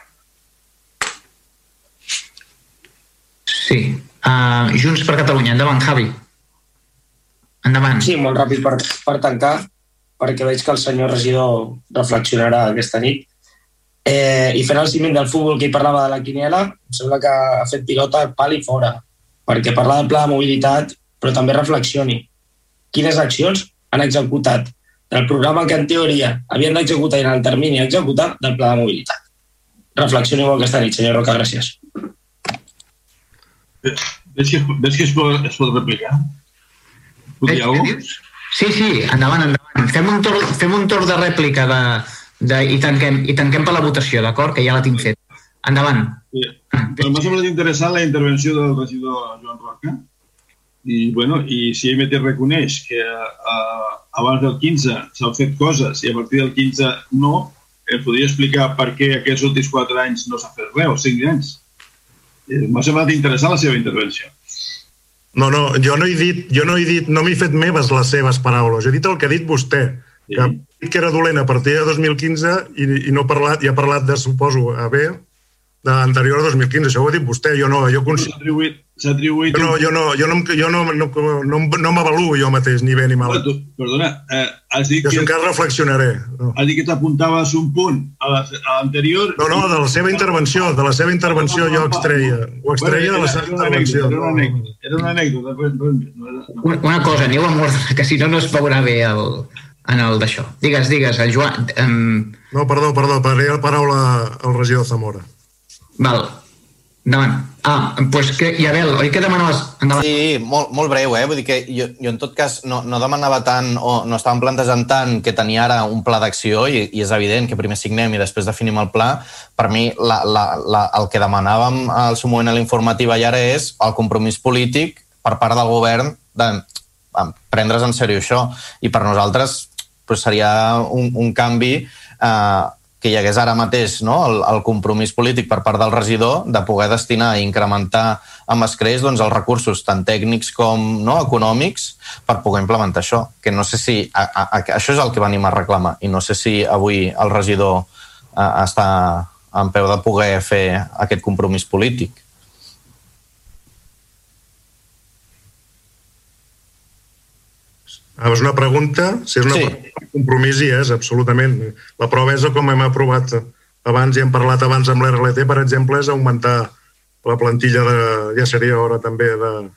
Sí. Uh, Junts per Catalunya. Endavant, Javi. Endavant. Sí, molt ràpid per, per tancar, perquè veig que el senyor regidor reflexionarà aquesta nit. Eh, I fent el ciment del futbol que hi parlava de la quiniela, em sembla que ha fet pilota pal i fora, perquè parla del pla de mobilitat, però també reflexioni. Quines accions han executat del programa que en teoria havien d'executar i en el termini executar del pla de mobilitat. Reflexioni molt aquesta nit, senyor Roca, gràcies. Ves que, ves que es, pot, es pot replicar? Cosa? Sí, sí, endavant, endavant. Fem un torn, fem un torn de rèplica de, de, i, tanquem, i tanquem per la votació, d'acord? Que ja la tinc fet. Endavant. Sí. M'ha semblat interessant la intervenció del regidor Joan Roca i, bueno, i si mateix reconeix que uh, abans del 15 s'han fet coses i a partir del 15 no, em podria explicar per què aquests últims 4 anys no s'ha fet res, o 5 anys. Eh, M'ha semblat interessant la seva intervenció. No, no, jo no he dit, jo no he dit, no m'he fet meves les seves paraules, jo he dit el que ha dit vostè, que ha dit que era dolent a partir de 2015 i, i no ha parlat, i ha parlat de, suposo, a bé, d'anterior a 2015, això ho ha dit vostè, jo no, jo considero... S'ha atribuït. Jo no, jo no, jo no, jo no, no, no, no m'avaluo jo mateix, ni bé ni mal. Tu, perdona, eh, has dit Jo que... encara reflexionaré. No. Has dit que t'apuntaves un punt a la- a l'anterior... no, no, de la seva intervenció, de la seva intervenció jo extreia, ho extreia de la seva intervenció. era una anècdota. Era una anècdota. però- però no era- Una, una cosa, aneu amb ordre, que si no, no es veurà bé el, en el d'això. Digues, digues, el Joan... Um, No, perdó, perdó, parlaré la paraula al regidor Zamora. Val, endavant. Ah, doncs pues que, i Abel, oi que demanaves... Endavant. Sí, molt, molt breu, eh? Vull dir que jo, jo en tot cas no, no demanava tant o no estàvem plantejant tant que tenia ara un pla d'acció i, i és evident que primer signem i després definim el pla. Per mi la, la, la, el que demanàvem al seu moment a l'informativa i ara és el compromís polític per part del govern de prendre's en sèrio això. I per nosaltres pues, seria un, un canvi eh, que hi hagués ara mateix no? el, el compromís polític per part del regidor de poder destinar i incrementar amb escreix doncs, els recursos tant tècnics com no, econòmics per poder implementar això. Que no sé si... A, a, a, això és el que venim a reclamar i no sé si avui el regidor a, està en peu de poder fer aquest compromís polític. Ah, és una pregunta, si és una Sí. pregunta, compromís hi és, absolutament. La prova és com hem aprovat abans i hem parlat abans amb l'RLT, per exemple, és augmentar la plantilla de, ja seria hora també de,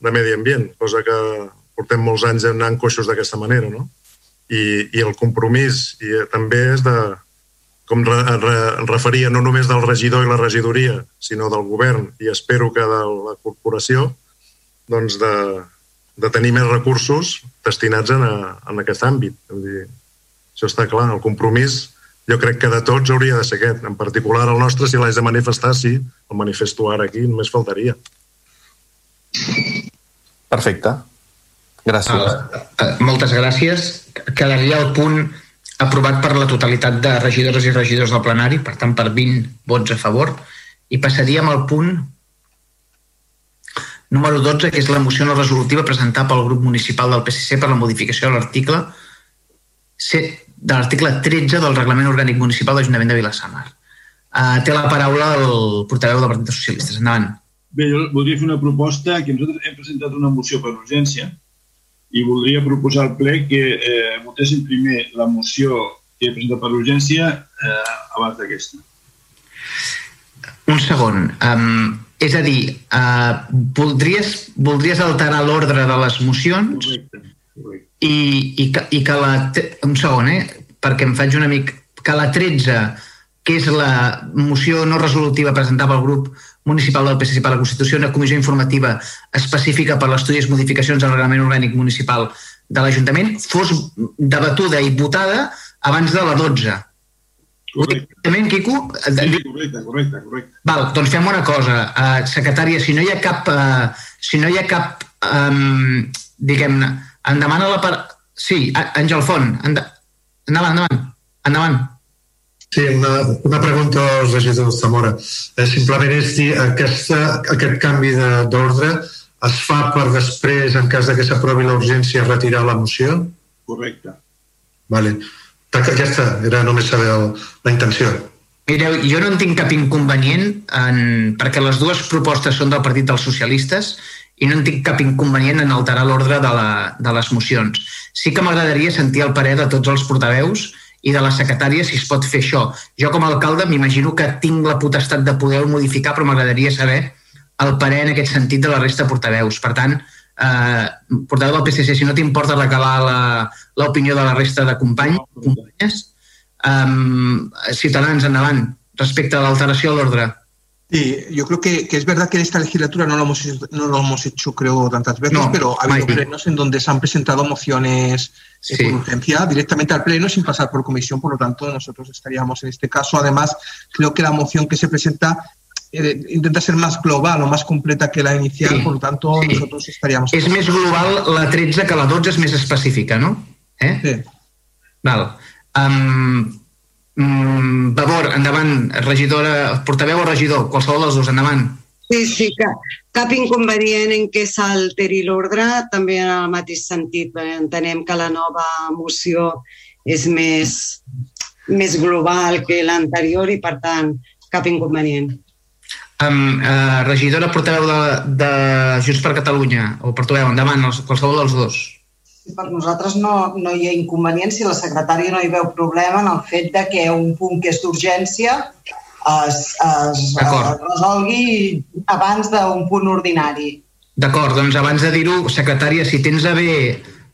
de medi ambient, cosa que portem molts anys anant coixos d'aquesta manera, no? I, I el compromís i eh, també és de, com re, re, referia, no només del regidor i la regidoria, sinó del govern i espero que de la corporació, doncs de, de tenir més recursos destinats en, a, en aquest àmbit. Vull dir, això està clar, el compromís jo crec que de tots hauria de ser aquest. En particular el nostre, si l'haig de manifestar, sí, el manifesto ara aquí, només faltaria. Perfecte. Gràcies. Uh, uh, moltes gràcies. Quedaria el punt aprovat per la totalitat de regidores i regidors del plenari, per tant, per 20 vots a favor, i passaríem al punt número 12, que és la moció no resolutiva presentada pel grup municipal del PSC per la modificació de l'article de l'article 13 del Reglament Orgànic Municipal de l'Ajuntament de Vilassamar. Uh, té la paraula el portaveu del Partit dels Socialistes. Endavant. Bé, jo voldria fer una proposta que nosaltres hem presentat una moció per urgència i voldria proposar al ple que eh, votéssim primer la moció que he presentat per urgència eh, abans d'aquesta. Un segon. Um, és a dir, uh, voldries, voldries alterar l'ordre de les mocions Correcte. correcte. i, i, que, i que la... Un segon, eh? Perquè em faig una mica... que la 13, que és la moció no resolutiva presentada pel grup municipal del PSC per la Constitució, una comissió informativa específica per l'estudi i modificacions del reglament orgànic municipal de l'Ajuntament, fos debatuda i votada abans de la 12. Correcte. Quico? Sí, correcte, correcte, correcte. Val, doncs fem una cosa, uh, secretària, si no hi ha cap, uh, si no hi ha cap, um, diguem-ne, em demana la part... Sí, Àngel Font, enda... endavant, endavant, endavant. Sí, una, una pregunta al regidor Zamora. Eh, simplement és dir, aquesta, aquest canvi d'ordre es fa per després, en cas de que s'aprovi la urgència, retirar la moció? Correcte. Vale. Aquesta era només saber el, la intenció. Mireu, jo no en tinc cap inconvenient en, perquè les dues propostes són del Partit dels Socialistes i no en tinc cap inconvenient en alterar l'ordre de, la, de les mocions. Sí que m'agradaria sentir el parer de tots els portaveus i de la secretària si es pot fer això. Jo com a alcalde m'imagino que tinc la potestat de poder modificar, però m'agradaria saber el parer en aquest sentit de la resta de portaveus. Per tant, eh, portaveu del PSC, si no t'importa recalar l'opinió de la resta de companys, companyes, eh, ciutadans, endavant, respecte a l'alteració de l'ordre. Sí, yo creo que, que, es verdad que en esta legislatura no lo hemos, no lo hemos hecho, creo, tantas veces, no, pero ha habido Mike. plenos en donde se han presentado mociones sí. eh, por urgencia directamente al pleno sin pasar por comisión, por lo tanto nosotros estaríamos en este caso. Además, creo que la moción que se presenta eh, intenta ser más global o más completa que la inicial, sí. por lo tanto sí. nosotros estaríamos... És més global la 13 que la 12 és més específica, no? Eh? Sí. Val. Um, Mm, Vavor, endavant, regidora, portaveu o regidor, qualsevol dels dos, endavant. Sí, sí, que cap inconvenient en què s'alteri l'ordre, també en el mateix sentit. Entenem que la nova moció és més, més global que l'anterior i, per tant, cap inconvenient. Um, uh, regidora, portaveu de, de Junts per Catalunya, o portaveu, endavant, qualsevol dels dos. Per nosaltres no, no hi ha inconvenient. Si la secretària no hi veu problema en el fet de que un punt que és d'urgència es, es, es resolgui abans d'un punt ordinari. D'acord, doncs abans de dir-ho, secretària, si tens a bé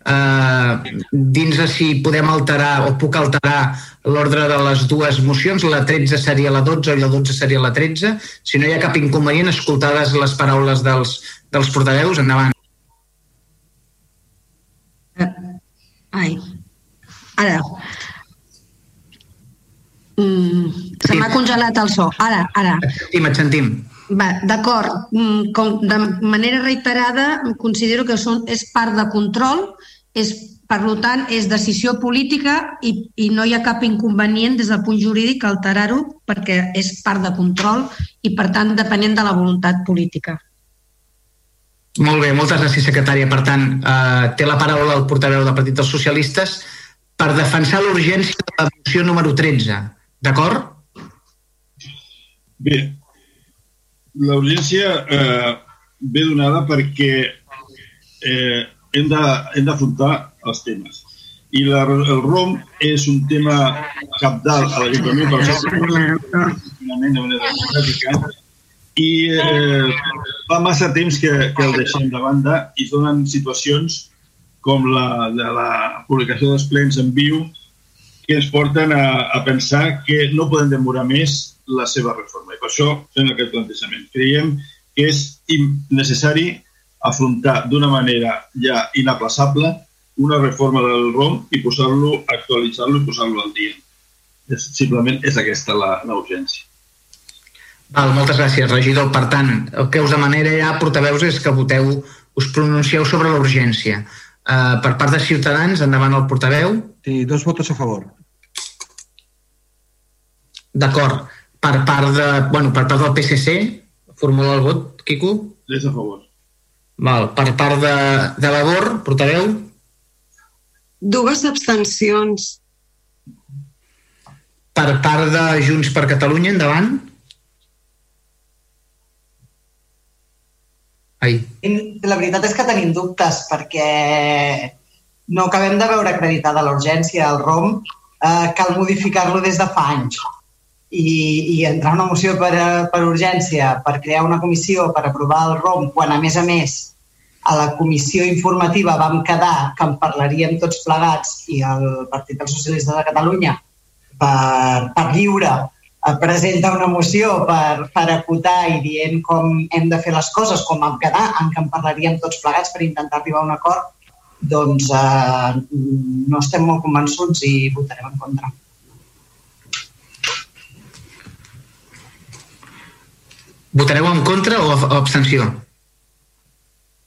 eh, dins de si podem alterar o puc alterar l'ordre de les dues mocions, la 13 seria la 12 i la 12 seria la 13. Si no hi ha cap inconvenient, escoltades les paraules dels, dels portaveus, endavant. Ai. Ara. Mm, se m'ha congelat el so. Ara, ara. Et sentim, et sentim. Va, d'acord. Mm, de manera reiterada, considero que són, és part de control, és, per tant, és decisió política i, i no hi ha cap inconvenient des del punt jurídic alterar-ho perquè és part de control i, per tant, depenent de la voluntat política. Molt bé, moltes gràcies, secretària. Per tant, eh, té la paraula el portaveu del Partit dels Socialistes per defensar l'urgència de la moció número 13. D'acord? Bé, l'urgència eh, ve donada perquè eh, hem d'afrontar els temes. I la, el ROM és un tema capdalt a l'Ajuntament per al de manera democràtica i eh, fa massa temps que, que el deixem de banda i es donen situacions com la de la publicació dels plens en viu que ens porten a, a pensar que no podem demorar més la seva reforma. I per això fem aquest plantejament. Creiem que és necessari afrontar d'una manera ja inaplaçable una reforma del ROM i posar-lo, actualitzar-lo i posar-lo al dia. És, simplement és aquesta la, la urgència. Val, moltes gràcies, regidor. Per tant, el que us demanaré ja, portaveus, és que voteu, us pronuncieu sobre la urgència. Uh, per part de Ciutadans, endavant el portaveu. Sí, dos votos a favor. D'acord. Per part de, bueno, per part del PSC, formula el vot, Quico? És a favor. Val. Per part de, de Labor, portaveu? Dues abstencions. Per part de Junts per Catalunya, endavant? Ai. La veritat és que tenim dubtes perquè no acabem de veure acreditada la urgència al ROM, eh, cal modificar-lo des de fa anys. I, i entrar una moció per, per urgència, per crear una comissió, per aprovar el ROM, quan a més a més a la comissió informativa vam quedar que en parlaríem tots plegats i el Partit dels Socialistes de Catalunya per, per lliure eh, presenta una moció per, per acotar i dient com hem de fer les coses, com vam quedar, en què en parlaríem tots plegats per intentar arribar a un acord, doncs eh, no estem molt convençuts i votarem en contra. Votareu en contra o, abstenció?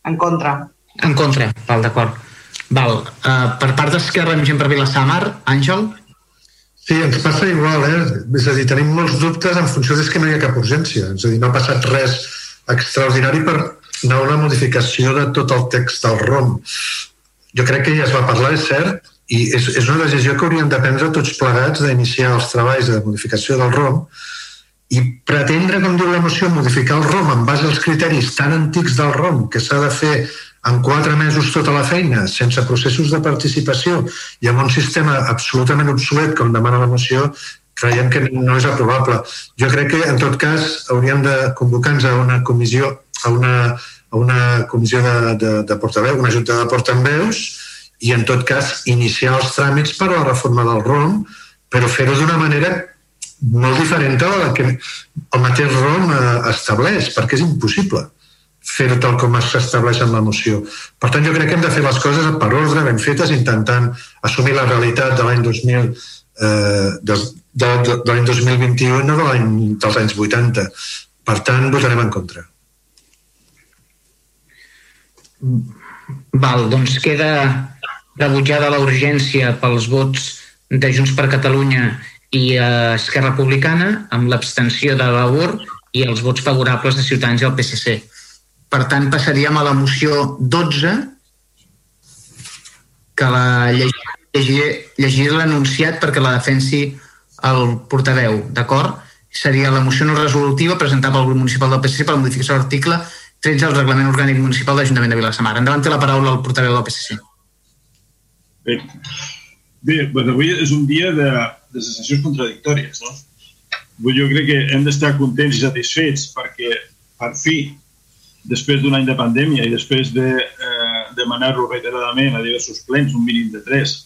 En contra. En contra, val, d'acord. Val, uh, per part d'Esquerra, amb gent per Vilassar Mar, Àngel? Sí, ens passa igual, eh? És a dir, tenim molts dubtes en funció de que no hi ha cap urgència. És a dir, no ha passat res extraordinari per anar a una modificació de tot el text del ROM. Jo crec que ja es va parlar, és cert, i és, és una decisió que hauríem de prendre tots plegats d'iniciar els treballs de modificació del ROM i pretendre, com diu la moció, modificar el ROM en base als criteris tan antics del ROM que s'ha de fer en quatre mesos tota la feina, sense processos de participació i amb un sistema absolutament obsolet, com demana la moció, creiem que no és aprovable. Jo crec que, en tot cas, hauríem de convocar-nos a una comissió, a una, a una comissió de, de, de portaveu, una junta de portaveus, i, en tot cas, iniciar els tràmits per a la reforma del ROM, però fer-ho d'una manera molt diferent a la que el mateix ROM eh, estableix, perquè és impossible fer-ho tal com s'estableix en la moció. Per tant, jo crec que hem de fer les coses per ordre, ben fetes, intentant assumir la realitat de l'any 2000, eh, de, de, de, de l'any 2021, no de l'any dels anys 80. Per tant, votarem en contra. Val, doncs queda rebutjada la urgència pels vots de Junts per Catalunya i Esquerra Republicana amb l'abstenció de l'AUR i els vots favorables de Ciutadans i el PSC. Per tant, passaríem a la moció 12, que la llegiré, llegiré l'anunciat perquè la defensi el portaveu, d'acord? Seria la moció no resolutiva presentada pel grup municipal del PSC per la modificació de l'article 13 del Reglament Orgànic Municipal de l'Ajuntament de Vilassamar. Endavant té la paraula el portaveu del PSC. Bé, Bé doncs avui és un dia de, de sensacions contradictòries, no? Jo crec que hem d'estar contents i satisfets perquè, per fi, després d'un any de pandèmia i després de eh, demanar-lo reiteradament a diversos plens, un mínim de tres,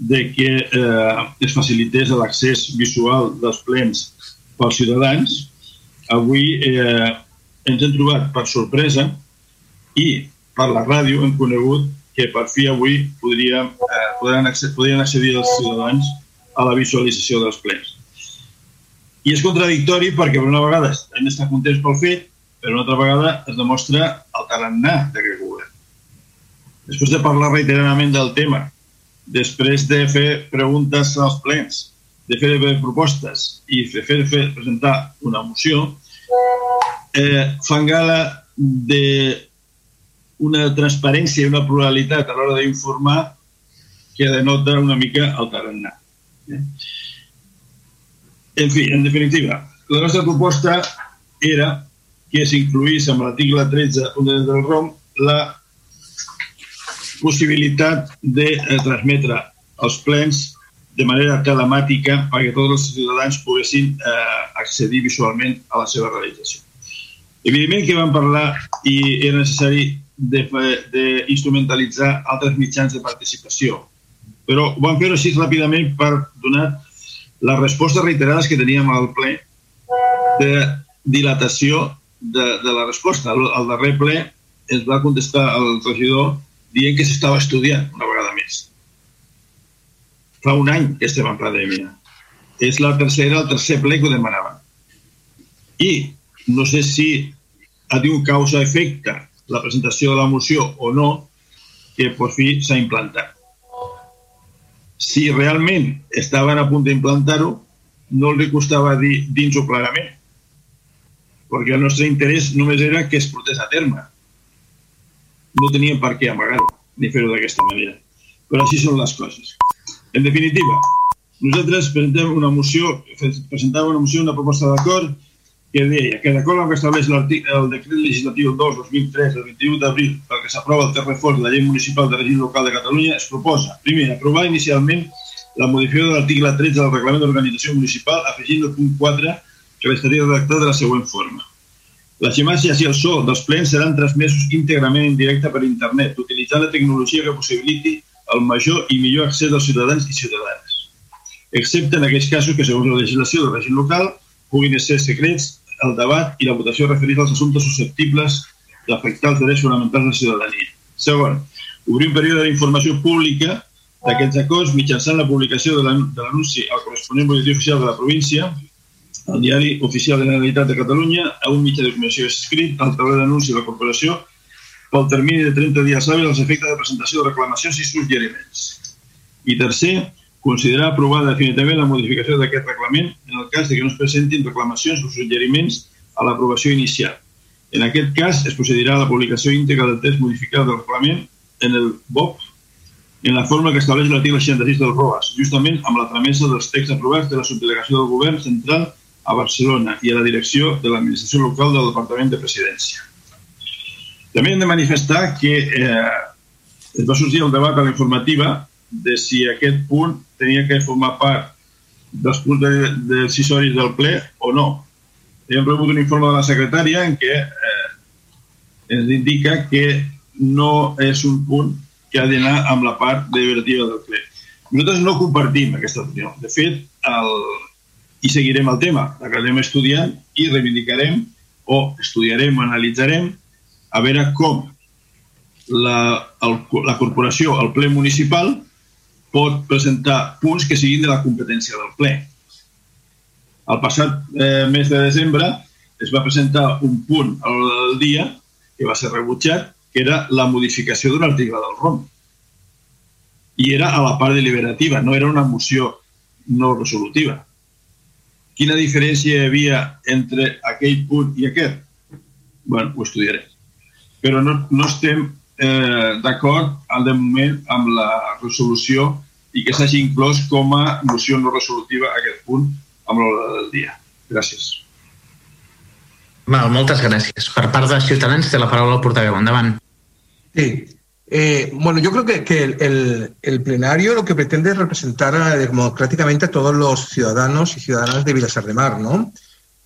de que eh, es facilités l'accés visual dels plens pels ciutadans, avui eh, ens hem trobat per sorpresa i per la ràdio hem conegut que per fi avui podríem, eh, podran, podrien accedir els ciutadans a la visualització dels plens. I és contradictori perquè per una vegada hem d'estar contents pel fet però una altra vegada es demostra el tarannà d'aquest govern. Després de parlar reiteradament del tema, després de fer preguntes als plens, de fer propostes i de fer, fer presentar una moció, eh, fan gala de una transparència i una pluralitat a l'hora d'informar que denota una mica el tarannà. En fi, en definitiva, la nostra proposta era que s'incluís amb l'article 13 del ROM la possibilitat de eh, transmetre els plens de manera telemàtica perquè tots els ciutadans poguessin eh, accedir visualment a la seva realització. Evidentment que vam parlar i era necessari d'instrumentalitzar altres mitjans de participació, però vam fer així ràpidament per donar les respostes reiterades que teníem al ple de dilatació de, de la resposta. Al, al darrer ple es va contestar el regidor dient que s'estava estudiant una vegada més. Fa un any que estem en pandèmia. És la tercera, el tercer ple que ho demanaven. I no sé si ha tingut causa-efecte la presentació de la moció o no, que per fi s'ha implantat. Si realment estaven a punt d'implantar-ho, no li costava dir dins-ho clarament perquè el nostre interès només era que es portés a terme. No teníem per què amagar-ho, ni fer-ho d'aquesta manera. Però així són les coses. En definitiva, nosaltres presentem una moció, presentàvem una moció, una proposta d'acord que deia que d'acord amb que estableix el decret legislatiu 2-2003 del 21 d'abril pel que s'aprova el tercer reforç de la llei municipal de règim local de Catalunya es proposa, primer, aprovar inicialment la modificació de l'article 13 del reglament d'organització municipal afegint el punt 4 que estaria redactat de la següent forma. Les imatges i el so dels plens seran transmesos íntegrament en directe per internet, utilitzant la tecnologia que possibiliti el major i millor accés dels ciutadans i ciutadanes. excepte en aquells casos que, segons la legislació del règim local, puguin ser secrets el debat i la votació referits als assumptes susceptibles d'afectar els drets fonamentals de la ciutadania. Segon, obrir un període d'informació pública d'aquests acords mitjançant la publicació de l'anunci al corresponent butlletí oficial de la província, al diari oficial de la Generalitat de Catalunya, a un mitjà de comunicació escrit, al taulell d'anunci de la corporació, pel termini de 30 dies hàbils als efectes de presentació de reclamacions i suggeriments. I tercer, considerar aprovada definitivament la modificació d'aquest reglament en el cas de que no es presentin reclamacions o suggeriments a l'aprovació inicial. En aquest cas, es procedirà a la publicació íntegra del text modificat del reglament en el BOP en la forma que estableix l'article 66 del ROAS, justament amb la tramesa dels texts aprovats de la subdelegació del Govern Central a Barcelona i a la direcció de l'administració local del Departament de Presidència. També hem de manifestar que eh, es va sorgir el debat a la informativa de si aquest punt tenia que formar part dels punts de, decisoris del ple o no. Hem rebut un informe de la secretària en què eh, ens indica que no és un punt que ha d'anar amb la part divertida del ple. Nosaltres no compartim aquesta opinió. De fet, el, i seguirem el tema, l'acabarem estudiant i reivindicarem o estudiarem analitzarem a veure com la, el, la corporació, el ple municipal, pot presentar punts que siguin de la competència del ple. El passat eh, mes de desembre es va presentar un punt a l'hora del dia que va ser rebutjat, que era la modificació d'un article del ROM. I era a la part deliberativa, no era una moció no resolutiva. Quina diferència hi havia entre aquell punt i aquest? bueno, ho estudiarem. Però no, no estem eh, d'acord al de moment amb la resolució i que s'hagi inclòs com a moció no resolutiva aquest punt amb l'hora del dia. Gràcies. Val, moltes gràcies. Per part de Ciutadans té la paraula el portaveu. Endavant. Sí. Eh, bueno, yo creo que, que el, el, el, plenario lo que pretende es representar democráticamente a todos los ciudadanos y ciudadanas de Vilasar de Mar, ¿no?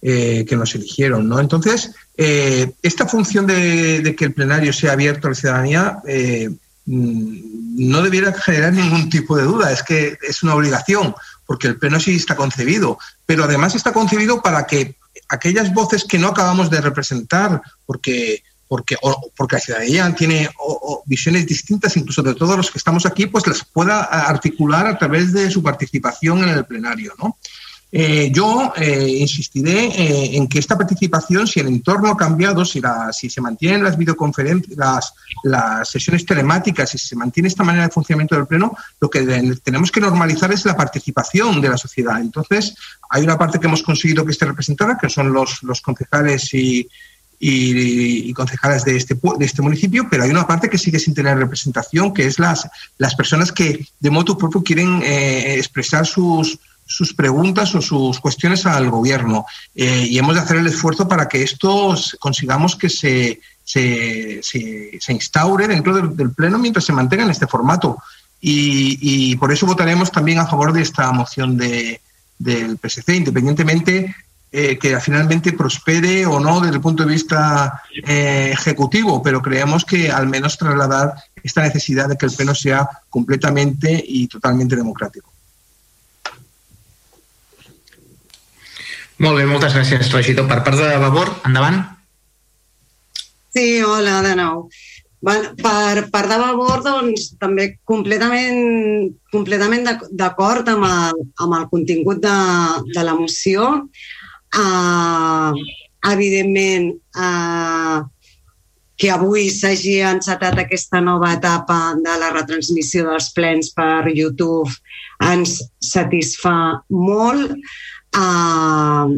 Eh, que nos eligieron. ¿no? Entonces, eh, esta función de, que el plenario sea abierto a la ciudadanía eh, mm, no debiera generar ningún tipo de duda, es que es una obligación, porque el pleno sí está concebido, pero además está concebido para que aquellas voces que no acabamos de representar, porque porque, porque la ciudadanía tiene visiones distintas, incluso de todos los que estamos aquí, pues las pueda articular a través de su participación en el plenario. ¿no? Eh, yo eh, insistiré eh, en que esta participación, si el entorno ha cambiado, si, la, si se mantienen las videoconferencias, las, sesiones telemáticas, si se mantiene esta manera de funcionamiento del Pleno, lo que tenemos que normalizar es la participación de la sociedad. Entonces, hay una parte que hemos conseguido que esté representada, que son los, concejales y, y, concejales de este, de este municipio, pero hay una parte que sigue sin tener representación, que es las, las personas que de modo propio quieren expresar sus, sus preguntas o sus cuestiones al gobierno eh, y hemos de hacer el esfuerzo para que esto consigamos que se, se, se, instaure dentro del, Pleno mientras se mantenga en este formato. Y, y, por eso votaremos también a favor de esta moción de, del PSC, independientemente eh, que finalmente prospere o no desde el punto de vista eh, ejecutivo, pero creemos que al menos trasladar esta necesidad de que el Pleno sea completamente y totalmente democrático. Molt bé, moltes gràcies, regidor. Per part de Vavor, endavant. Sí, hola de nou. Bueno, per part de Vavor, doncs, també completament, completament d'acord amb, el, amb el contingut de, de la moció. Uh, evidentment, uh, que avui s'hagi encetat aquesta nova etapa de la retransmissió dels plens per YouTube ens satisfà molt Uh,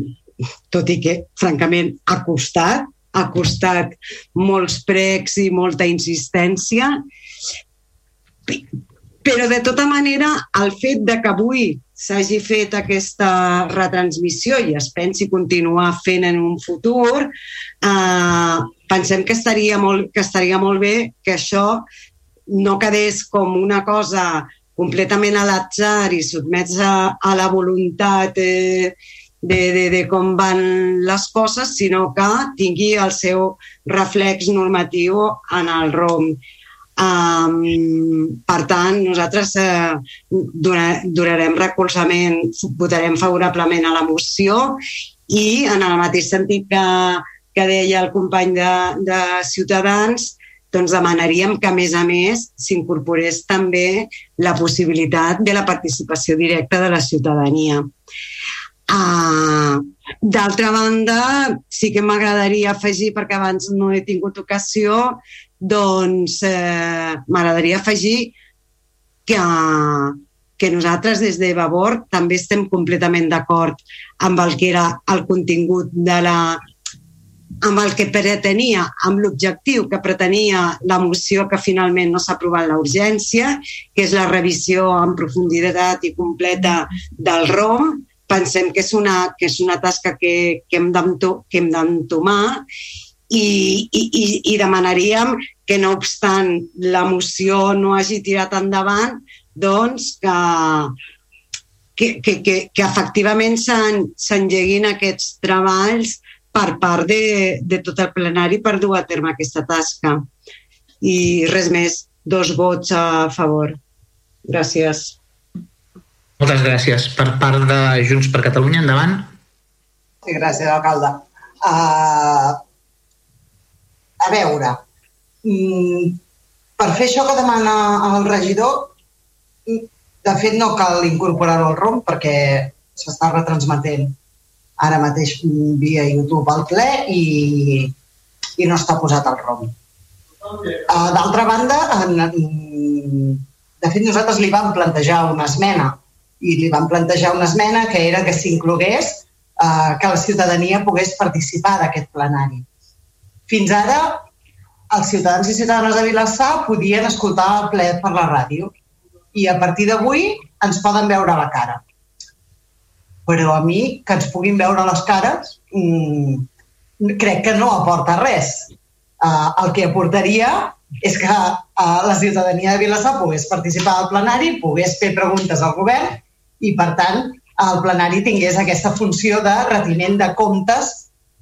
tot i que, francament, ha costat, ha costat molts pregs i molta insistència, però de tota manera el fet de que avui s'hagi fet aquesta retransmissió i es pensi continuar fent en un futur, eh, pensem que estaria, molt, que estaria molt bé que això no quedés com una cosa completament a l'atzar i sotmets a, a la voluntat eh, de, de, de com van les coses, sinó que tingui el seu reflex normatiu en el ROM. Um, per tant, nosaltres uh, donarem recolzament, votarem favorablement a la moció i en el mateix sentit que, que deia el company de, de Ciutadans, doncs demanaríem que, a més a més, s'incorporés també la possibilitat de la participació directa de la ciutadania. Uh, D'altra banda, sí que m'agradaria afegir, perquè abans no he tingut ocasió, doncs eh, m'agradaria afegir que, que nosaltres des de Vavor també estem completament d'acord amb el que era el contingut de la amb el que pretenia, amb l'objectiu que pretenia la moció que finalment no s'ha aprovat la urgència, que és la revisió en profunditat i completa del ROM. Pensem que és una, que és una tasca que, que hem d'entomar i, i, i demanaríem que no obstant la moció no hagi tirat endavant, doncs que, que, que, que, que efectivament s'engeguin aquests treballs per part de, de tot el plenari per dur a terme aquesta tasca. I res més, dos vots a favor. Gràcies. Moltes gràcies. Per part de Junts per Catalunya, endavant. Sí, gràcies, alcalde. Uh, a veure, mm, per fer això que demana el regidor, de fet no cal incorporar-ho al ROM perquè s'està retransmetent ara mateix via YouTube al ple i, i no està posat al ROM. Uh, D'altra banda, en, de fet nosaltres li vam plantejar una esmena i li vam plantejar una esmena que era que s'inclogués uh, que la ciutadania pogués participar d'aquest plenari. Fins ara, els ciutadans i ciutadanes de Vilassar podien escoltar el ple per la ràdio i a partir d'avui ens poden veure la cara. Però a mi, que ens puguin veure les cares, mmm, crec que no aporta res. Uh, el que aportaria és que uh, la ciutadania de Vilassar pogués participar al plenari, pogués fer preguntes al govern i, per tant, el plenari tingués aquesta funció de retiment de comptes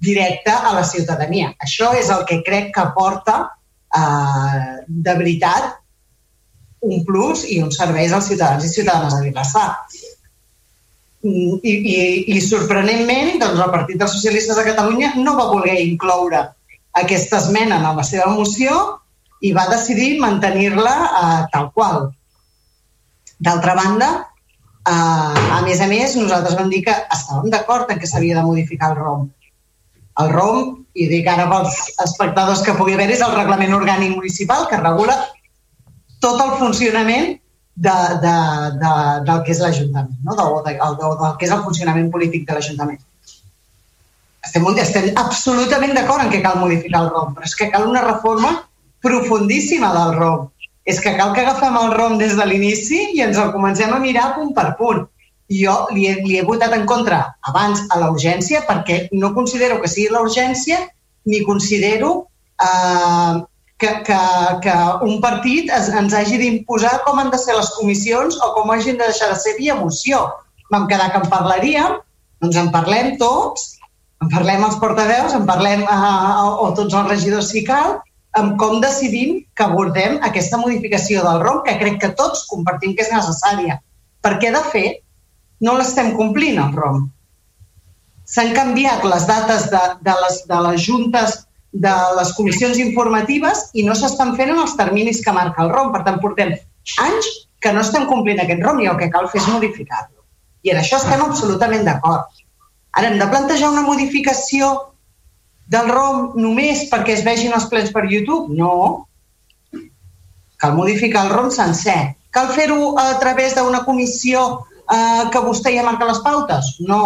directe a la ciutadania. Això és el que crec que aporta eh, de veritat un plus i uns serveis als ciutadans i ciutadanes de Vilassar. I, i, i sorprenentment, doncs, el Partit dels Socialistes de Catalunya no va voler incloure aquesta esmena en la seva moció i va decidir mantenir-la eh, tal qual. D'altra banda, eh, a més a més, nosaltres vam dir que estàvem d'acord en que s'havia de modificar el ROM, el ROM, i dic ara pels espectadors que pugui haver, és el reglament orgànic municipal que regula tot el funcionament de, de, de, del que és l'Ajuntament, no? del, del, del, del que és el funcionament polític de l'Ajuntament. Estem, estem absolutament d'acord en que cal modificar el ROM, però és que cal una reforma profundíssima del ROM. És que cal que agafem el ROM des de l'inici i ens el comencem a mirar punt per punt jo li he, li he votat en contra abans a la urgència perquè no considero que sigui la urgència ni considero eh, que, que, que un partit es, ens hagi d'imposar com han de ser les comissions o com hagin de deixar de ser via moció. Vam quedar que en parlaríem, doncs en parlem tots, en parlem els portaveus, en parlem eh, o tots els regidors si cal, amb com decidim que abordem aquesta modificació del ROM, que crec que tots compartim que és necessària. Perquè, de fet, no l'estem complint, el ROM. S'han canviat les dates de, de, les, de les juntes de les comissions informatives i no s'estan fent en els terminis que marca el ROM. Per tant, portem anys que no estem complint aquest ROM i el que cal fer és modificar-lo. I en això estem absolutament d'acord. Ara, hem de plantejar una modificació del ROM només perquè es vegin els plens per YouTube? No. Cal modificar el ROM sencer. Cal fer-ho a través d'una comissió eh, que vostè ja marca les pautes? No,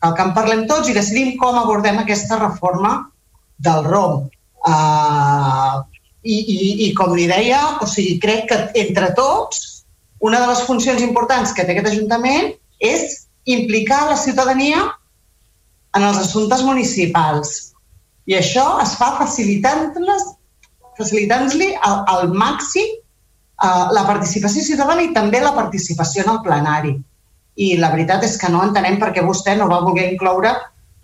cal que en parlem tots i decidim com abordem aquesta reforma del ROM. Uh, i, i, I com li deia, o sigui, crec que entre tots una de les funcions importants que té aquest Ajuntament és implicar la ciutadania en els assumptes municipals. I això es fa facilitant-les facilitant-li al, al màxim Eh, la participació ciutadana i també la participació en el plenari. I la veritat és que no entenem per què vostè no va voler incloure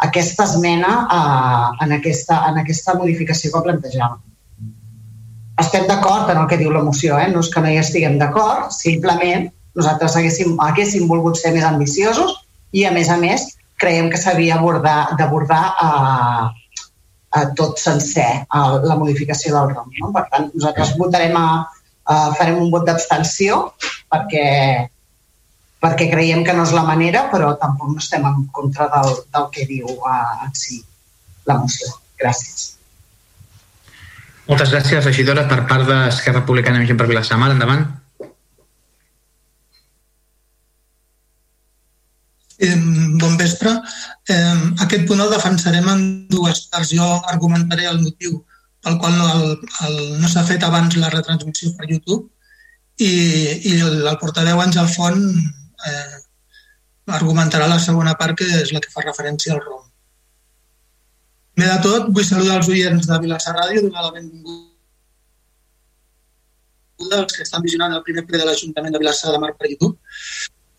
aquesta esmena uh, en, aquesta, en aquesta modificació que plantejava. estem d'acord en el que diu la moció, eh? no és que no hi estiguem d'acord, simplement nosaltres haguéssim, haguéssim volgut ser més ambiciosos i, a més a més, creiem que s'havia d'abordar a, a tot sencer a la modificació del ROM. No? Per tant, nosaltres votarem a, a farem un vot d'abstenció perquè, perquè creiem que no és la manera, però tampoc no estem en contra del, del que diu uh, en si la moció. Gràcies. Moltes gràcies, regidora, per part d'Esquerra Republicana i Gent per Vilassamar. Endavant. Eh, bon vespre. Eh, aquest punt el defensarem en dues parts. Jo argumentaré el motiu pel qual no, el, el, no s'ha fet abans la retransmissió per YouTube i, i el, el portaveu Àngel Font eh, argumentarà la segona part que és la que fa referència al ROM. Primer de tot, vull saludar els oients de Vilassar Ràdio, donar la benvinguda als que estan visionant el primer ple de l'Ajuntament de Vilassar de Mar per YouTube.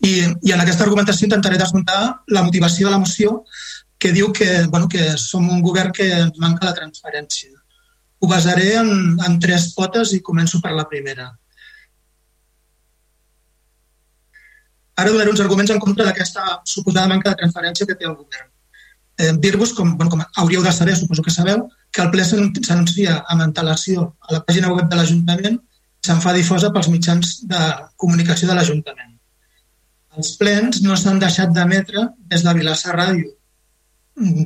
I, I en aquesta argumentació intentaré desmuntar la motivació de la moció que diu que, bueno, que som un govern que ens manca la transparència. Ho basaré en, en tres potes i començo per la primera. Ara donaré uns arguments en contra d'aquesta suposada manca de transparència que té el govern eh, dir-vos, com, bueno, com hauríeu de saber, suposo que sabeu, que el ple s'anuncia amb antelació a la pàgina web de l'Ajuntament se'n fa difosa pels mitjans de comunicació de l'Ajuntament. Els plens no s'han deixat d'emetre des de Vilassar Ràdio,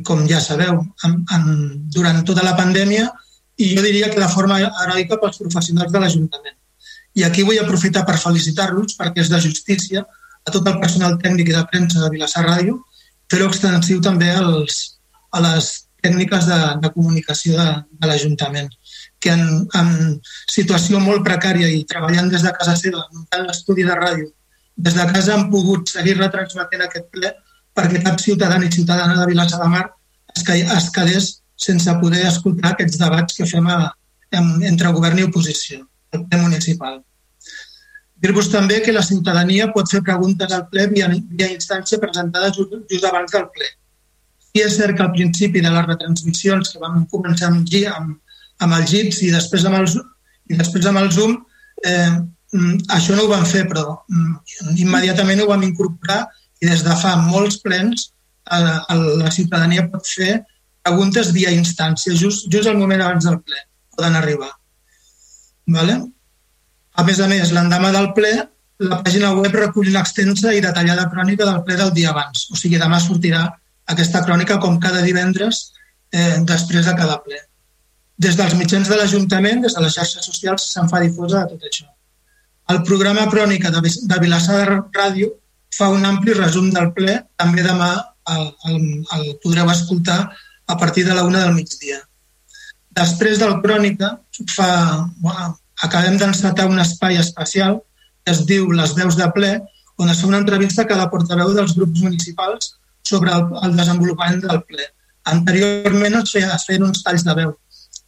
com ja sabeu, en, en, durant tota la pandèmia i jo diria que de forma heroica pels professionals de l'Ajuntament. I aquí vull aprofitar per felicitar-los perquè és de justícia a tot el personal tècnic i de premsa de Vilassar Ràdio fer-ho extensiu també als, a les tècniques de, de comunicació de, de l'Ajuntament, que en, en situació molt precària i treballant des de casa seva, muntant l'estudi de ràdio, des de casa han pogut seguir retransmetent aquest ple perquè cap ciutadà ni ciutadana de Vilassa de Mar es, es quedés sense poder escoltar aquests debats que fem a, entre govern i oposició, el ple municipal. Dir-vos també que la ciutadania pot fer preguntes al ple via, via instància presentada just, just abans del ple. I és cert que al principi de les retransmissions que vam començar amb, amb, amb els GIPs i després amb el, i després amb el Zoom, eh, mm, això no ho vam fer, però mm, immediatament ho vam incorporar i des de fa molts plens a, a la ciutadania pot fer preguntes via instància, just, just al moment abans del ple poden arribar. Vale? A més a més, l'endemà del ple, la pàgina web recull una extensa i detallada crònica del ple del dia abans. O sigui, demà sortirà aquesta crònica com cada divendres eh, després de cada ple. Des dels mitjans de l'Ajuntament, des de les xarxes socials, se'n fa difosa de tot això. El programa Crònica de, de Vilassar de Ràdio fa un ampli resum del ple. També demà el, el, el podreu escoltar a partir de la una del migdia. Després del Crònica fa, bueno, acabem d'encetar un espai especial que es diu Les veus de ple, on es fa una entrevista a cada portaveu dels grups municipals sobre el, el desenvolupament del ple. Anteriorment es, feia, feien uns talls de veu.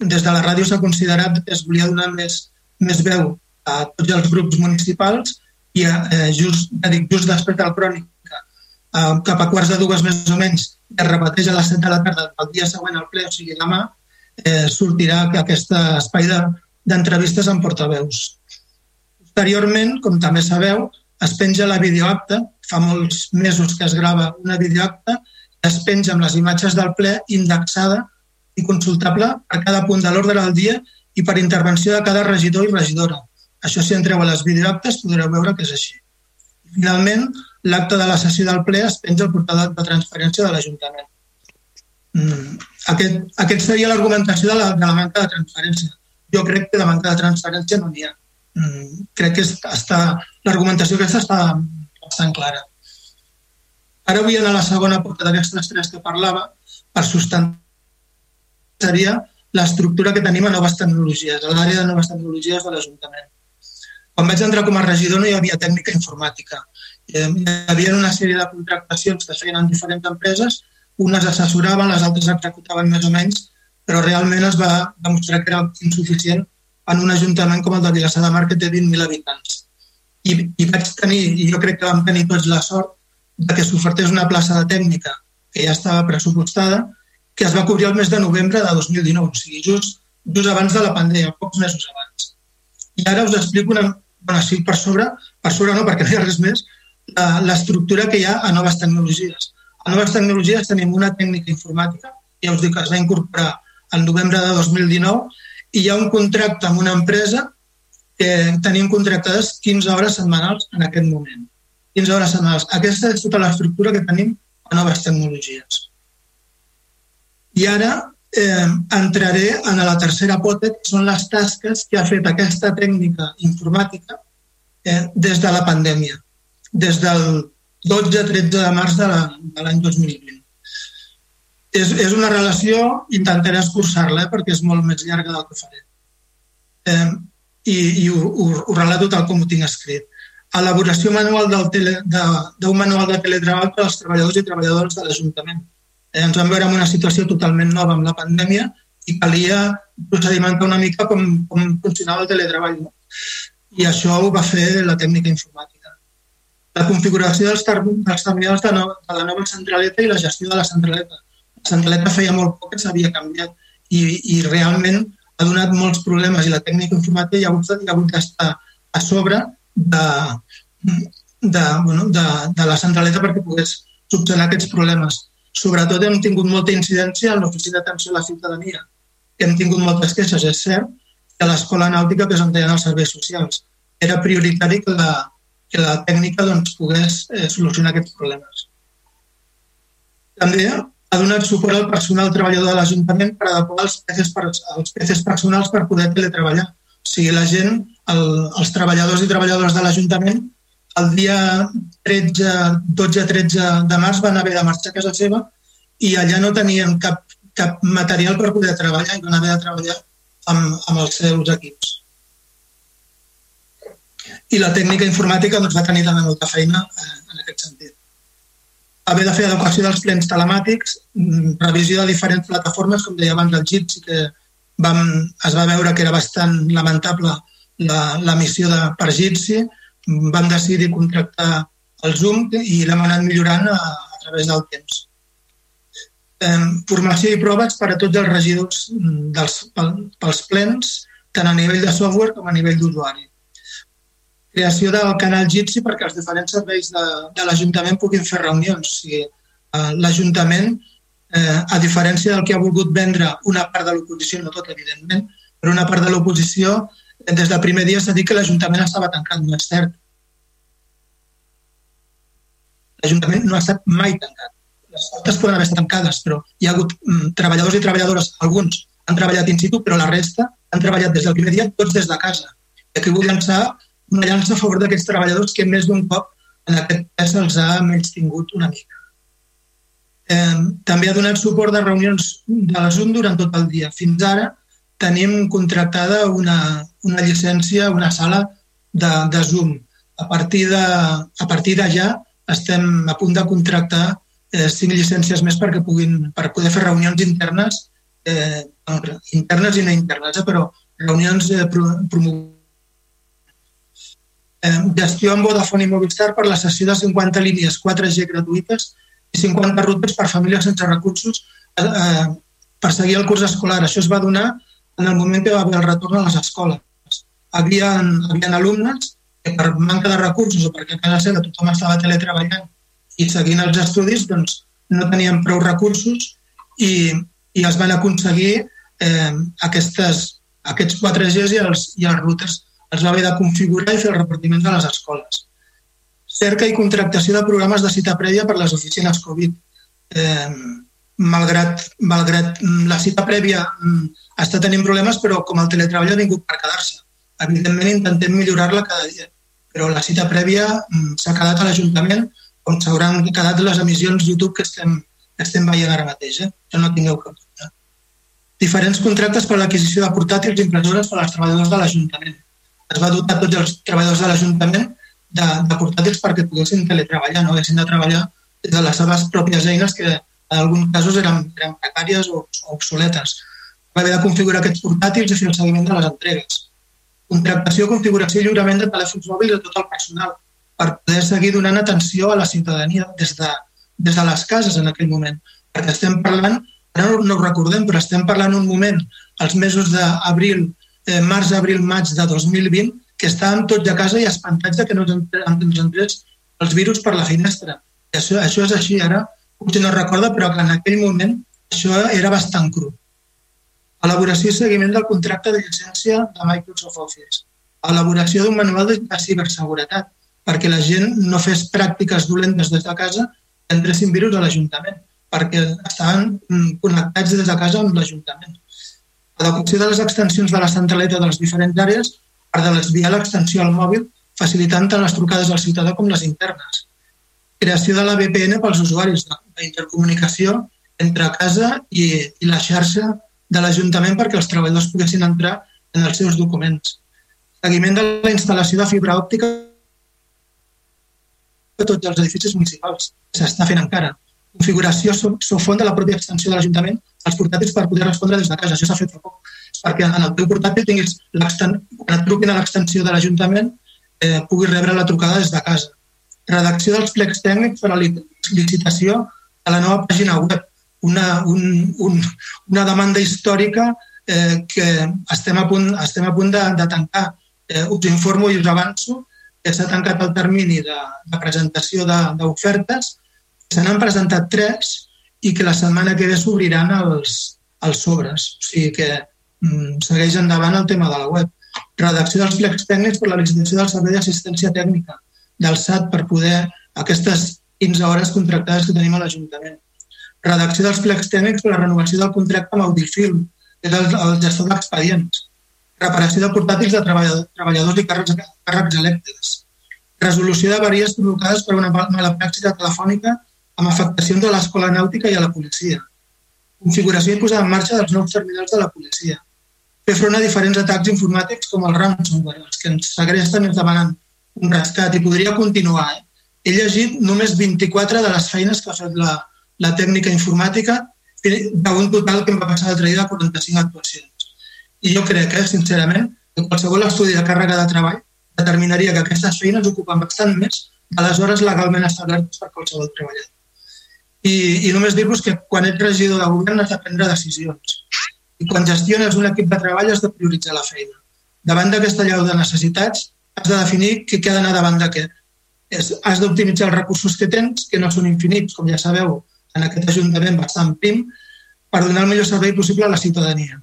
Des de la ràdio s'ha considerat que es volia donar més, més veu a tots els grups municipals i eh, just, ja dic, just després del crònica, eh, cap a quarts de dues més o menys, que es repeteix a les 7 de la tarda el dia següent al ple, o sigui demà, eh, sortirà aquest espai de, d'entrevistes amb portaveus. Posteriorment, com també sabeu, es penja la videoacta, fa molts mesos que es grava una videoacta, es penja amb les imatges del ple indexada i consultable per cada punt de l'ordre del dia i per intervenció de cada regidor i regidora. Això si entreu a les videoactes podreu veure que és així. Finalment, l'acte de la sessió del ple es penja al portal de transferència de l'Ajuntament. Mm, aquest, aquest seria l'argumentació de, la, de la manca de transferència jo crec que de manca de transparència no n'hi ha. Mm, crec que està, l'argumentació aquesta està bastant clara. Ara vull anar a la segona porta d'aquestes tres que parlava per sustentar seria l'estructura que tenim a noves tecnologies, a l'àrea de noves tecnologies de l'Ajuntament. Quan vaig entrar com a regidor no hi havia tècnica informàtica. Eh, hi havia una sèrie de contractacions que es feien en diferents empreses, unes assessoraven, les altres executaven més o menys, però realment es va demostrar que era insuficient en un ajuntament com el de Vilassar de Mar, que té 20.000 habitants. I, I vaig tenir, i jo crec que vam tenir tots la sort, de que s'ofertés una plaça de tècnica que ja estava pressupostada, que es va cobrir el mes de novembre de 2019, o sigui, just just abans de la pandèmia, pocs mesos abans. I ara us explico una, bueno, així per sobre, per sobre no, perquè no hi ha res més, l'estructura que hi ha a noves tecnologies. A noves tecnologies tenim una tècnica informàtica, ja us dic que es va incorporar el novembre de 2019, i hi ha un contracte amb una empresa que tenim contractades 15 hores setmanals en aquest moment. 15 hores setmanals. Aquesta és tota l'estructura que tenim a noves tecnologies. I ara eh, entraré en la tercera pota, que són les tasques que ha fet aquesta tècnica informàtica eh, des de la pandèmia, des del 12-13 de març de l'any 2020. És, és una relació, intentaré escurçar-la eh, perquè és molt més llarga del que faré. Eh, I i ho, ho, ho relato tal com ho tinc escrit. Elaboració manual d'un de, de, manual de teletreball per als treballadors i treballadores de l'Ajuntament eh, ens vam veure en una situació totalment nova amb la pandèmia i calia procedimentar una mica com, com funcionava el teletreball. No? I això ho va fer la tècnica informàtica. La configuració dels, dels terminals de, no, de la nova centraleta i la gestió de la centraleta. La centraleta feia molt poc que s'havia canviat i, i realment ha donat molts problemes i la tècnica informàtica hi ha hagut, d'estar a sobre de, de, bueno, de, de la centraleta perquè pogués subsanar aquests problemes Sobretot hem tingut molta incidència en l'oficina d'atenció a la ciutadania, que hem tingut moltes queixes, és cert, que l'escola nàutica, que és els serveis socials. Era prioritari que la, que la tècnica doncs, pogués eh, solucionar aquests problemes. També ha donat suport al personal treballador de l'Ajuntament per adequar els PCs, per, els PCs personals per poder teletreballar. O sigui, la gent, el, els treballadors i treballadores de l'Ajuntament el dia 13, 12-13 de març van haver de marxar a casa seva i allà no tenien cap, cap material per poder treballar i van haver de treballar amb, amb els seus equips. I la tècnica informàtica doncs, va tenir també molta feina eh, en aquest sentit. Haver de fer adequació dels plens telemàtics, mm, revisió de diferents plataformes, com deia abans el GIT, sí que vam, es va veure que era bastant lamentable la, missió de, per Jitsi, vam decidir contractar el Zoom i l'hem anat millorant a, a través del temps. Eh, formació i proves per a tots els regidors dels, pel, pels plens, tant a nivell de software com a nivell d'usuari. Creació del canal Jitsi perquè els diferents serveis de, de l'Ajuntament puguin fer reunions. Sigui, eh, L'Ajuntament, eh, a diferència del que ha volgut vendre una part de l'oposició, no tot, evidentment, però una part de l'oposició des del primer dia s'ha dit que l'Ajuntament estava tancat, no és cert. L'Ajuntament no ha estat mai tancat. Les portes poden haver estat tancades, però hi ha hagut mm, treballadors i treballadores, alguns han treballat in situ, però la resta han treballat des del primer dia, tots des de casa. I aquí vull llançar una llança a favor d'aquests treballadors que més d'un cop en aquest cas se'ls ha menys tingut una mica. Eh, també ha donat suport de reunions de la Zoom durant tot el dia. Fins ara tenim contractada una, una llicència, una sala de, de Zoom. A partir de, a partir d'allà estem a punt de contractar eh, cinc llicències més perquè puguin, per poder fer reunions internes, eh, internes i no internes, eh, però reunions eh, promogudes eh, gestió amb Vodafone i Movistar per la sessió de 50 línies 4G gratuïtes i 50 rutes per famílies sense recursos eh, eh, per seguir el curs escolar. Això es va donar en el moment que va haver el retorn a les escoles. Havien, havien alumnes que per manca de recursos o perquè a casa seva tothom estava teletreballant i seguint els estudis doncs, no tenien prou recursos i, i es van aconseguir eh, aquestes, aquests 4Gs i els, i els routers els va haver de configurar i fer el repartiment de les escoles. Cerca i contractació de programes de cita prèvia per les oficines Covid. Eh, malgrat, malgrat la cita prèvia mm, està tenint problemes, però com el teletreball ha vingut per quedar-se. Evidentment intentem millorar-la cada dia, però la cita prèvia mm, s'ha quedat a l'Ajuntament on s'hauran quedat les emissions YouTube que estem, que estem veient ara mateix. Eh? Ja no tingueu cap dubte. Diferents contractes per l'adquisició de portàtils i impressores per als treballadors de l'Ajuntament. Es va dotar tots els treballadors de l'Ajuntament de, de portàtils perquè poguessin teletreballar, no haguessin de treballar des de les seves pròpies eines que en alguns casos eren, eren precàries o, o obsoletes va haver de configurar aquests portàtils i fer el seguiment de les entregues. Contractació, configuració i lliurament de telèfons mòbils de tot el personal per poder seguir donant atenció a la ciutadania des de, des de les cases en aquell moment. Perquè estem parlant ara no, no ho recordem, però estem parlant un moment, als mesos d'abril, eh, març, abril, maig de 2020, que estàvem tots a casa i espantats de que no ens entrés els virus per la finestra. I això, això és així, ara potser no recorda, però que en aquell moment això era bastant cru. Elaboració i seguiment del contracte de llicència de Microsoft Office. Elaboració d'un manual de ciberseguretat, perquè la gent no fes pràctiques dolentes des de casa i entressin virus a l'Ajuntament, perquè estaven mm, connectats des de casa amb l'Ajuntament. Adequació de les extensions de la centraleta de les diferents àrees per de desviar l'extensió al mòbil, facilitant tant les trucades al ciutadà com les internes. Creació de la VPN pels usuaris, d'intercomunicació entre casa i, i la xarxa de l'Ajuntament perquè els treballadors poguessin entrar en els seus documents. Seguiment de la instal·lació de fibra òptica de tots els edificis municipals. S'està fent encara. Configuració font de la pròpia extensió de l'Ajuntament als portàtils per poder respondre des de casa. Això s'ha fet fa poc. Perquè en el teu portàtil tinguis quan et truquin a l'extensió de l'Ajuntament eh, puguis rebre la trucada des de casa. Redacció dels plecs tècnics per a la licitació de la nova pàgina web. Una, un, un, una demanda històrica eh, que estem a punt, estem a punt de, de tancar. Eh, us informo i us avanço que s'ha tancat el termini de, de presentació d'ofertes, se n'han presentat tres i que la setmana que ve s'obriran els, els sobres. O sigui que mm, segueix endavant el tema de la web. Redacció dels plecs tècnics per la licitació del servei d'assistència tècnica del SAT per poder aquestes 15 hores contractades que tenim a l'Ajuntament. Redacció dels plecs tècnics per la renovació del contracte amb Audifilm, que és el, el gestor d'expedients reparació de portàtils de treballadors i càrrecs, càrrecs elèctrics, resolució de varies provocades per una mala pràctica telefònica amb afectacions a l'escola nàutica i a la policia, configuració i posada en marxa dels nous terminals de la policia, fer front a diferents atacs informàtics com el ransomware, els que ens segresten i ens demanen un rescat, i podria continuar. Eh? He llegit només 24 de les feines que ha fet la, la tècnica informàtica d'un total que em va passar l'altre dia de 45 actuacions. I jo crec, eh, sincerament, que qualsevol estudi de càrrega de treball determinaria que aquestes feines ocupen bastant més de les hores legalment establertes per qualsevol treballador. I, i només dir-vos que quan ets regidor de govern has de prendre decisions. I quan gestiones un equip de treball has de prioritzar la feina. Davant d'aquesta llau de necessitats has de definir què ha d'anar davant de què. Has d'optimitzar els recursos que tens, que no són infinits, com ja sabeu, en aquest Ajuntament bastant prim, per donar el millor servei possible a la ciutadania.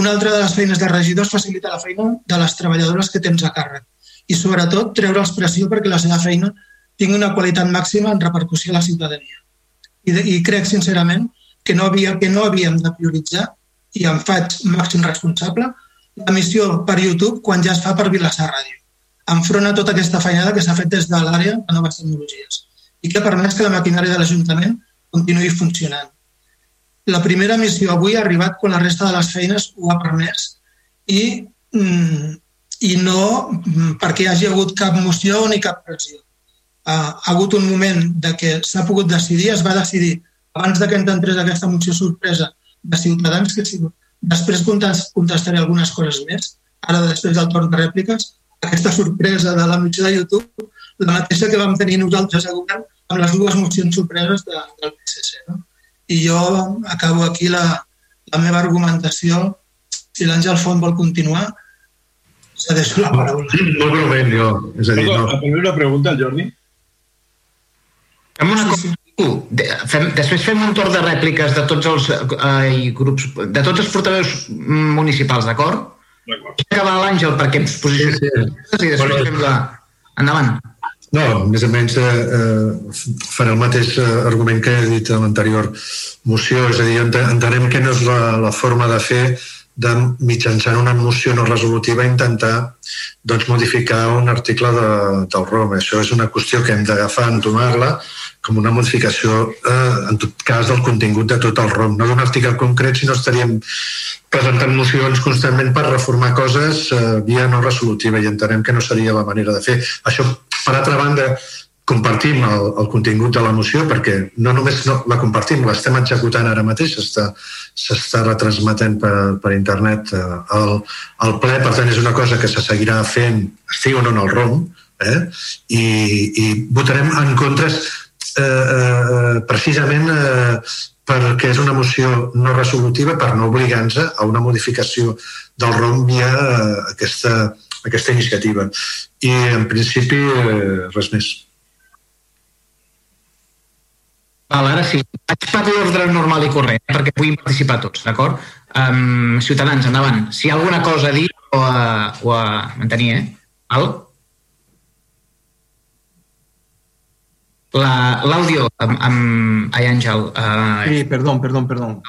Una altra de les feines de regidor és facilitar la feina de les treballadores que tens a càrrec i, sobretot, treure'ls pressió perquè la seva feina tingui una qualitat màxima en repercussió a la ciutadania. I, de, i crec, sincerament, que no, havia, que no havíem de prioritzar, i em faig màxim responsable, l'emissió per YouTube quan ja es fa per Vilassar Ràdio, enfront a tota aquesta feinada que s'ha fet des de l'àrea de noves tecnologies i que ha permès que la maquinària de l'Ajuntament continuï funcionant la primera missió avui ha arribat quan la resta de les feines ho ha permès i, mm, i no mm, perquè hi hagi hagut cap moció ni cap pressió. Ha, ha hagut un moment de que s'ha pogut decidir, es va decidir abans de que ens entrés aquesta moció sorpresa de Ciutadans, que si, després contestaré algunes coses més, ara després del torn de rèpliques, aquesta sorpresa de la moció de YouTube, la mateixa que vam tenir nosaltres a govern amb les dues mocions sorpreses de, del PSC. No? I jo acabo aquí la, la meva argumentació. Si l'Àngel Font vol continuar, cedeixo la paraula. Molt breument, jo. És a dir, no. Una pregunta, Jordi. Fem una cosa. Fem, després fem un torn de rèpliques de tots els eh, grups, de tots els portaveus municipals, d'acord? D'acord. Acabar l'Àngel perquè ens posicionem sí, sí. i després fem la... Endavant. No, més o menys eh, eh, faré el mateix eh, argument que he dit a l'anterior moció, és a dir, entenem que no és la, la forma de fer de mitjançant una moció no resolutiva intentar doncs, modificar un article de, del ROM. Això és una qüestió que hem d'agafar, entomar-la com una modificació, eh, en tot cas, del contingut de tot el ROM. No d'un article concret, sinó estaríem presentant mocions constantment per reformar coses eh, via no resolutiva i entenem que no seria la manera de fer. Això, per altra banda, compartim el, el contingut de la moció perquè no només no, la compartim, l'estem executant ara mateix, s'està retransmetent per, per internet eh, el, el ple, per tant és una cosa que se seguirà fent, estigui o no en el ROM, eh? I, i votarem en contra eh, eh, precisament eh, perquè és una moció no resolutiva per no obligar-nos a una modificació del ROM via eh, aquesta, aquesta iniciativa. I, en principi, eh, res més. Val, ara sí. Vaig per l'ordre normal i corrent, eh, perquè puguin participar tots, d'acord? Um, ciutadans, endavant. Si hi ha alguna cosa a dir o a, o a mantenir, eh? Val? L'audio amb, amb Ay Ángel. Uh... Sí, perdón, perdón, perdón.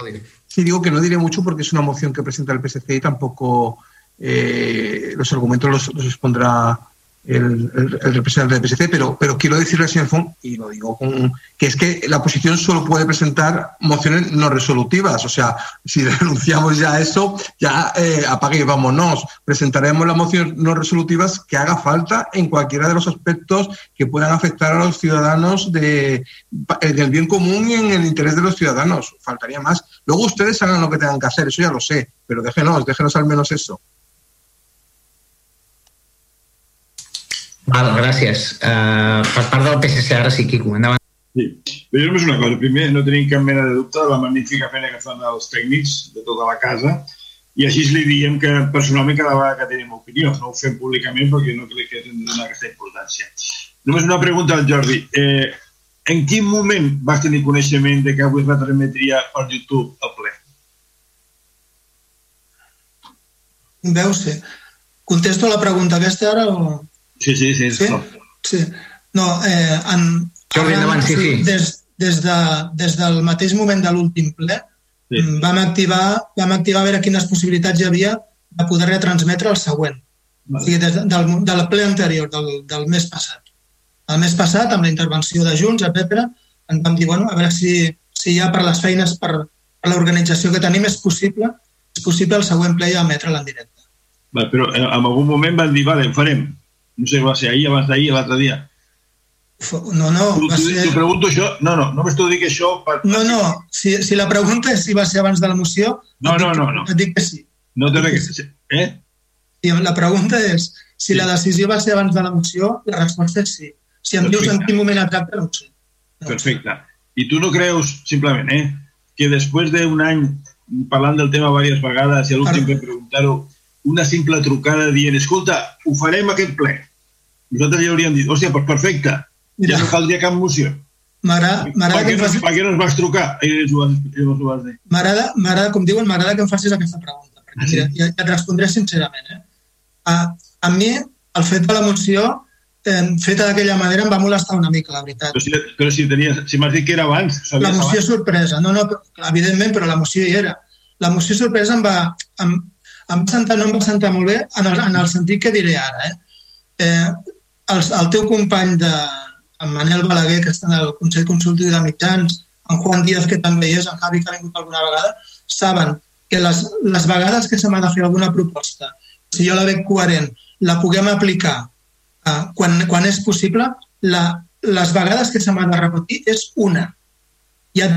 Sí, digo que no diré mucho porque es una moción que presenta el PSC y tampoco eh, los argumentos los, los expondrá el, el, el, representante del PSC, pero, pero quiero decirle al señor Font, y lo digo con, que es que la oposición solo puede presentar mociones no resolutivas. O sea, si denunciamos ya eso, ya eh, apague y vámonos. Presentaremos las mociones no resolutivas que haga falta en cualquiera de los aspectos que puedan afectar a los ciudadanos de, del bien común y en el interés de los ciudadanos. Faltaría más. Luego ustedes hagan lo que tengan que hacer, eso ya lo sé, pero déjenos, déjenos al menos eso. Val, gràcies. Uh, per part del PSC, ara sí, Quico, endavant. Sí. Bé, només una cosa. Primer, no tenim cap mena de dubte de la magnífica feina que fan els tècnics de tota la casa i així li diem que personalment cada vegada que tenim opinió, no ho fem públicament perquè no crec que hem de donar aquesta importància. Només una pregunta al Jordi. Eh, en quin moment vas tenir coneixement de que avui es retransmetria per YouTube el ple? Veu ser. Contesto la pregunta aquesta ara o... Sí, sí, sí. Sí? sí. No, eh, en, Jordi, endavant, sí, sí. Des, des, de, des del mateix moment de l'últim ple sí. vam, activar, vam activar a veure quines possibilitats hi havia de poder retransmetre el següent. Vale. O sigui, des de, del, del ple anterior, del, del mes passat. El mes passat, amb la intervenció de Junts, etc., ens vam dir, bueno, a veure si, si ja per les feines, per, per l'organització que tenim, és possible, és possible el següent ple ja emetre-la en directe. Va, però eh, en algun moment van dir, vale, ho farem. No sé, va ser ahir, abans d'ahir, l'altre dia. No, no, va ser... T'ho pregunto això, no, no, només t'ho dic això... Per... No, no, si, si la pregunta és si va ser abans de la moció, no, no, no, no. et dic que sí. No té res que... Eh? Si la pregunta és si sí. la decisió va ser abans de la moció, la resposta és sí. Si em Perfecte. dius en quin moment exacte, no ho sé. No Perfecte. I tu no creus, simplement, eh, que després d'un any parlant del tema diverses vegades i a l'últim per preguntar-ho, una simple trucada dient, escolta, ho farem aquest ple. Nosaltres ja hauríem dit, hòstia, doncs perfecte, ja no caldria cap moció. M'agrada que... No, per què no ens vas trucar? M'agrada, com diuen, m'agrada que em facis aquesta pregunta. Perquè, mira, ja, ja et respondré sincerament. Eh? A, a mi, el fet de la moció eh, feta d'aquella manera em va molestar una mica, la veritat. Però si, però si, tenies, si m'has dit que era abans... La moció abans. sorpresa, no, no, evidentment, però la moció hi era. La moció sorpresa em va, em, em va sentar, no em va sentar molt bé en el, en el sentit que diré ara. Eh? Eh, el, el teu company de, en Manel Balaguer, que està en el Consell Consultiu de Mitjans, en Juan Díaz, que també hi és, en Javi, que ha vingut alguna vegada, saben que les, les vegades que se m'ha de fer alguna proposta, si jo la veig coherent, la puguem aplicar eh, quan, quan és possible, la, les vegades que se m'ha de repetir és una. Ja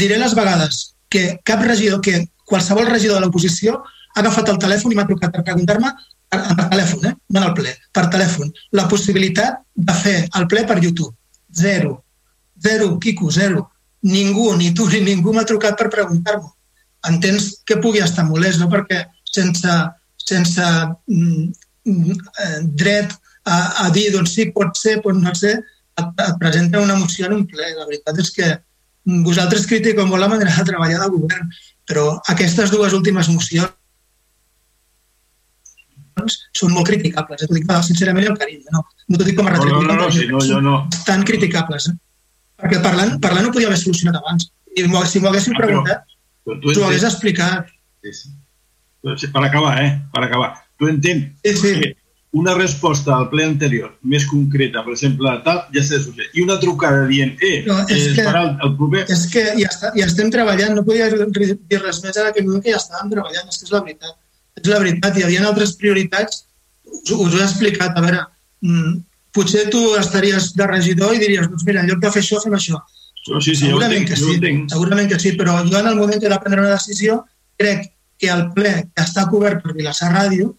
diré les vegades que cap regidor, que qualsevol regidor de l'oposició ha agafat el telèfon i m'ha trucat per preguntar-me per telèfon, eh? no el ple, per telèfon, la possibilitat de fer el ple per YouTube. Zero. Zero, Quico, zero. Ningú, ni tu ni ningú m'ha trucat per preguntar-m'ho. Entens que pugui estar molest, no? perquè sense, sense mm, mm, dret a, a dir, doncs sí, pot ser, pot no ser, et, et presenta una moció en un ple. La veritat és que vosaltres critiqueu molt la manera de treballar del govern, però aquestes dues últimes mocions són molt criticables. T'ho dic sincerament i el carinyo. No, no t'ho dic com a retret. No, no, no, sí, no, jo no. Tan criticables. Eh? Perquè parlant, parlant ho podia haver solucionat abans. I si m'ho haguessin ah, preguntat, t'ho hagués explicat. Sí, sí. Per acabar, eh? Per acabar. Tu entens sí, sí. que una resposta al ple anterior més concreta, per exemple, tal, ja s'ha de i una trucada dient, eh, no, és eh, que, el, el proper... És que ja, està, ja estem treballant, no podia dir res més ara que que ja estàvem treballant, és que és la veritat és la veritat, hi havia altres prioritats, us, us ho he explicat, a veure, mm, potser tu estaries de regidor i diries, doncs mira, en lloc de fer això, fem això. Sí, sí, segurament entenc, que sí, segurament que sí, però jo en el moment que he de prendre una decisió crec que el ple que està cobert per Vilassar Ràdio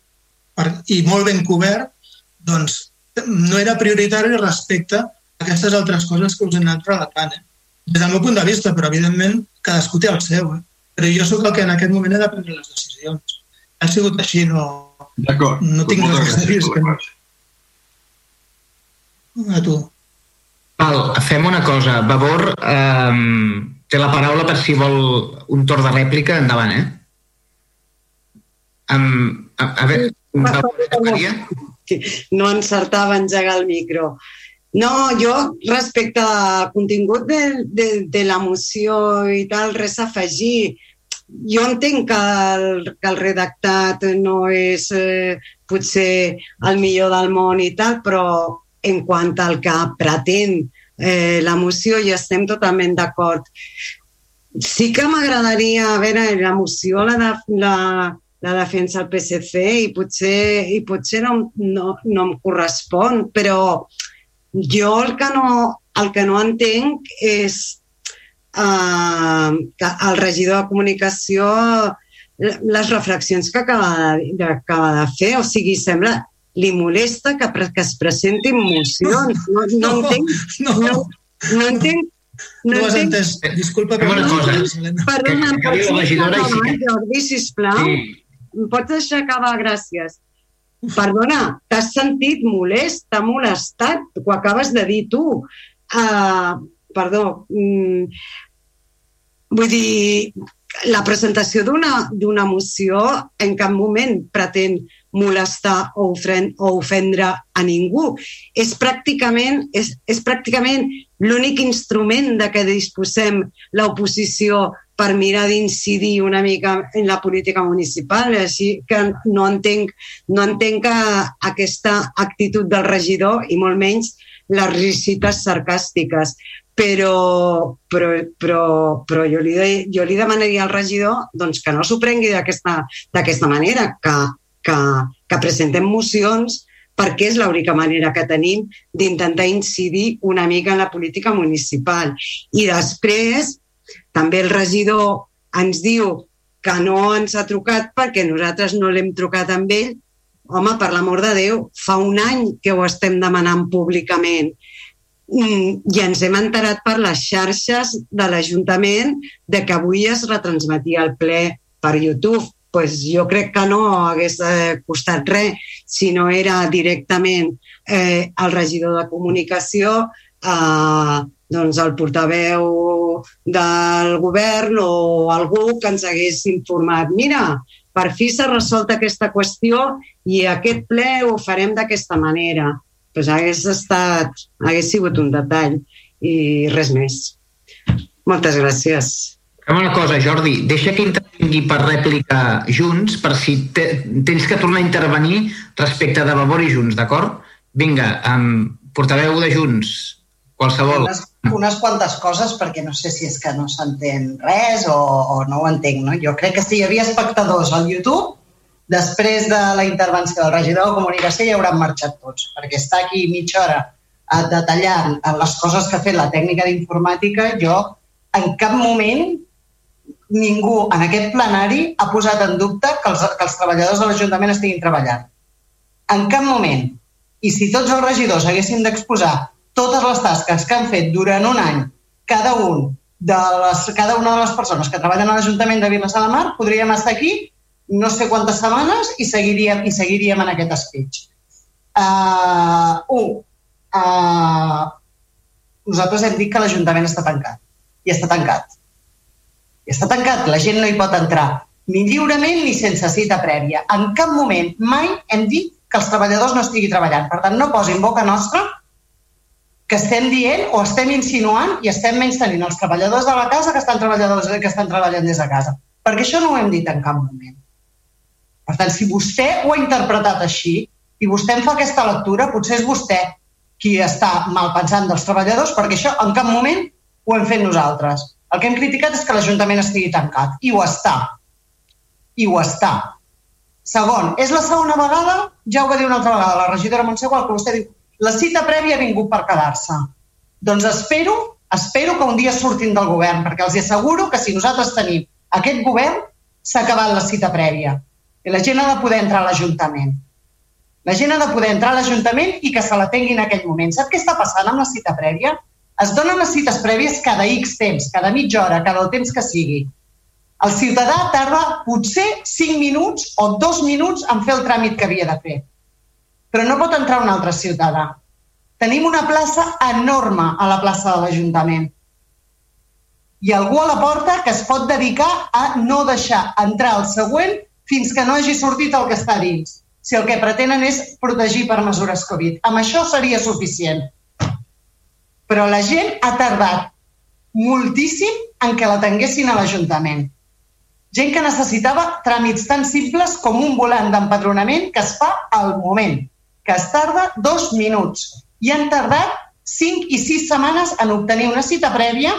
per, i molt ben cobert, doncs no era prioritari respecte a aquestes altres coses que us he anat relatant. Eh? Des del meu punt de vista, però evidentment cadascú té el seu. Eh? Però jo sóc el que en aquest moment he de prendre les decisions. Ha sigut així, no, no tinc res a dir. Que no. A tu. Val, fem una cosa. Vavor eh, té la paraula per si vol un torn de rèplica. Endavant, eh? Um, a, a veure, Maria? No encertava engegar el micro. No, jo respecte al contingut de, de, de la moció i tal, res a afegir. Jo entenc que el, que el redactat no és eh, potser el millor del món i tal, però en quant al que pretén eh, la moció hi estem totalment d'acord. Sí que m'agradaria, veure, la moció la, de, la, la defensa del PSC i potser, i potser no, no, no em correspon, però jo el que no, el que no entenc és que el regidor de comunicació les reflexions que acaba de, acaba de fer, o sigui, sembla li molesta que, que es presentin mocions. No, no, no entenc, no, no, no entenc no, no has entès. Disculpa, però... Una cosa. Perdona, que, que, que, que, Jordi, sisplau? Sí. Em pots deixar acabar? Gràcies. Perdona, t'has sentit molest? T'ha molestat? Ho acabes de dir tu. Uh, perdó. Mm, vull dir, la presentació d'una moció en cap moment pretén molestar o, ofren, o ofendre a ningú. És pràcticament, és, és pràcticament l'únic instrument de què disposem l'oposició per mirar d'incidir una mica en la política municipal. Així que no entenc, no entenc que aquesta actitud del regidor i molt menys les risites sarcàstiques. Però, però, però, però jo, li, jo li demanaria al regidor doncs, que no s'ho prengui d'aquesta manera, que, que, que presentem mocions perquè és l'única manera que tenim d'intentar incidir una mica en la política municipal. I després, també el regidor ens diu que no ens ha trucat perquè nosaltres no l'hem trucat amb ell. Home, per l'amor de Déu, fa un any que ho estem demanant públicament i ens hem enterat per les xarxes de l'Ajuntament de que avui es retransmetia el ple per YouTube pues jo crec que no hagués eh, costat res si no era directament eh, el regidor de comunicació eh, doncs el portaveu del govern o algú que ens hagués informat. Mira, per fi s'ha resolt aquesta qüestió i aquest ple ho farem d'aquesta manera. Pues hagués, estat, hagués sigut un detall i res més. Moltes gràcies. Fem una cosa, Jordi, deixa que intervingui per rèplica Junts, per si te, tens que tornar a intervenir respecte de Vavor i Junts, d'acord? Vinga, um, portaveu de Junts, qualsevol. Unes, unes quantes coses, perquè no sé si és que no s'entén res o, o no ho entenc, no? Jo crec que si hi havia espectadors al YouTube, després de la intervenció del regidor de comunicació ja hauran marxat tots, perquè està aquí mitja hora eh, detallant les coses que ha fet la tècnica d'informàtica, jo en cap moment ningú en aquest plenari ha posat en dubte que els, que els treballadors de l'Ajuntament estiguin treballant. En cap moment. I si tots els regidors haguessin d'exposar totes les tasques que han fet durant un any, cada un de les, cada una de les persones que treballen a l'Ajuntament de Vilassar de Mar, podríem estar aquí no sé quantes setmanes i seguiríem, i seguiríem en aquest speech. Uh, un, uh, nosaltres hem dit que l'Ajuntament està tancat. I està tancat i està tancat, la gent no hi pot entrar ni lliurement ni sense cita prèvia. En cap moment mai hem dit que els treballadors no estigui treballant. Per tant, no posin boca nostra que estem dient o estem insinuant i estem menys tenint els treballadors de la casa que estan, treballadors, que estan treballant des de casa. Perquè això no ho hem dit en cap moment. Per tant, si vostè ho ha interpretat així i vostè em fa aquesta lectura, potser és vostè qui està mal pensant dels treballadors, perquè això en cap moment ho hem fet nosaltres. El que hem criticat és que l'Ajuntament estigui tancat. I ho està. I ho està. Segon, és la segona vegada, ja ho va dir una altra vegada la regidora Montsegual, que vostè diu la cita prèvia ha vingut per quedar-se. Doncs espero, espero que un dia surtin del govern, perquè els asseguro que si nosaltres tenim aquest govern, s'ha acabat la cita prèvia. La gent ha de poder entrar a l'Ajuntament. La gent ha de poder entrar a l'Ajuntament i que se la tingui en aquell moment. Sap què està passant amb la cita prèvia? Es donen les cites prèvies cada X temps, cada mitja hora, cada el temps que sigui. El ciutadà tarda potser 5 minuts o 2 minuts en fer el tràmit que havia de fer. Però no pot entrar un altre ciutadà. Tenim una plaça enorme a la plaça de l'Ajuntament. Hi ha algú a la porta que es pot dedicar a no deixar entrar el següent fins que no hagi sortit el que està dins, si el que pretenen és protegir per mesures Covid. Amb això seria suficient. Però la gent ha tardat moltíssim en què la tinguessin a l'Ajuntament. Gent que necessitava tràmits tan simples com un volant d'empadronament que es fa al moment, que es tarda dos minuts. I han tardat cinc i sis setmanes en obtenir una cita prèvia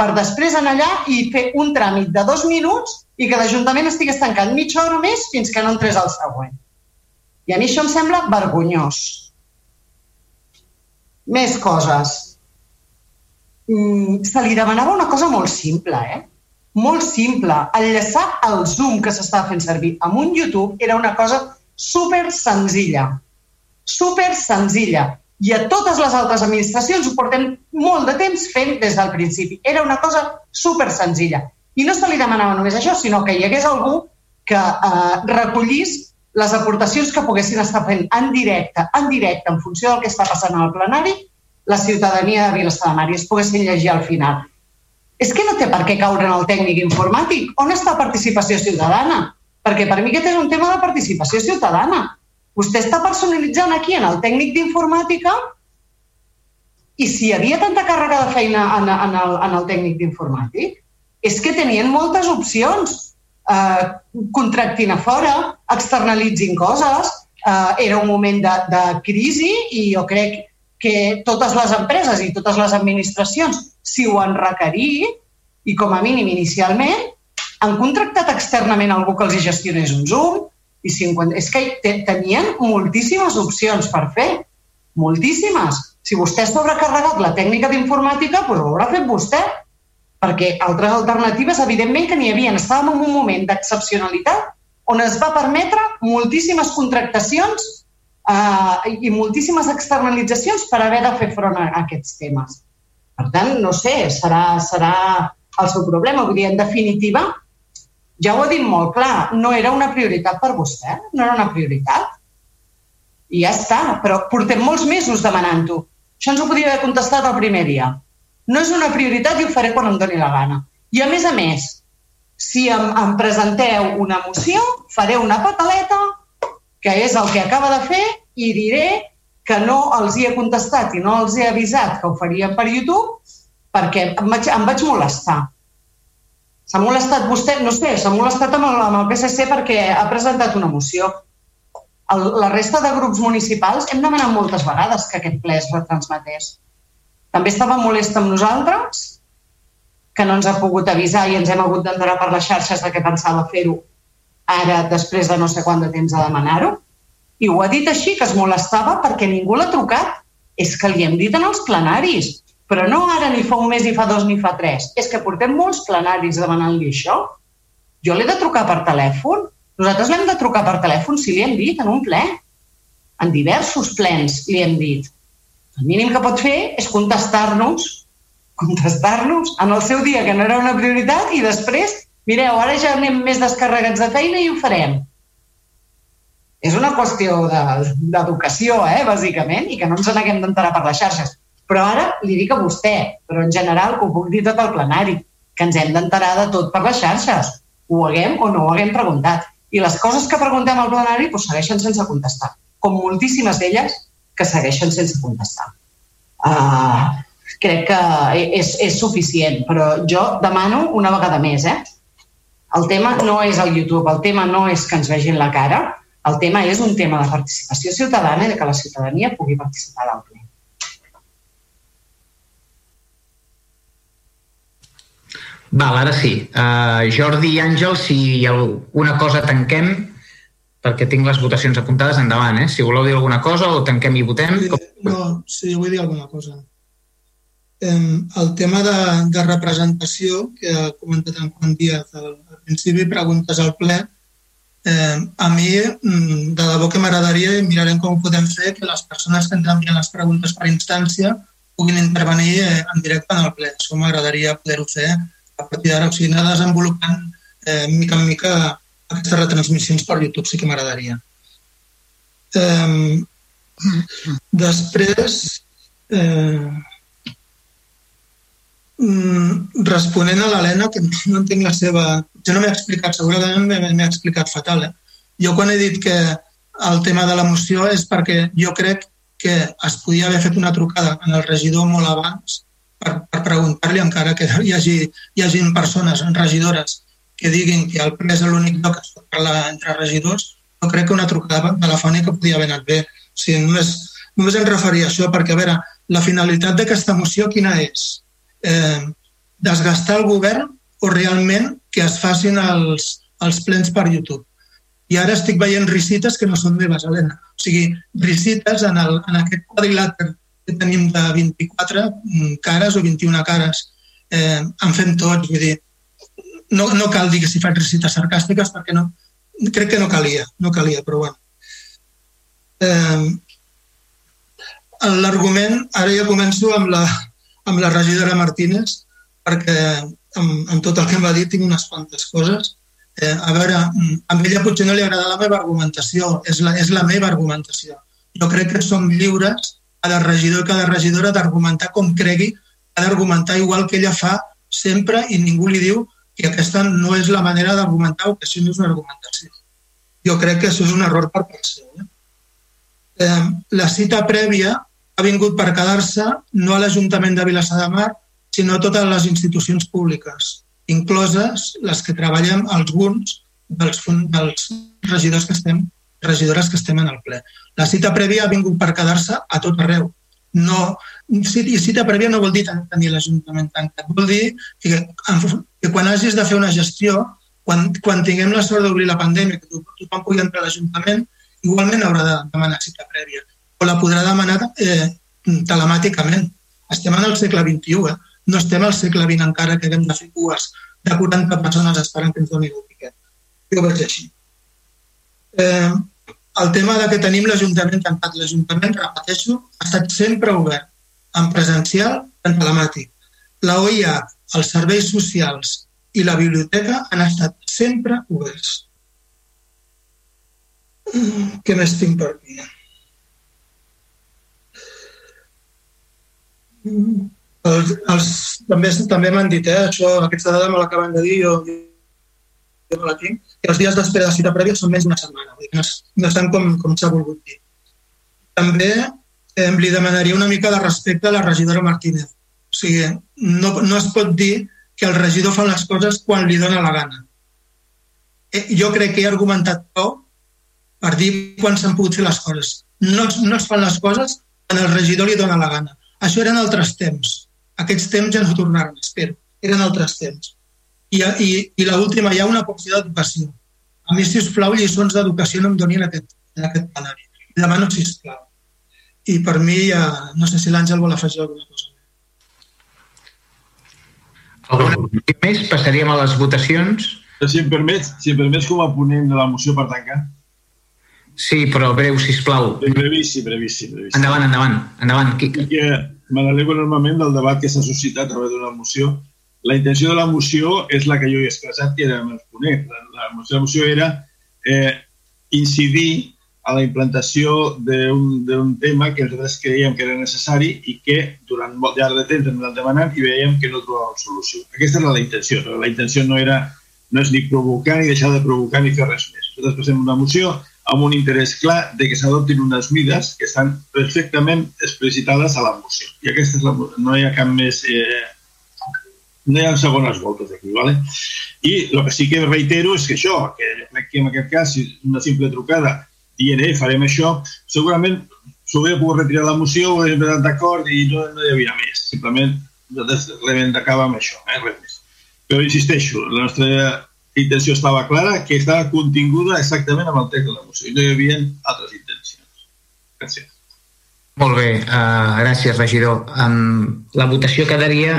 per després anar allà i fer un tràmit de dos minuts i que l'Ajuntament estigués tancat mitja hora més fins que no entrés al següent. I a mi això em sembla vergonyós. Més coses. Mm, se li demanava una cosa molt simple, eh? Molt simple. Enllaçar el Zoom que s'estava fent servir amb un YouTube era una cosa super senzilla. Super senzilla. I a totes les altres administracions ho portem molt de temps fent des del principi. Era una cosa super senzilla. I no se li demanava només això, sinó que hi hagués algú que eh, recollís les aportacions que poguessin estar fent en directe, en directe, en funció del que està passant al plenari, la ciutadania de Vilassar de Mar i es poguessin llegir al final. És que no té per què caure en el tècnic informàtic. On està participació ciutadana? Perquè per mi aquest és un tema de participació ciutadana. Vostè està personalitzant aquí en el tècnic d'informàtica? I si hi havia tanta càrrega de feina en, en, el, en el tècnic d'informàtic, és que tenien moltes opcions. Eh, contractin a fora, externalitzin coses, eh, era un moment de, de crisi i jo crec que totes les empreses i totes les administracions, si ho han requerit, i com a mínim inicialment, han contractat externament algú que els gestionés un Zoom, i 50... És que tenien moltíssimes opcions per fer, moltíssimes. Si vostè ha sobrecarregat la tècnica d'informàtica, doncs ho haurà fet vostè, perquè altres alternatives, evidentment que n'hi havia. Estàvem en un moment d'excepcionalitat on es va permetre moltíssimes contractacions eh, i moltíssimes externalitzacions per haver de fer front a, aquests temes. Per tant, no sé, serà, serà el seu problema. Vull dir, en definitiva, ja ho ha dit molt clar, no era una prioritat per vostè, no era una prioritat. I ja està, però portem molts mesos demanant-ho. Això ens ho podia haver contestat el primer dia. No és una prioritat i ho faré quan em doni la gana. I a més a més, si em, em presenteu una moció, faré una pataleta que és el que acaba de fer, i diré que no els hi he contestat i no els he avisat que ho farien per YouTube perquè em vaig, em vaig molestar. S'ha molestat vostè, no sé, s'ha molestat amb el, amb el PSC perquè ha presentat una moció. El, la resta de grups municipals hem demanat moltes vegades que aquest ple es retransmetés. També estava molest amb nosaltres, que no ens ha pogut avisar i ens hem hagut d'entrar per les xarxes de què pensava fer-ho ara, després de no sé quant de temps de demanar-ho. I ho ha dit així, que es molestava perquè ningú l'ha trucat. És que li hem dit en els plenaris, però no ara ni fa un mes, ni fa dos, ni fa tres. És que portem molts plenaris demanant-li això. Jo l'he de trucar per telèfon? Nosaltres l'hem de trucar per telèfon si li hem dit en un ple. En diversos plens li hem dit. El mínim que pot fer és contestar-nos contestar-nos en el seu dia que no era una prioritat i després, mireu, ara ja anem més descarregats de feina i ho farem és una qüestió d'educació, de, eh, bàsicament, i que no ens n'haguem d'enterar per les xarxes. Però ara li dic a vostè, però en general que ho puc dir tot el plenari, que ens hem d'enterar de tot per les xarxes. Ho haguem o no ho haguem preguntat. I les coses que preguntem al plenari doncs, segueixen sense contestar, com moltíssimes d'elles que segueixen sense contestar. Uh, crec que és, és suficient, però jo demano una vegada més, eh? El tema no és el YouTube, el tema no és que ens vegin la cara, el tema és un tema de participació ciutadana i de que la ciutadania pugui participar del ple. Val, ara sí. Uh, Jordi i Àngel, si alguna cosa tanquem, perquè tinc les votacions apuntades endavant, eh? Si voleu dir alguna cosa o tanquem i votem... No, sí, vull dir alguna cosa. el tema de, de representació que ha comentat en Juan Díaz al, al principi, preguntes al ple, Eh, a mi, mm, de debò que m'agradaria, i mirarem com podem fer, que les persones que ens envien les preguntes per instància puguin intervenir eh, en directe en el ple. Això m'agradaria poder-ho fer a partir d'ara, o sigui, anar desenvolupant eh, mica en mica aquestes retransmissions per YouTube, sí que m'agradaria. Eh, després, eh, mm, responent a l'Helena, que no entenc la seva... Jo no m'he explicat, segurament m'he explicat fatal. Eh? Jo quan he dit que el tema de la moció és perquè jo crec que es podia haver fet una trucada en el regidor molt abans per, per preguntar-li, encara que hi hagi, hi hagi persones, regidores, que diguin que el ple és l'únic lloc que es pot parlar entre regidors, jo crec que una trucada telefònica podia haver anat bé. O sigui, només, només em referia a això, perquè, a veure, la finalitat d'aquesta moció quina és? Eh, desgastar el govern o realment que es facin els, els plens per YouTube? I ara estic veient risites que no són meves, Helena. O sigui, risites en, el, en aquest quadrilàter que tenim de 24 mm, cares o 21 cares. Eh, en fem tots, vull dir, no, no cal dir que si faig recites sarcàstiques perquè no, crec que no calia, no calia, però bueno. Eh, L'argument, ara ja començo amb la, amb la regidora Martínez, perquè amb, amb tot el que m'ha dit tinc unes quantes coses. Eh, a veure, a ella potser no li agrada la meva argumentació, és la, és la meva argumentació. Jo crec que som lliures, cada regidor i cada regidora, d'argumentar com cregui, ha d'argumentar igual que ella fa sempre i ningú li diu i aquesta no és la manera d'argumentar o que això no és una argumentació. Jo crec que això és un error per part seu. Eh, la cita prèvia ha vingut per quedar-se no a l'Ajuntament de Vilassar de Mar, sinó a totes les institucions públiques, incloses les que treballem alguns dels, dels regidors que estem regidores que estem en el ple. La cita prèvia ha vingut per quedar-se a tot arreu. No, cita, cita prèvia no vol dir tenir l'Ajuntament tancat, vol dir que, que quan hagis de fer una gestió, quan, quan tinguem la sort d'obrir la pandèmia, que tothom pugui entrar a l'Ajuntament, igualment haurà de demanar cita prèvia. O la podrà demanar eh, telemàticament. Estem en el segle XXI, eh? no estem al segle XX encara que haguem de fer cues de 40 persones esperant que ens doni el tiquet. Jo ho veig així. Eh, el tema de que tenim l'Ajuntament tancat. L'Ajuntament, repeteixo, ha estat sempre obert en presencial en telemàtic. La OIA, els serveis socials i la biblioteca han estat sempre oberts. Què més tinc per aquí? Els, els, també també m'han dit, eh, això, aquesta dada me l'acaben de dir, jo, jo no la tinc, que els dies d'espera de cita prèvia són més d'una setmana, no, no estan com, com s'ha volgut dir. També eh, li demanaria una mica de respecte a la regidora Martínez. O sigui, no, no es pot dir que el regidor fa les coses quan li dona la gana. Eh, jo crec que he argumentat prou per dir quan s'han pogut fer les coses. No, no es fan les coses quan el regidor li dona la gana. Això eren altres temps. Aquests temps ja no tornaran, espero. Eren altres temps. I, i, i l'última, hi ha una qüestió d'educació. A mi, si us plau, lliçons d'educació no em donin aquest, en aquest plenari. Demano, si us plau i per mi ja, no sé si l'Àngel vol afegir alguna cosa. Alguna més? Passaríem a les votacions. Si em permets, si em permets com a ponent de la moció per tancar. Sí, però breu, sisplau. Brevíssim, brevíssim, brevíssim. Endavant, endavant, endavant. Perquè me n'alegro enormement del debat que s'ha suscitat a través d'una moció. La intenció de la moció és la que jo he expressat, amb els ponents. La, la, moció, la moció era eh, incidir a la implantació d'un tema que nosaltres creiem que era necessari i que durant molt llarg de temps hem anat demanant i veiem que no trobàvem solució. Aquesta era la intenció. La intenció no, era, no és ni provocar ni deixar de provocar ni fer res més. Nosaltres presentem una moció amb un interès clar de que s'adoptin unes mides que estan perfectament explicitades a la moció. I aquesta és la, no hi ha cap més... Eh, no hi ha segones voltes aquí, ¿vale? I el que sí que reitero és que això, que crec que en aquest cas una simple trucada dient, eh, farem això, segurament s'hauria pogut retirar la moció, ho hauríem posat d'acord i no, no hi havia més. Simplement nosaltres reivindicàvem amb això, eh, res més. Però insisteixo, la nostra intenció estava clara, que estava continguda exactament amb el text de la moció i no hi havia altres intencions. Gràcies. Molt bé, uh, gràcies, regidor. Um, la votació quedaria,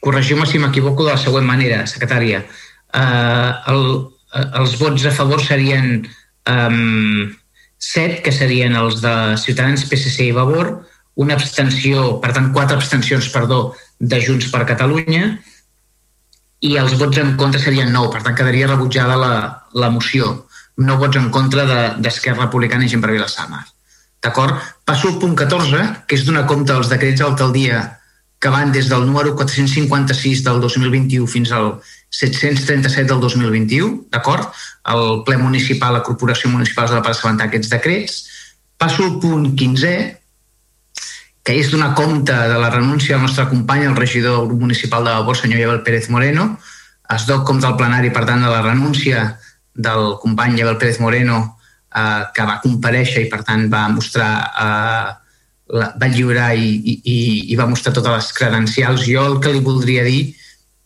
corregiu-me si m'equivoco, de la següent manera, secretària. Uh, el, eh, els vots a favor serien um, set, que serien els de Ciutadans, PSC i Vavor, una abstenció, per tant, quatre abstencions, perdó, de Junts per Catalunya, i els vots en contra serien nou, per tant, quedaria rebutjada la, la moció. No vots en contra d'Esquerra Republicana i Gent per Vilassamar. D'acord? Passo al punt 14, que és donar compte dels decrets d'alcaldia que van des del número 456 del 2021 fins al 737 del 2021, d'acord? El ple municipal, la corporació municipal es va assabentar aquests decrets. Passo al punt 15, que és donar compte de la renúncia del nostre company, el regidor del grup municipal de Vavor, senyor Iabel Pérez Moreno. Es doc compte al plenari, per tant, de la renúncia del company Iabel Pérez Moreno, eh, que va compareixer i, per tant, va mostrar eh, la, va lliurar i, i, i va mostrar totes les credencials. Jo el que li voldria dir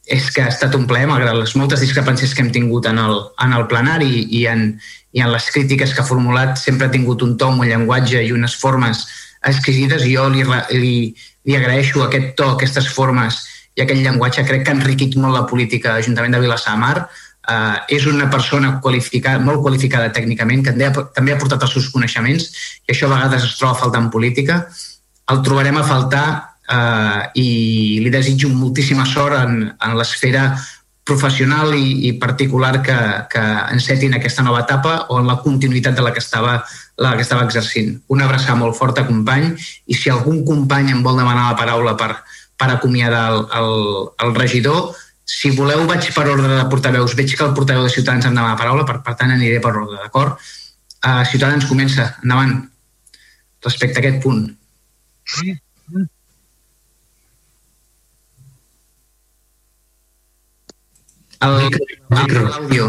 és que ha estat un plaer, malgrat les moltes discrepàncies que hem tingut en el, en el plenari i en, i en les crítiques que ha formulat, sempre ha tingut un to, un llenguatge i unes formes exquisites i jo li, li, li agraeixo aquest to, aquestes formes i aquest llenguatge. Crec que ha enriquit molt la política de l'Ajuntament de Vilassar de Mar. Uh, és una persona qualificada, molt qualificada tècnicament, que també ha portat els seus coneixements i això a vegades es troba a faltar en política. El trobarem a faltar eh, i li desitjo moltíssima sort en, en l'esfera professional i, i particular que, que encetin aquesta nova etapa o en la continuïtat de la que estava, la que estava exercint. Una abraçada molt forta, company, i si algun company em vol demanar la paraula per, per acomiadar el, el, el regidor, si voleu vaig per ordre de portaveus. Veig que el portaveu de Ciutadans em demana la paraula, per, per tant aniré per ordre, d'acord? Uh, Ciutadans, comença. Endavant. Respecte a aquest punt. Sí. L'àudio.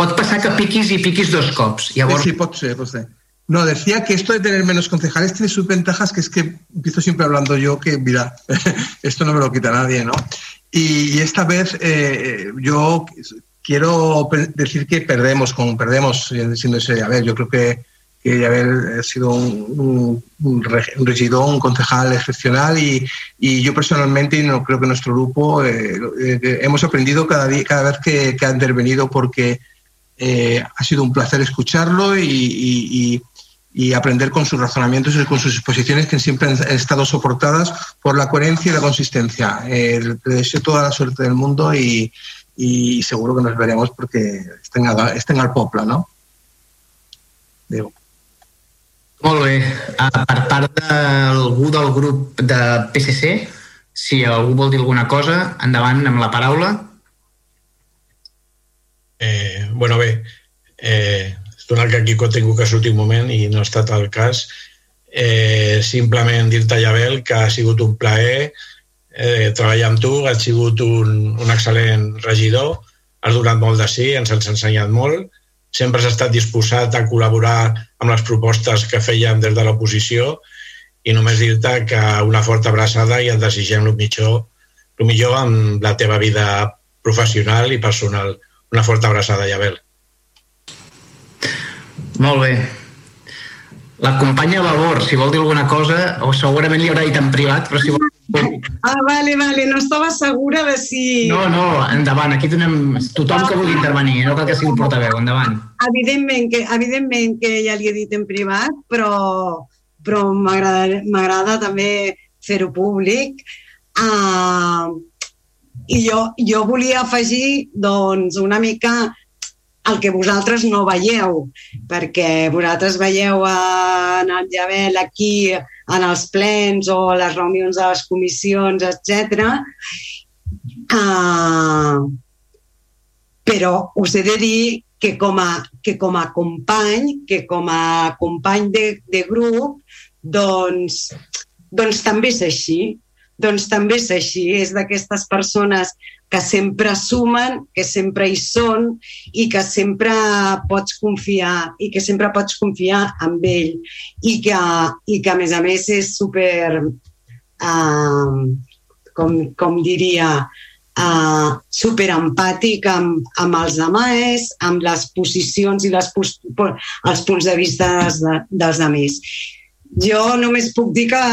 Pot passar que piquis i piquis dos cops. Llavors... Sí, pot ser, pot ser. No, decía que esto de tener menos concejales tiene sus ventajas, que es que empiezo siempre hablando yo, que mira, esto no me lo quita nadie, ¿no? Y, y esta vez eh, yo quiero decir que perdemos, como perdemos, siendo ese, a ver, yo creo que que haber sido un, un, un, regidor, un concejal excepcional y, y, yo personalmente, y no creo que nuestro grupo, eh, eh, hemos aprendido cada, día, cada vez que, que ha intervenido porque eh, ha sido un placer escucharlo y, y, y, aprender con sus razonamientos y con sus exposiciones que siempre han estado soportadas por la coherencia y la consistencia. Eh, le deseo toda la suerte del mundo y, seguro que nos veremos porque estén, a, estén al popla, ¿no? Digo. Molt bé. Uh, per part d'algú del grup de PSC, si algú vol dir alguna cosa, endavant amb la paraula. Eh, bueno, bé, eh, donat que Quico ha tingut que sortir un moment i no ha estat el cas, eh, simplement dir-te, Jabel, que ha sigut un plaer eh, treballar amb tu, has sigut un, un excel·lent regidor, has donat molt de sí, ens has ensenyat molt, sempre has estat disposat a col·laborar amb les propostes que fèiem des de l'oposició i només dir-te que una forta abraçada i et desitgem el millor, el millor amb la teva vida professional i personal. Una forta abraçada, Jabel. Molt bé. La companya Vavor, si vol dir alguna cosa, o segurament li haurà dit en privat, però si vol Ah, vale, vale, no estava segura de si... No, no, endavant, aquí donem tothom que vulgui intervenir, no cal que sigui un portaveu, endavant. Evidentment que, evidentment que ja li he dit en privat, però, però m'agrada també fer-ho públic. Uh, I jo, jo volia afegir doncs, una mica el que vosaltres no veieu, perquè vosaltres veieu en el Javel aquí en els plens o les reunions de les comissions, etc. Uh, però us he de dir que com a, que com a company, que com a company de, de grup, doncs, doncs també és així. Doncs també és així. És d'aquestes persones que sempre sumen, que sempre hi són i que sempre pots confiar i que sempre pots confiar en ell i que, i que a més a més és super uh, com, com diria uh, super empàtic amb, amb els demés, amb les posicions i les, els punts de vista dels, dels demés. Jo només puc dir que,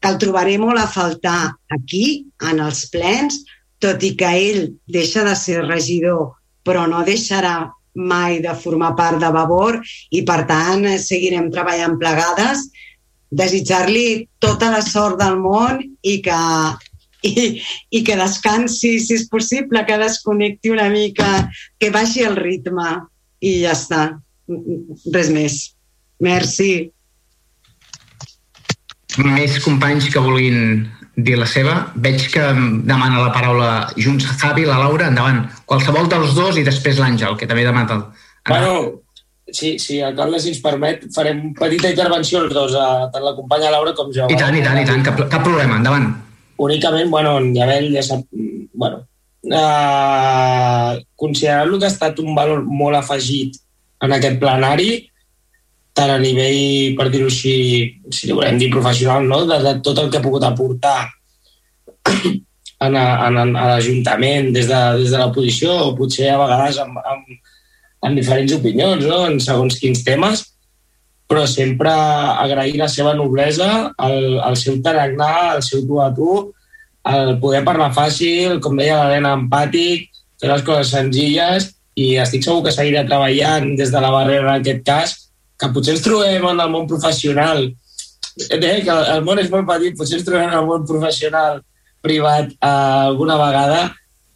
que el trobaré molt a faltar aquí, en els plens, tot i que ell deixa de ser regidor, però no deixarà mai de formar part de Vavor i, per tant, seguirem treballant plegades. Desitjar-li tota la sort del món i que, i, i que descansi, si és possible, que desconnecti una mica, que baixi el ritme i ja està. Res més. Merci. Més companys que vulguin dir la seva. Veig que demana la paraula Junts Javi, la Laura, endavant. Qualsevol dels dos i després l'Àngel, que també demana el... Bueno, sí, sí, alcalde, si ens permet, farem petita intervenció els dos, a, tant la companya Laura com jo. I tant, i tant, i tant, cap, cap problema, endavant. Únicament, bueno, en Llavel ja sap... Bueno, eh, considerant-lo que ha estat un valor molt afegit en aquest plenari, tant a nivell, per dir-ho així, si li volem dir professional, no? de, de tot el que ha pogut aportar en, a, en, a l'Ajuntament des, de, des de la posició, o potser a vegades amb, amb, amb diferents opinions, no? en segons quins temes, però sempre agrair la seva noblesa, el, el seu tarannà, el seu tu a tu, el poder parlar fàcil, com deia l'Helena, empàtic, fer les coses senzilles i estic segur que seguirà treballant des de la barrera en aquest cas, que potser ens trobem en el món professional, eh, que el món és molt petit, potser ens trobem en el món professional privat eh, alguna vegada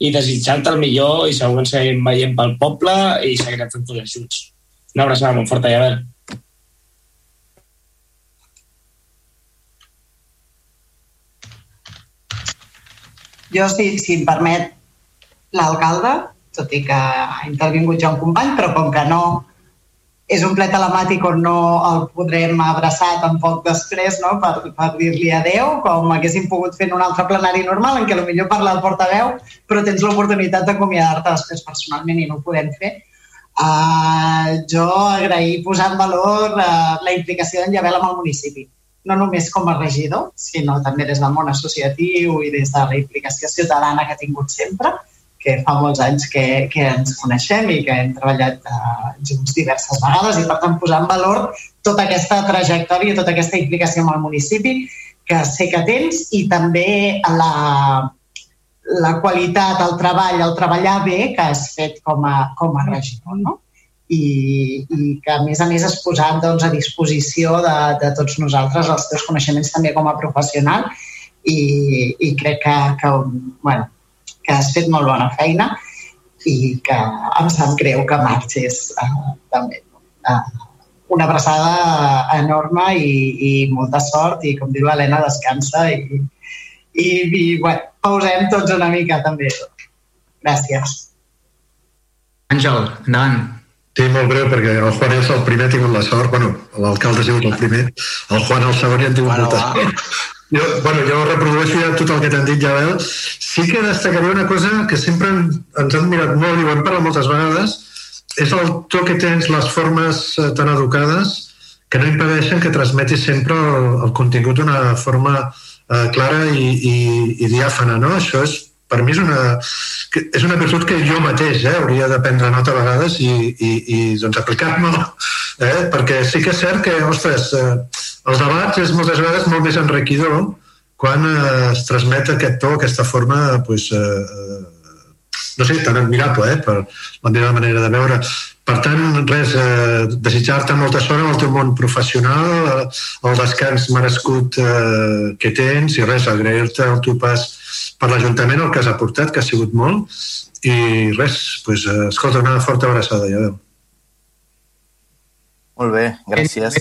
i desitjant el millor i segur que ens seguim veient pel poble i seguirem fent tots els junts. Una abraçada molt forta, Javel. Jo, si, si em permet, l'alcalde, tot i que ha intervingut ja un company, però com que no és un ple telemàtic on no el podrem abraçar tampoc després no? per, per dir-li adeu, com haguéssim pogut fer en un altre plenari normal en què potser parla el portaveu, però tens l'oportunitat d'acomiadar-te després personalment i no ho podem fer. Uh, jo agrair posar en valor uh, la implicació d'en Llavel amb el municipi no només com a regidor, sinó també des del món associatiu i des de la implicació ciutadana que ha tingut sempre, que fa molts anys que, que ens coneixem i que hem treballat uh, junts diverses vegades i per tant posar en valor tota aquesta trajectòria, tota aquesta implicació amb el municipi que sé que tens i també la, la qualitat, el treball, el treballar bé que has fet com a, com a regidor, no? i, i que a més a més has posat doncs, a disposició de, de tots nosaltres els teus coneixements també com a professional i, i crec que, que, bueno, que has fet molt bona feina i que em sap greu que marxis uh, també. Uh, una abraçada enorme i, i molta sort i com diu l'Helena, descansa i, i, i bueno, pausem tots una mica també. Gràcies. Àngel, endavant. Sí, molt breu, perquè el Juan és el primer, ha tingut la sort, bueno, l'alcalde ha sigut el primer, el Juan el segon i han tingut bueno, molta sort. Jo, bueno, jo reprodueixo ja tot el que t'han dit, Javel. Sí que destacaria una cosa que sempre ens han mirat molt i ho hem parlat moltes vegades, és el to que tens, les formes eh, tan educades que no impedeixen que transmetis sempre el, el contingut d'una forma eh, clara i, i, i diàfana, no? Això és per mi és una, és una virtut que jo mateix eh, hauria de prendre nota a vegades i, i, i doncs, aplicar-me eh, perquè sí que és cert que, ostres, eh, els debats és moltes vegades molt més enriquidor quan eh, es transmet aquest to, aquesta forma pues, eh, no sé, tan admirable eh, per la meva manera de veure. Per tant, res, eh, desitjar-te molta sort en el teu món professional, eh, el descans merescut eh, que tens i res, agrair-te el teu pas per l'Ajuntament, el que has aportat, que ha sigut molt, i res, pues, eh, escolta, una forta abraçada, ja veu. Molt bé, gràcies.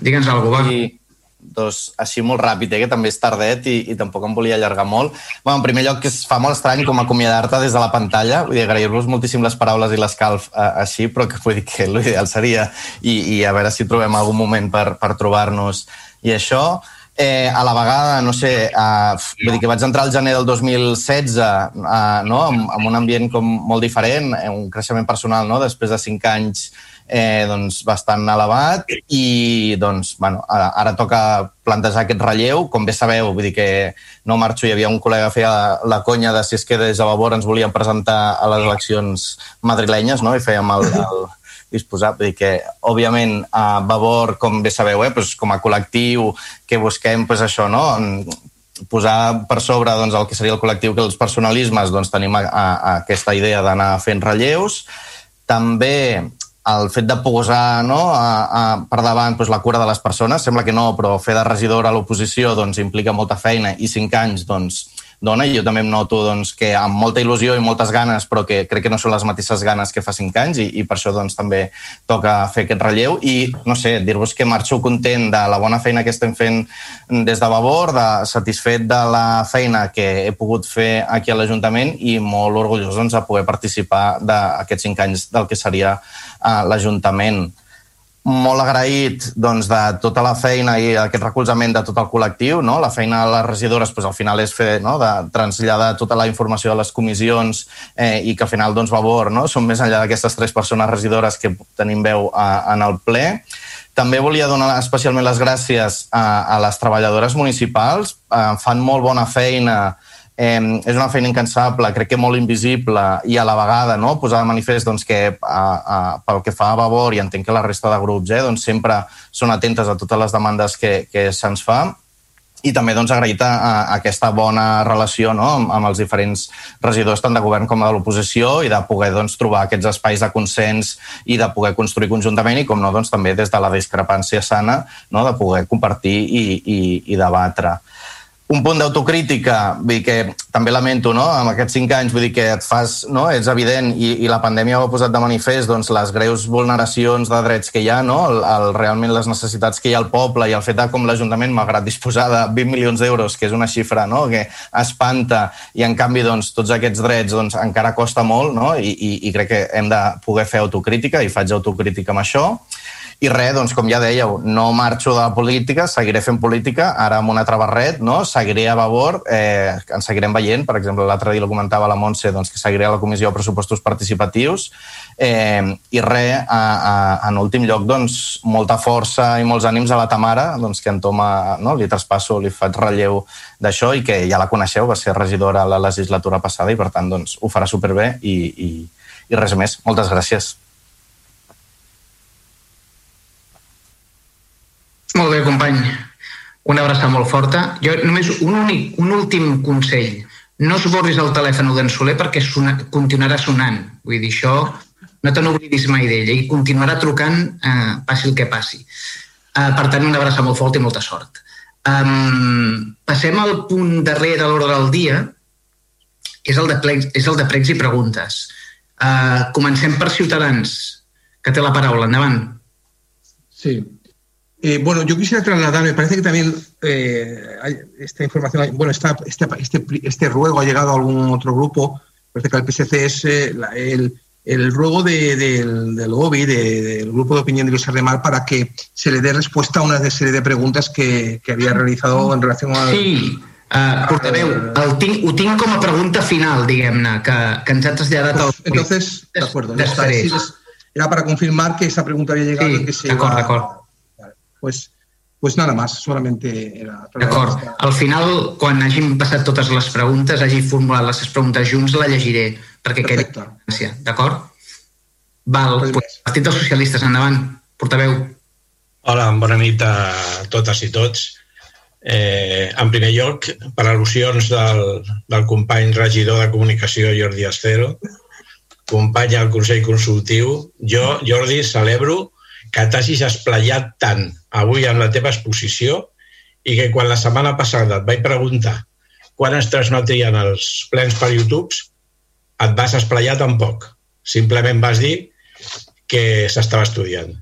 Digue'ns alguna cosa, va. I, doncs, així molt ràpid, eh, que també és tardet i, i tampoc em volia allargar molt. Bueno, en primer lloc, que es fa molt estrany com acomiadar-te des de la pantalla, vull dir, agrair-vos moltíssim les paraules i l'escalf eh, així, però que vull dir que l'ideal seria i, i a veure si trobem algun moment per, per trobar-nos i això. Eh, a la vegada, no sé, eh, vull dir que vaig entrar al gener del 2016 eh, no? amb, amb un ambient com molt diferent, eh, un creixement personal no? després de cinc anys eh, doncs, bastant elevat i doncs, bueno, ara, ara toca plantejar aquest relleu. Com bé sabeu, vull dir que no marxo, hi havia un col·lega que feia la conya de si és que des de Vavor ens volien presentar a les eleccions madrilenyes no? i fèiem el, el disposar. Vull dir que, òbviament, a Vavor, com bé sabeu, eh, doncs, com a col·lectiu que busquem pues, això, no? posar per sobre doncs, el que seria el col·lectiu que els personalismes, doncs tenim a, a, a aquesta idea d'anar fent relleus. També el fet de posar no, a, a, per davant doncs, la cura de les persones, sembla que no, però fer de regidor a l'oposició doncs, implica molta feina i cinc anys doncs, dona i jo també em noto doncs, que amb molta il·lusió i moltes ganes, però que crec que no són les mateixes ganes que fa cinc anys i, i per això doncs, també toca fer aquest relleu. I, no sé, dir-vos que marxo content de la bona feina que estem fent des de Vavor, de satisfet de la feina que he pogut fer aquí a l'Ajuntament i molt orgullós doncs, de poder participar d'aquests cinc anys del que seria uh, l'Ajuntament molt agraït doncs, de tota la feina i aquest recolzament de tot el col·lectiu. No? La feina de les regidores doncs, al final és fer, no? de traslladar tota la informació de les comissions eh, i que al final doncs, Vavor no? són més enllà d'aquestes tres persones regidores que tenim veu a, en el ple. També volia donar especialment les gràcies a, a les treballadores municipals. Eh, fan molt bona feina eh, és una feina incansable, crec que molt invisible i a la vegada no? posar de manifest doncs, que a, a, pel que fa a Vavor i entenc que la resta de grups eh, doncs, sempre són atentes a totes les demandes que, que se'ns fa i també doncs, agraït a, a aquesta bona relació no? amb, amb els diferents regidors tant de govern com de l'oposició i de poder doncs, trobar aquests espais de consens i de poder construir conjuntament i com no doncs, també des de la discrepància sana no? de poder compartir i, i, i debatre un punt d'autocrítica, vull dir que també lamento, no?, amb aquests cinc anys, vull dir que et fas, no?, és evident, i, i la pandèmia ho ha posat de manifest, doncs, les greus vulneracions de drets que hi ha, no?, el, el, realment les necessitats que hi ha al poble i el fet de com l'Ajuntament, malgrat disposar de 20 milions d'euros, que és una xifra, no?, que espanta, i en canvi, doncs, tots aquests drets, doncs, encara costa molt, no?, i, i, i crec que hem de poder fer autocrítica, i faig autocrítica amb això, i res, doncs, com ja dèieu, no marxo de la política, seguiré fent política, ara amb un altre barret, no? seguiré a Vavor, eh, ens seguirem veient, per exemple, l'altre dia lo comentava la Montse, doncs, que seguiré a la Comissió de Pressupostos Participatius, eh, i res, a, a, en últim lloc, doncs, molta força i molts ànims a la Tamara, doncs, que en Toma, no? li traspasso, li faig relleu d'això i que ja la coneixeu, va ser regidora a la legislatura passada i, per tant, doncs, ho farà superbé i, i, i res més. Moltes gràcies. Molt bé, company. Una abraçada molt forta. Jo només un, únic, un últim consell. No esborris el telèfon d'en Soler perquè sona, continuarà sonant. Vull dir, això no te n'oblidis mai d'ella i continuarà trucant eh, passi el que passi. Eh, per tant, una abraçada molt forta i molta sort. Um, passem al punt darrer de l'ordre del dia, és el de, plecs, és el de pregs i preguntes. Uh, comencem per Ciutadans, que té la paraula. Endavant. Sí, Eh, bueno, yo quisiera trasladar, me parece que también eh, esta información, bueno, esta, este, este, este, ruego ha llegado a algún otro grupo, parece que el PSC es eh, la, el, el, ruego de, del, del GOBI, de, del Grupo de Opinión de Luis Mar, para que se le dé respuesta a una serie de preguntas que, que había realizado en relación a... Sí, Uh, portaveu, el tinc, ho tinc com a pregunta final, diguem-ne, que, que ens ha traslladat pues, el... Entonces, de acuerdo. Era para confirmar que esa pregunta había llegado sí, y que se d'acord, d'acord pues, pues nada más, solamente era... D'acord. Al final, quan hàgim passat totes les preguntes, hagi formulat les preguntes junts, la llegiré, perquè quedi constància. D'acord? Val, pues, Partit dels Socialistes, endavant. Portaveu. Hola, bona nit a totes i tots. Eh, en primer lloc, per al·lusions del, del company regidor de comunicació Jordi Estero, company al Consell Consultiu, jo, Jordi, celebro que t'hagis esplayat tant avui en la teva exposició i que quan la setmana passada et vaig preguntar quan es transmetien els plens per YouTube, et vas esplayar tampoc. Simplement vas dir que s'estava estudiant.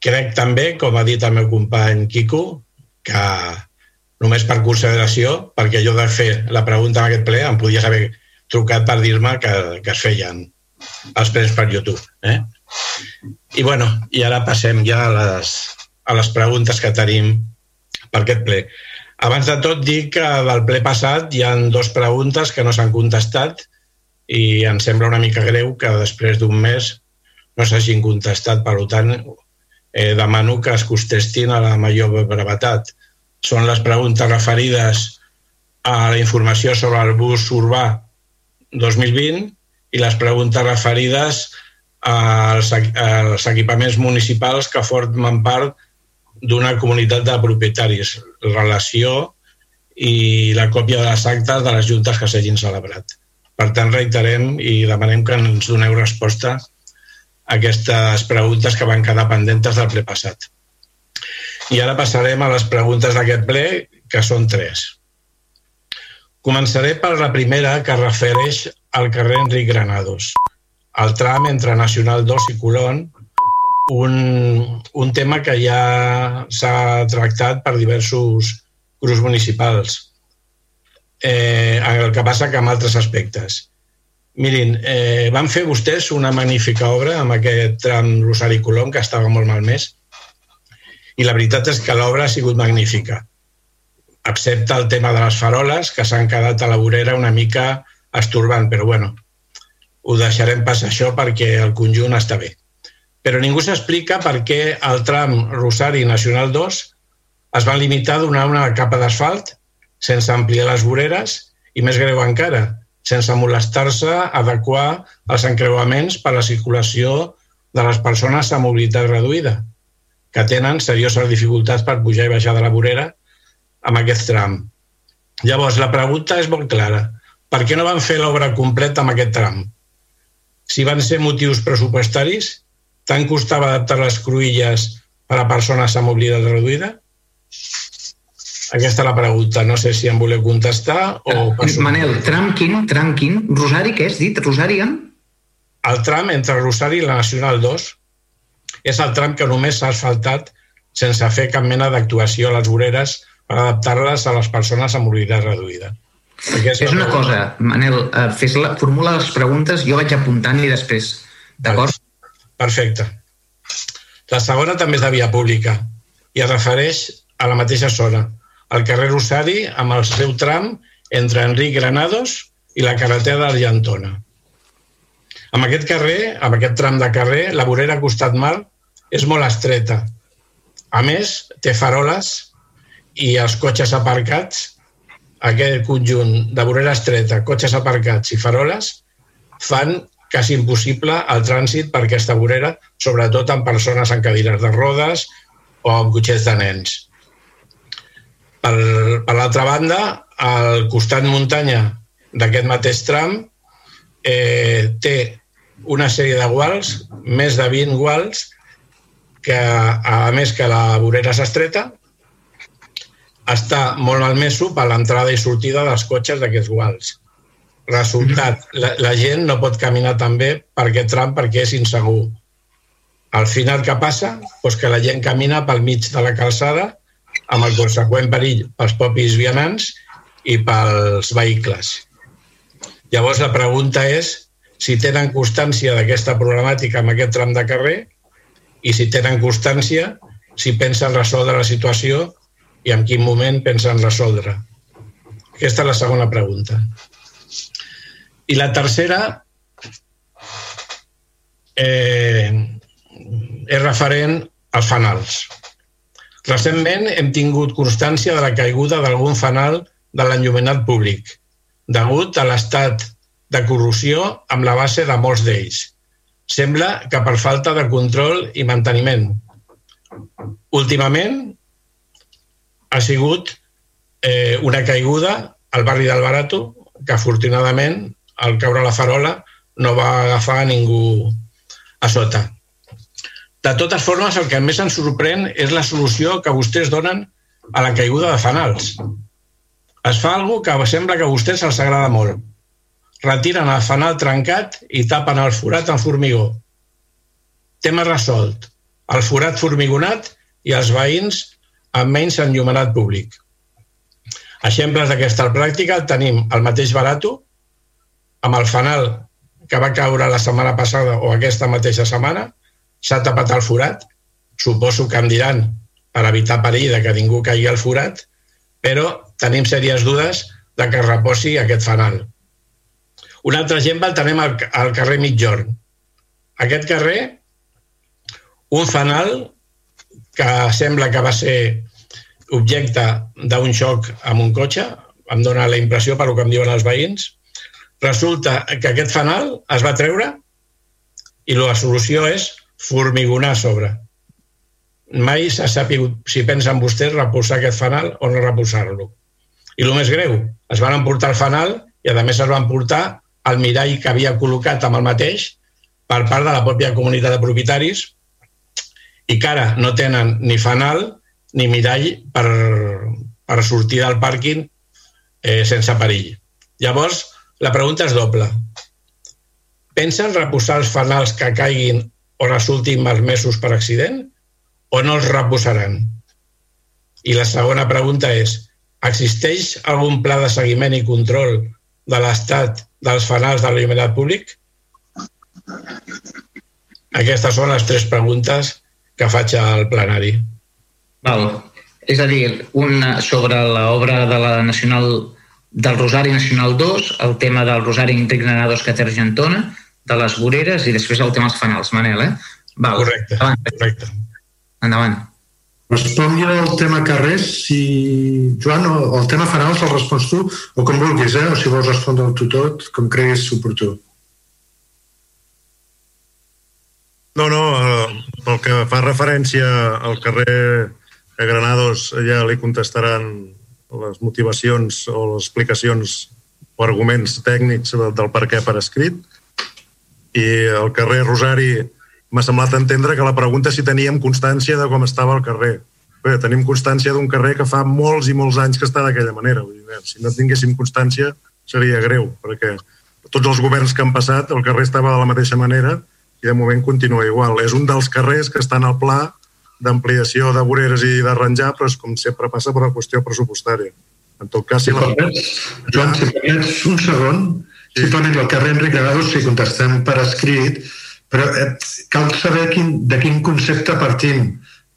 Crec també, com ha dit el meu company Quico, que només per consideració, perquè jo de fer la pregunta en aquest ple em podies haver trucat per dir-me que, que es feien els plens per YouTube. Eh? I, bueno, i ara passem ja a les, a les preguntes que tenim per aquest ple. Abans de tot, dic que del ple passat hi han dues preguntes que no s'han contestat i em sembla una mica greu que després d'un mes no s'hagin contestat. Per tant, eh, demano que es contestin a la major brevetat. Són les preguntes referides a la informació sobre el bus urbà 2020 i les preguntes referides als, als equipaments municipals que formen part d'una comunitat de propietaris, relació i la còpia de les actes de les juntes que s'hagin celebrat. Per tant, reiterem i demanem que ens doneu resposta a aquestes preguntes que van quedar pendentes del ple passat. I ara passarem a les preguntes d'aquest ple, que són tres. Començaré per la primera, que refereix al carrer Enric Granados, al tram entre Nacional 2 i Colón, un, un tema que ja s'ha tractat per diversos grups municipals. Eh, el que passa que amb altres aspectes. Mirin, eh, van fer vostès una magnífica obra amb aquest tram Rosari Colom, que estava molt malmès, i la veritat és que l'obra ha sigut magnífica, excepte el tema de les faroles, que s'han quedat a la vorera una mica estorbant, però bueno, ho deixarem passar això perquè el conjunt està bé. Però ningú s'explica per què el tram Rosari Nacional 2 es van limitar a donar una capa d'asfalt sense ampliar les voreres i, més greu encara, sense molestar-se a adequar els encreuaments per a la circulació de les persones amb mobilitat reduïda, que tenen serioses dificultats per pujar i baixar de la vorera amb aquest tram. Llavors, la pregunta és molt clara. Per què no van fer l'obra completa amb aquest tram? Si van ser motius pressupostaris, tant costava adaptar les cruïlles per a persones amb mobilitat reduïda? Aquesta és la pregunta. No sé si em voleu contestar o... Uh, Manel, tram quin? Tram quin? Rosari, què has dit? Rosari en? El tram entre Rosari i la Nacional 2 és el tram que només s'ha asfaltat sense fer cap mena d'actuació a les voreres per adaptar-les a les persones amb mobilitat reduïda. És, és una cosa, Manel, uh, fes la, formula les preguntes, jo vaig apuntant i després, d'acord? Perfecte. La segona també és de via pública i es refereix a la mateixa zona, al carrer Rosari amb el seu tram entre Enric Granados i la carretera d'Argentona. Amb aquest carrer, amb aquest tram de carrer, la vorera costat mar és molt estreta. A més, té faroles i els cotxes aparcats, aquest conjunt de vorera estreta, cotxes aparcats i faroles, fan quasi impossible el trànsit per aquesta vorera, sobretot amb persones en cadires de rodes o amb cotxets de nens. Per, per l'altra banda, al costat muntanya d'aquest mateix tram eh, té una sèrie de guals, més de 20 guals, que a més que la vorera s'estreta, està molt malmeso per l'entrada i sortida dels cotxes d'aquests guals. Resultat, la, la gent no pot caminar també per aquest tram perquè és insegur. Al final, què passa? Pues que la gent camina pel mig de la calçada amb el conseqüent perill pels propis vianants i pels vehicles. Llavors la pregunta és si tenen constància d'aquesta problemàtica amb aquest tram de carrer i si tenen constància si pensen resoldre la situació i en quin moment pensen resoldre. Aquesta és la segona pregunta. I la tercera eh, és referent als fanals. Recentment hem tingut constància de la caiguda d'algun fanal de l'enllumenat públic, degut a l'estat de corrosió amb la base de molts d'ells. Sembla que per falta de control i manteniment. Últimament ha sigut eh, una caiguda al barri del Barato, que afortunadament al caure la farola no va agafar ningú a sota. De totes formes, el que més ens sorprèn és la solució que vostès donen a la caiguda de fanals. Es fa alguna que sembla que a vostès els agrada molt. Retiren el fanal trencat i tapen el forat amb formigó. Tema resolt. El forat formigonat i els veïns amb menys enllumenat públic. Exemples d'aquesta pràctica el tenim al mateix Barato, amb el fanal que va caure la setmana passada o aquesta mateixa setmana, s'ha tapat el forat, suposo que em diran per evitar perill que ningú caigui al forat, però tenim sèries dudes de que es reposi aquest fanal. Un altre exemple el tenim al, al carrer Mitjorn. Aquest carrer, un fanal que sembla que va ser objecte d'un xoc amb un cotxe, em dóna la impressió per que em diuen els veïns, resulta que aquest fanal es va treure i la solució és formigonar a sobre. Mai s'ha sapigut si pensen vostès repulsar aquest fanal o no repulsar-lo. I el més greu, es van emportar el fanal i a més es van portar el mirall que havia col·locat amb el mateix per part de la pròpia comunitat de propietaris i que ara no tenen ni fanal ni mirall per, per sortir del pàrquing eh, sense perill. Llavors, la pregunta és doble. Pensen reposar els fanals que caiguin o resultin malmesos per accident o no els reposaran? I la segona pregunta és, existeix algun pla de seguiment i control de l'estat dels fanals de l'il·luminat públic? Aquestes són les tres preguntes que faig al plenari. Val. És a dir, una sobre l'obra de la Nacional del Rosari Nacional 2, el tema del Rosari Enric Granados Cater Argentona, de les voreres i després el tema dels fanals. Manel, eh? Val. Correcte, Endavant. correcte. Endavant. Respongui al tema carrers, si... Joan, o el tema fanals el respons tu, o com vulguis, eh? o si vols respondre tu tot, com creguis oportú. No, no, pel que fa referència al carrer de Granados ja li contestaran les motivacions o les explicacions o arguments tècnics del per què per escrit. I al carrer Rosari m'ha semblat entendre que la pregunta si teníem constància de com estava el carrer. Bé, tenim constància d'un carrer que fa molts i molts anys que està d'aquella manera. Vull dir, si no tinguéssim constància seria greu, perquè tots els governs que han passat el carrer estava de la mateixa manera i de moment continua igual. És un dels carrers que estan al pla d'ampliació de voreres i d'arranjar, però és com sempre passa per la qüestió pressupostària. En tot cas, si la... Joan, si permets un segon, sí. simplement el carrer Enric Granados, si contestem per escrit, però eh, cal saber quin, de quin concepte partim,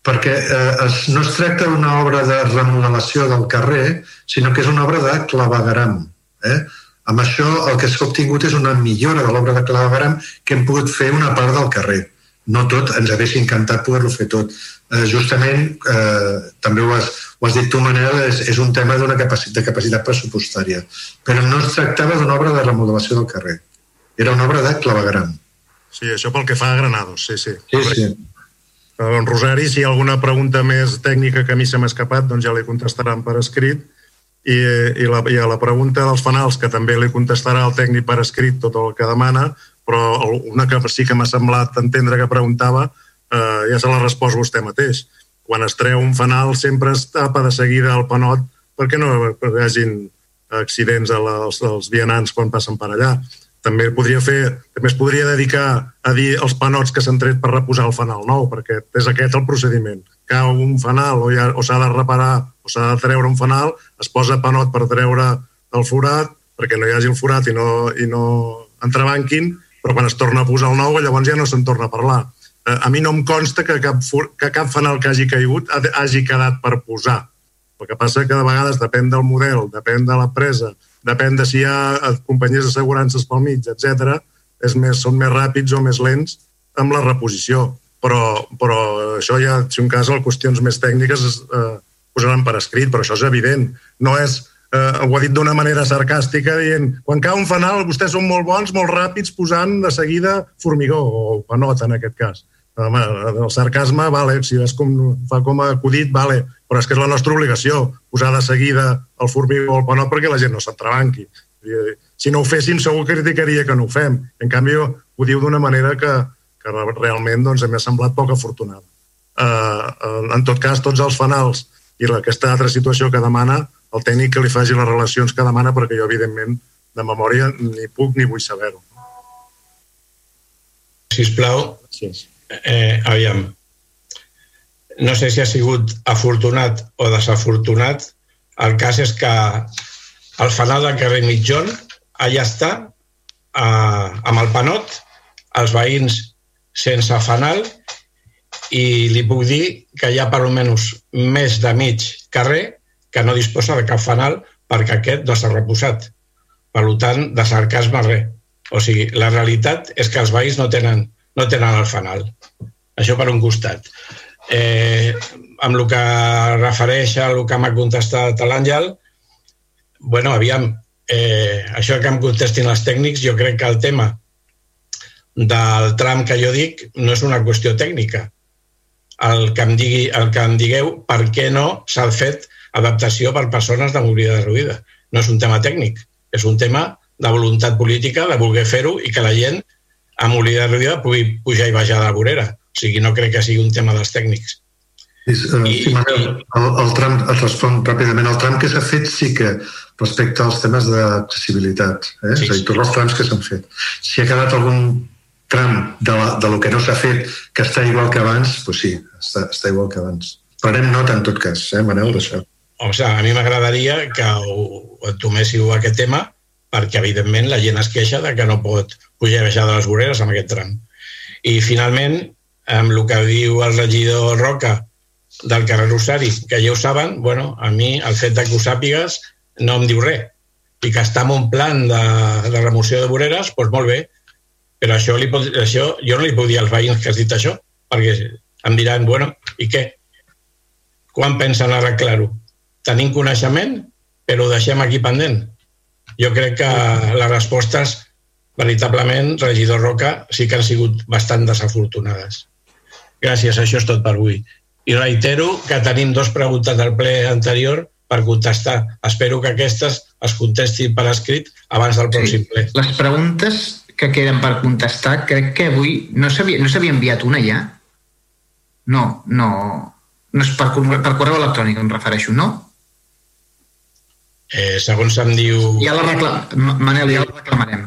perquè eh, es, no es tracta d'una obra de remodelació del carrer, sinó que és una obra de clavegaram. Eh? Amb això el que s'ha obtingut és una millora de l'obra de clavegaram que hem pogut fer una part del carrer. No tot, ens hagués encantat poder-lo fer tot. Eh, justament, eh, també ho has, ho has dit tu, Manel, és, és un tema d'una capacitat, de capacitat pressupostària. Però no es tractava d'una obra de remodelació del carrer. Era una obra de clavegaram. Sí, això pel que fa a Granados, sí, sí. Sí, sí. En Rosari, si hi ha alguna pregunta més tècnica que a mi se m'ha escapat, doncs ja li contestaran per escrit. I, i, la, I a la pregunta dels fanals, que també li contestarà el tècnic per escrit tot el que demana, però una que sí que m'ha semblat entendre que preguntava, eh, ja se la respost vostè mateix. Quan es treu un fanal sempre es tapa de seguida el panot perquè no hi hagin accidents als, als vianants quan passen per allà. També podria fer, també es podria dedicar a dir els panots que s'han tret per reposar el fanal nou, perquè és aquest el procediment. Cau un fanal o, ja, o s'ha de reparar o s'ha de treure un fanal, es posa panot per treure el forat, perquè no hi hagi el forat i no, i no entrebanquin, però quan es torna a posar el nou llavors ja no se'n torna a parlar. Eh, a mi no em consta que cap, que cap fanal que hagi caigut hagi quedat per posar. El que passa que de vegades depèn del model, depèn de la presa, depèn de si hi ha eh, companyies d'assegurances pel mig, etc. És més, són més ràpids o més lents amb la reposició. Però, però això ja, si un cas, les qüestions més tècniques es eh, posaran per escrit, però això és evident. No és eh, ho ha dit d'una manera sarcàstica, dient quan cau un fanal vostès són molt bons, molt ràpids, posant de seguida formigó, o panot en aquest cas. Home, el sarcasme, vale, si és com, fa com a acudit, vale, però és que és la nostra obligació, posar de seguida el formigó o el panot perquè la gent no s'entrebanqui. Si no ho féssim, segur que criticaria que no ho fem. En canvi, ho diu d'una manera que, que realment doncs, m'ha semblat poc afortunada. Uh, en tot cas, tots els fanals i aquesta altra situació que demana el tècnic que li faci les relacions que demana perquè jo, evidentment, de memòria ni puc ni vull saber-ho. Sisplau, eh, aviam, no sé si ha sigut afortunat o desafortunat, el cas és que el fanal del carrer Mitjón allà està, eh, amb el panot, els veïns sense fanal, i li puc dir que hi ha per almenys més de mig carrer que no disposa de cap fanal perquè aquest no s'ha reposat. Per tant, de sarcasme res. O sigui, la realitat és que els veïns no tenen, no tenen el fanal. Això per un costat. Eh, amb el que refereix a el que m'ha contestat l'Àngel, bueno, aviam, eh, això que em contestin els tècnics, jo crec que el tema del tram que jo dic no és una qüestió tècnica. El que em, digui, el que em digueu per què no s'ha fet adaptació per persones de mobilitat reduïda. No és un tema tècnic, és un tema de voluntat política, de voler fer-ho i que la gent amb mobilitat reduïda pugui pujar i baixar de la vorera. O sigui, no crec que sigui un tema dels tècnics. Sí, Manel, el, el tram, et respon ràpidament, el tram que s'ha fet sí que respecte als temes d'accessibilitat, eh? Sí, és a dir, tots els trams que s'han fet. Si ha quedat algun tram de, la, de lo que no s'ha fet que està igual que abans, doncs sí, està, està igual que abans. Prenem nota en tot cas, eh, Manel, d'això. O sigui, a mi m'agradaria que ho entoméssiu aquest tema perquè, evidentment, la gent es queixa de que no pot pujar i baixar de les voreres amb aquest tram. I, finalment, amb el que diu el regidor Roca del carrer Rosari, que ja ho saben, bueno, a mi el fet de que ho sàpigues no em diu res. I que està en un plan de, de remoció de voreres, doncs molt bé. Però això, li pot, això jo no li puc dir als veïns que has dit això, perquè em diran, bueno, i què? Quan pensen arreglar-ho? Tenim coneixement, però ho deixem aquí pendent. Jo crec que les respostes, veritablement, regidor Roca, sí que han sigut bastant desafortunades. Gràcies, això és tot per avui. I reitero que tenim dos preguntes del ple anterior per contestar. Espero que aquestes es contestin per escrit abans del pròxim ple. Sí. Les preguntes que queden per contestar, crec que avui no s'havia no enviat una ja? No, no. No és per, per correu electrònic, em refereixo, no? Eh, segons em diu... Ja la reclam... Manel, ja la reclamarem.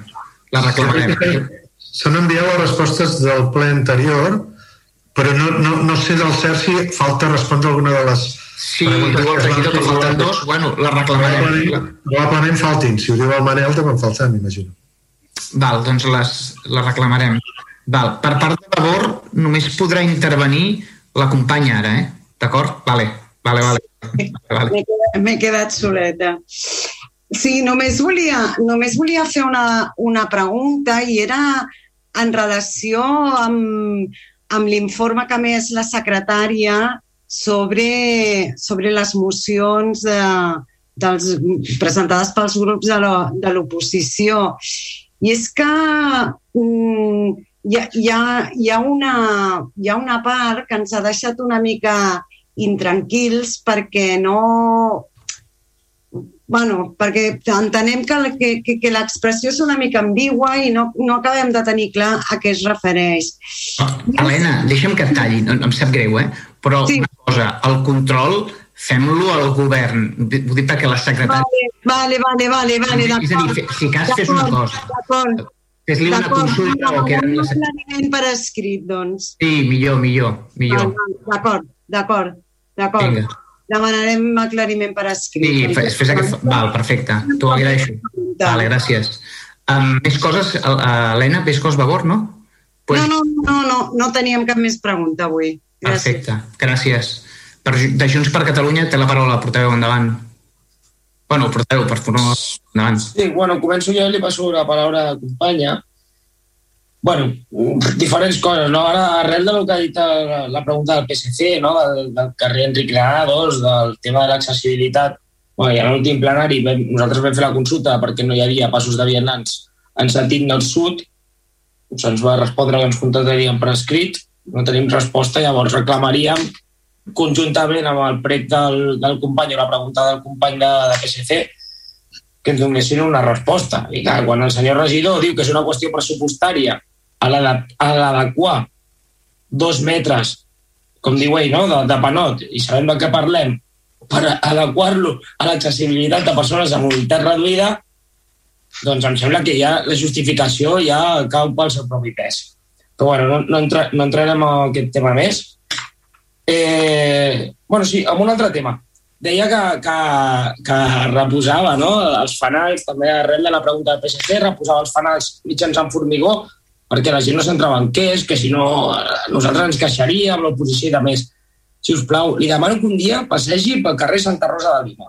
La reclamarem. S'han enviat les respostes del ple anterior però no, no, no sé del cert si falta respondre alguna de les Sí, diu el regidor que falten dos, bueno, la reclamarem. Probablement, probablement faltin, si ho diu el Manel també en falten, m'imagino. Val, doncs les, les reclamarem. Val, per part de labor només podrà intervenir la companya ara, eh? D'acord? Vale, vale, vale. vale. M'he quedat, quedat soleta. Sí, només volia, només volia fer una, una pregunta i era en relació amb, amb l'informe que més la secretària sobre, sobre les mocions de, dels, presentades pels grups de l'oposició. I és que mm, hi, ha, hi, ha, hi, ha una, hi ha una part que ens ha deixat una mica intranquils perquè no, bueno, perquè entenem que, que, que, que l'expressió és una mica ambigua i no, no acabem de tenir clar a què es refereix. Oh, Helena, deixa'm que et talli, no, em sap greu, eh? però sí. una cosa, el control fem-lo al govern. Ho dic perquè la secretària... Vale, vale, vale, vale, d'acord. És a dir, si cas fes una cosa. Fes-li una consulta o que... Un aclariment per escrit, doncs. Sí, millor, millor, millor. D'acord, d'acord, d'acord. Vinga demanarem aclariment per escrit. Sí, fes, fes aquest... Val, perfecte. T'ho agraeixo. Vale, gràcies. Um, més coses, Helena, més coses favor, no? Pues... No, no, no, no, no teníem cap més pregunta avui. Gràcies. Perfecte, gràcies. Per, de Junts per Catalunya té la paraula, porteu endavant. Bueno, porteu, per favor, endavant. Sí, bueno, començo jo i li passo la paraula a la companya bueno, diferents coses, no? Ara, arrel del que ha dit la, pregunta del PSC, no? Del, del carrer Enric Granados, del tema de l'accessibilitat, bueno, i en l'últim plenari vam, nosaltres vam fer la consulta perquè no hi havia passos de vianants en sentit nord-sud, se'ns va respondre que ens contactaríem per escrit, no tenim resposta, llavors reclamaríem conjuntament amb el prec del, del company o la pregunta del company de, de PSC que ens donessin una resposta. I clar, quan el senyor regidor diu que és una qüestió pressupostària a l'adequar dos metres, com diu ell, no? de, de panot, i sabem de què parlem, per adequar-lo a l'accessibilitat de persones amb mobilitat reduïda, doncs em sembla que ja la justificació ja cau pel seu propi pes. Però bueno, no, no, entra, no entrarem en aquest tema més. Eh, bueno, sí, amb un altre tema. Deia que, que, que reposava no? els fanals, també arrel de la pregunta del PSC, reposava els fanals mitjançant formigó perquè la gent no s'entrava en què és, que si no nosaltres ens queixaríem, l'oposició i de més. Si us plau, li demano que un dia passegi pel carrer Santa Rosa de Lima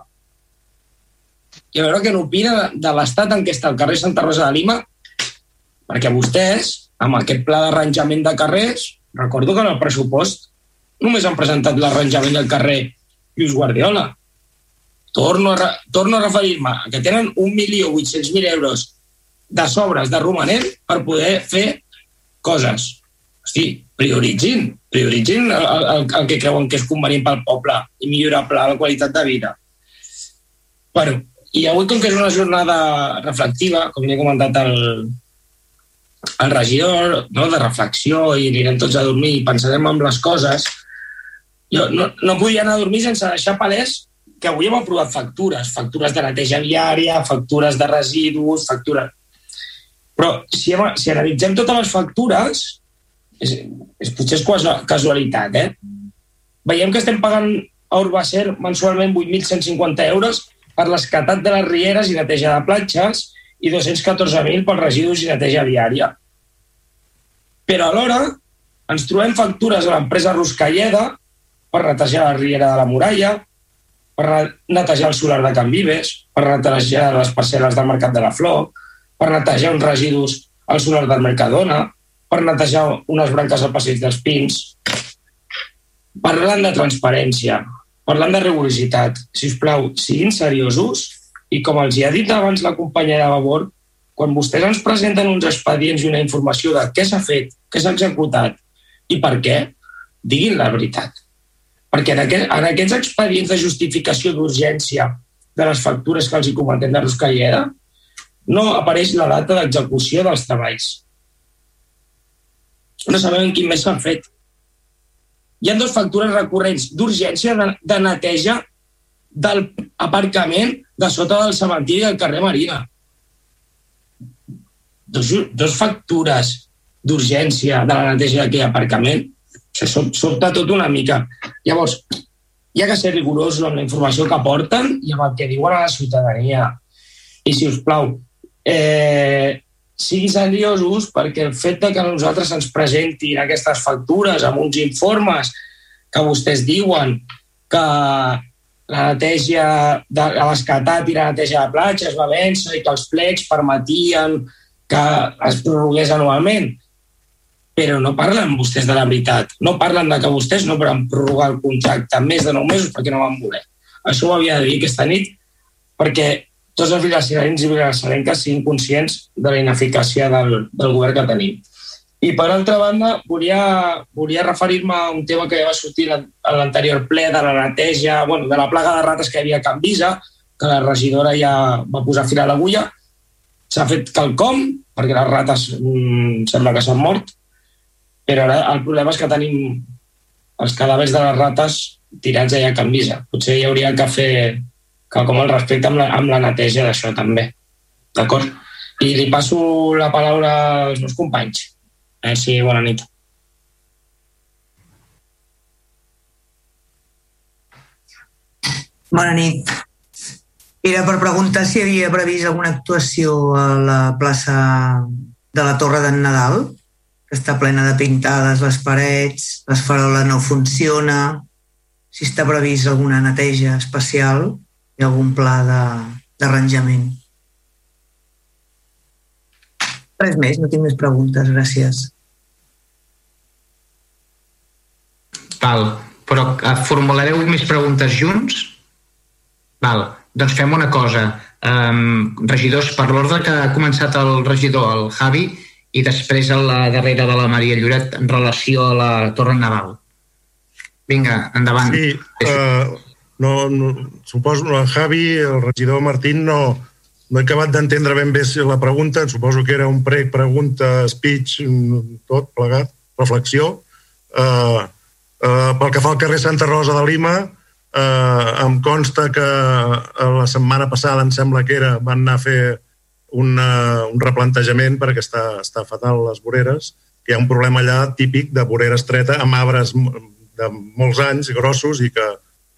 i a veure què n'opina de l'estat en què està el carrer Santa Rosa de Lima, perquè vostès, amb aquest pla d'arranjament de carrers, recordo que en el pressupost només han presentat l'arranjament del carrer Lluís Guardiola. Torno a, torno a referir-me que tenen 1.800.000 euros de sobres de romanent per poder fer coses. Hosti, prioritzin, prioritzin el, el, el que creuen que és convenient pel poble i millorable la qualitat de vida. Bueno, i avui, com que és una jornada reflectiva, com he comentat el, el regidor, no, de reflexió, i anirem tots a dormir i pensarem en les coses, jo no, no podia anar a dormir sense deixar palès que avui hem aprovat factures, factures de neteja viària, factures de residus, factures... Però si, si analitzem totes les factures, és, és, potser és casualitat, eh? Veiem que estem pagant a Urbacer mensualment 8.150 euros per l'escatat de les rieres i neteja de platges i 214.000 pels residus i neteja viària. Però alhora ens trobem factures a l'empresa Ruscalleda per netejar la riera de la muralla, per netejar el solar de Can Vives, per netejar les parcel·les del Mercat de la Flor, per netejar uns residus al solar del Mercadona, per netejar unes branques al passeig dels Pins. Parlant de transparència, parlant de rigorositat, si us plau, siguin seriosos i com els hi ha dit abans la companya de Vavor, quan vostès ens presenten uns expedients i una informació de què s'ha fet, què s'ha executat i per què, diguin la veritat perquè en, aquest, en aquests expedients de justificació d'urgència de les factures que els hi comentem de Ruscalleda no apareix la data d'execució dels treballs. No sabem quin mes s'han fet. Hi ha dues factures recurrents d'urgència de, de neteja del aparcament de sota del cementiri del carrer Marina. Dos, dos factures d'urgència de la neteja d'aquell aparcament això sobta tot una mica. Llavors, hi ha que ser rigorosos amb la informació que aporten i amb el que diuen a la ciutadania. I, si us plau, eh, siguin seriosos perquè el fet de que nosaltres ens presentin aquestes factures amb uns informes que vostès diuen que la neteja de l'escatat i la neteja de platja es va vèncer i que els plecs permetien que es prorrogués anualment però no parlen vostès de la veritat. No parlen de que vostès no van prorrogar el contracte més de 9 mesos perquè no van voler. Això ho havia de dir aquesta nit perquè tots els vilasserens i vilasserenques siguin conscients de la ineficàcia del, del govern que tenim. I per altra banda, volia, volia referir-me a un tema que ja va sortir a l'anterior ple de la neteja, bueno, de la plaga de rates que hi havia a Can Visa, que la regidora ja va posar fil a l'agulla. S'ha fet quelcom, perquè les rates mmm, sembla que s'han mort, però ara el problema és que tenim els cadàvers de les rates tirats allà a Can Visa. Potser hi hauria que fer com al respecte amb la, amb la neteja d'això també. D'acord? I li passo la paraula als meus companys. A veure si bona nit. Bona nit. Era per preguntar si havia previst alguna actuació a la plaça de la Torre d'en Nadal està plena de pintades les parets, l'esfarola no funciona, si està previst alguna neteja especial i algun pla d'arranjament. Res més, no tinc més preguntes, gràcies. Val, però eh, formulareu més preguntes junts? Val, doncs fem una cosa. Um, regidors, per l'ordre que ha començat el regidor, el Javi, i després a la darrera de la Maria Lloret en relació a la Torre Naval. Vinga, endavant. Sí, uh, no, no, suposo el Javi, el regidor Martín, no, no he acabat d'entendre ben bé la pregunta, suposo que era un prec, pregunta, speech, tot plegat, reflexió. Uh, uh, pel que fa al carrer Santa Rosa de Lima, uh, em consta que la setmana passada, em sembla que era, van anar a fer una, un replantejament perquè està, està fatal les voreres, que hi ha un problema allà típic de vorera estreta amb arbres de molts anys grossos i que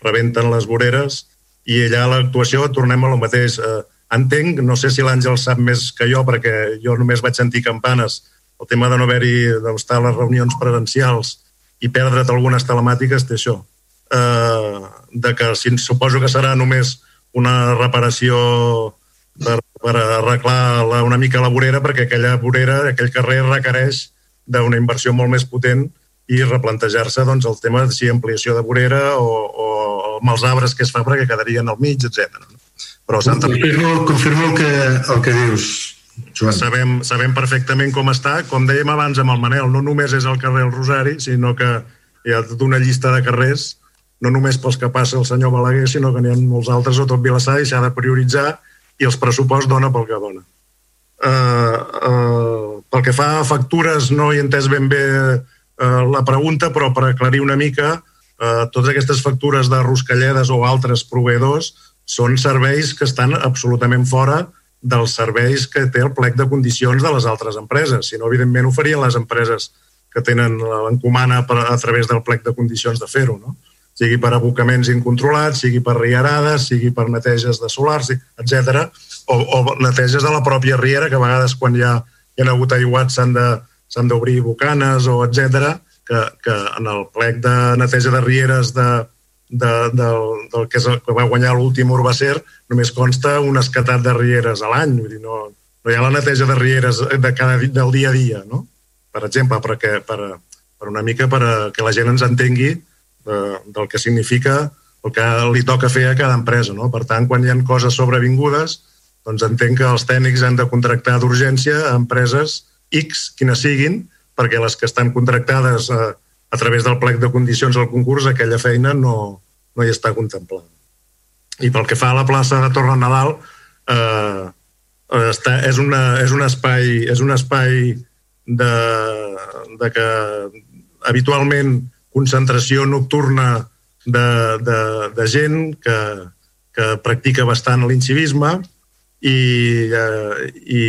rebenten les voreres i allà l'actuació tornem a lo mateix. Eh, entenc, no sé si l'Àngel sap més que jo perquè jo només vaig sentir campanes el tema de no haver-hi d'estar a les reunions presencials i perdre't algunes telemàtiques té això. Eh, de que si, suposo que serà només una reparació per, per arreglar la, una mica la vorera perquè aquella vorera, aquell carrer requereix d'una inversió molt més potent i replantejar-se doncs, el tema de si ampliació de vorera o, o amb els arbres que es fa perquè quedarien al mig, etc. Però Santa confirmo, confirmo el, que, el que dius, Joan. Sabem, sabem perfectament com està. Com dèiem abans amb el Manel, no només és el carrer El Rosari, sinó que hi ha tota una llista de carrers no només pels que passa el senyor Balaguer, sinó que n'hi ha molts altres a tot Vilassar i s'ha de prioritzar i els pressupost dona pel que dona. Uh, uh, pel que fa a factures, no he entès ben bé uh, la pregunta, però per aclarir una mica, uh, totes aquestes factures de Ruscalledes o altres proveïdors són serveis que estan absolutament fora dels serveis que té el plec de condicions de les altres empreses. Si no, evidentment, ho farien les empreses que tenen l'encomana a través del plec de condicions de fer-ho, no? sigui per abocaments incontrolats, sigui per riarades, sigui per neteges de solars, etc. O, o neteges de la pròpia riera, que a vegades quan hi hi ha hagut aiguats s'han d'obrir bocanes o etc que, que en el plec de neteja de rieres de, de, del, del que, és el, que va guanyar l'últim Urbacer només consta un escatat de rieres a l'any, vull dir, no, no hi ha la neteja de rieres de cada, del dia a dia, no? Per exemple, perquè, per, per una mica per a que la gent ens entengui de, del que significa el que li toca fer a cada empresa. No? Per tant, quan hi ha coses sobrevingudes, doncs entenc que els tècnics han de contractar d'urgència empreses X, quines siguin, perquè les que estan contractades a, a través del plec de condicions del concurs, aquella feina no, no hi està contemplada. I pel que fa a la plaça de Torre Nadal, eh, està, és, una, és un espai, és un espai de, de que habitualment concentració nocturna de, de, de gent que, que practica bastant l'incivisme i, eh, i,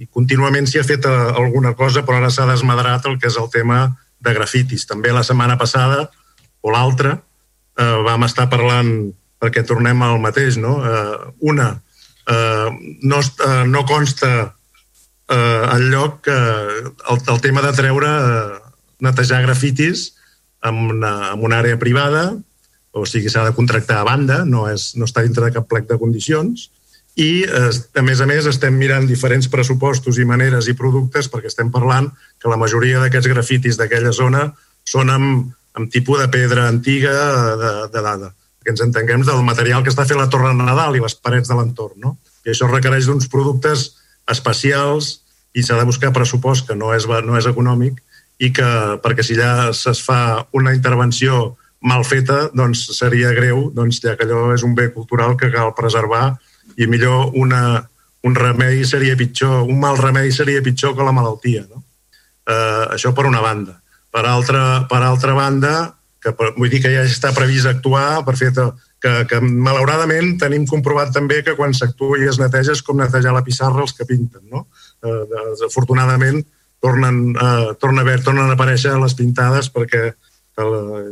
i contínuament s'hi ha fet eh, alguna cosa, però ara s'ha desmadrat el que és el tema de grafitis. També la setmana passada o l'altra eh, vam estar parlant perquè tornem al mateix, no? Eh, una, eh, no, eh, no consta eh, el lloc que el, el tema de treure, eh, netejar grafitis en una, en una àrea privada, o sigui, s'ha de contractar a banda, no, és, no està dintre de cap plec de condicions, i, eh, a més a més, estem mirant diferents pressupostos i maneres i productes perquè estem parlant que la majoria d'aquests grafitis d'aquella zona són amb, amb tipus de pedra antiga de, de dada. Que ens entenguem del material que està fent la Torre Nadal i les parets de l'entorn. No? I això requereix d'uns productes especials i s'ha de buscar pressupost que no és, no és econòmic i que perquè si ja es fa una intervenció mal feta, doncs seria greu, doncs ja que allò és un bé cultural que cal preservar i millor una, un remei seria pitjor, un mal remei seria pitjor que la malaltia. No? Eh, això per una banda. Per altra, per altra banda, que vull dir que ja està previst actuar per fer que, que malauradament tenim comprovat també que quan s'actua i es neteja és com netejar la pissarra els que pinten. No? Eh, desafortunadament, tornen, eh, torna a haver, tornen a aparèixer les pintades perquè eh,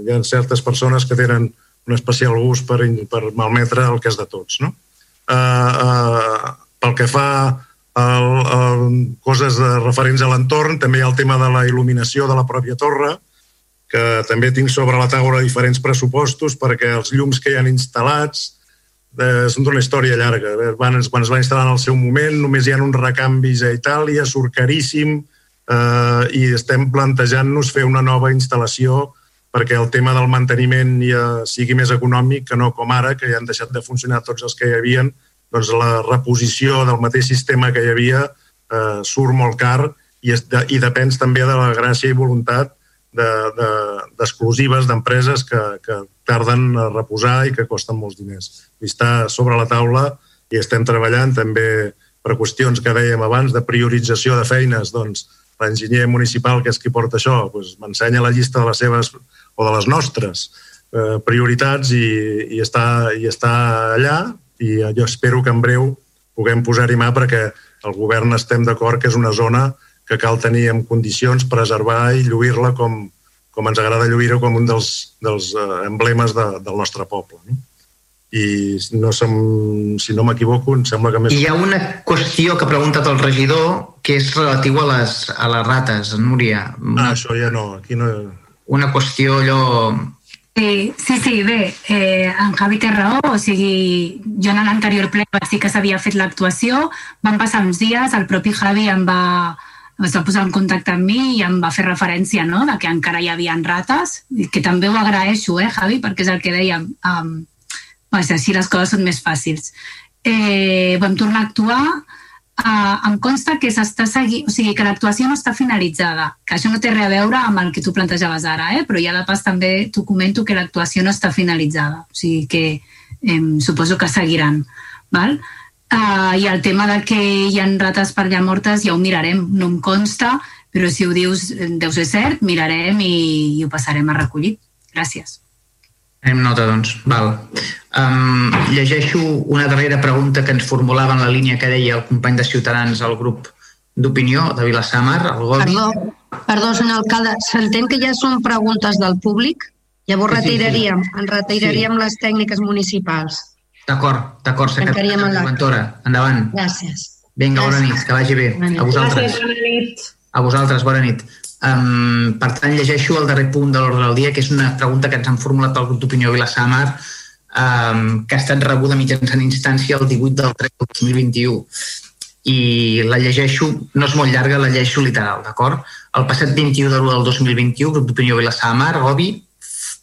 hi ha certes persones que tenen un especial gust per, per malmetre el que és de tots. No? Eh, eh, pel que fa a, a coses de, referents a l'entorn, també hi ha el tema de la il·luminació de la pròpia torre, que també tinc sobre la taula diferents pressupostos perquè els llums que hi han instal·lats eh, són d'una història llarga. Van, quan es va instal·lar en el seu moment només hi ha uns recanvis a Itàlia, surt caríssim, eh, i estem plantejant-nos fer una nova instal·lació perquè el tema del manteniment ja sigui més econòmic que no com ara, que ja han deixat de funcionar tots els que hi havien, doncs la reposició del mateix sistema que hi havia eh, surt molt car i, es, de, i depèn també de la gràcia i voluntat d'exclusives de, de, d'empreses que, que tarden a reposar i que costen molts diners. I està sobre la taula i estem treballant també per qüestions que dèiem abans de priorització de feines, doncs, l'enginyer municipal, que és qui porta això, doncs m'ensenya la llista de les seves o de les nostres eh, prioritats i, i, està, i està allà i jo espero que en breu puguem posar-hi mà perquè el govern estem d'acord que és una zona que cal tenir en condicions, preservar i lluir-la com, com ens agrada lluir-ho com un dels, dels eh, emblemes de, del nostre poble. No? i no som, si no m'equivoco, em sembla que més... Hi ha una qüestió que ha preguntat el regidor que és relatiu a les, a les rates, Núria. Una, ah, això ja no, aquí no... Una qüestió allò... Sí, sí, sí, bé, eh, en Javi té raó, o sigui, jo en l'anterior ple sí que s'havia fet l'actuació, van passar uns dies, el propi Javi em va, es va posar en contacte amb mi i em va fer referència no?, de que encara hi havia rates, que també ho agraeixo, eh, Javi, perquè és el que dèiem, um, pues així les coses són més fàcils. Eh, vam tornar a actuar, uh, em consta que s'està seguint, o sigui, que l'actuació no està finalitzada, que això no té res a veure amb el que tu plantejaves ara, eh? però ja de pas també t'ho comento que l'actuació no està finalitzada, o sigui que eh, suposo que seguiran. Val? Uh, I el tema de que hi ha rates per allà mortes ja ho mirarem, no em consta, però si ho dius deu ser cert, mirarem i, i ho passarem a recollir. Gràcies. Anem nota, doncs. Val. Um, llegeixo una darrera pregunta que ens formulava en la línia que deia el company de Ciutadans al grup d'opinió de Vilassamar, el Gobi. Perdó, perdó, senyor alcalde, s'entén que ja són preguntes del públic? Llavors Sí, sí, sí. retiraríem, en retiraríem les tècniques municipals. D'acord, d'acord, secretària. Ventura. Endavant. Gràcies. Vinga, bona nit, que vagi bé. Bona nit. A vosaltres. Gràcies, bona nit. A vosaltres, bona nit. Um, per tant, llegeixo el darrer punt de l'ordre del dia, que és una pregunta que ens han formulat pel grup d'opinió Vilassamar, um, que ha estat rebuda mitjançant instància el 18 del 3 del 2021. I la llegeixo, no és molt llarga, la llegeixo literal, d'acord? El passat 21 de l'1 del 2021, el grup d'opinió Vilassamar, Gobi,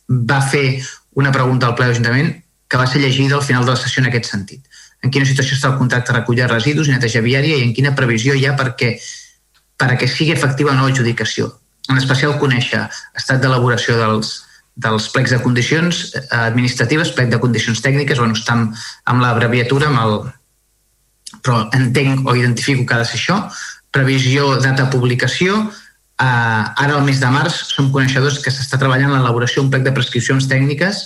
va fer una pregunta al ple de l'Ajuntament que va ser llegida al final de la sessió en aquest sentit. En quina situació està el contracte de recollida de residus i neteja viària i en quina previsió hi ha perquè perquè sigui efectiva la nova adjudicació. En especial conèixer estat d'elaboració dels, dels plecs de condicions eh, administratives, plec de condicions tècniques, bueno, està amb, l'abreviatura, amb el, però entenc o identifico que ha de ser això, previsió, data publicació, eh, ara al mes de març som coneixedors que s'està treballant l'elaboració d'un plec de prescripcions tècniques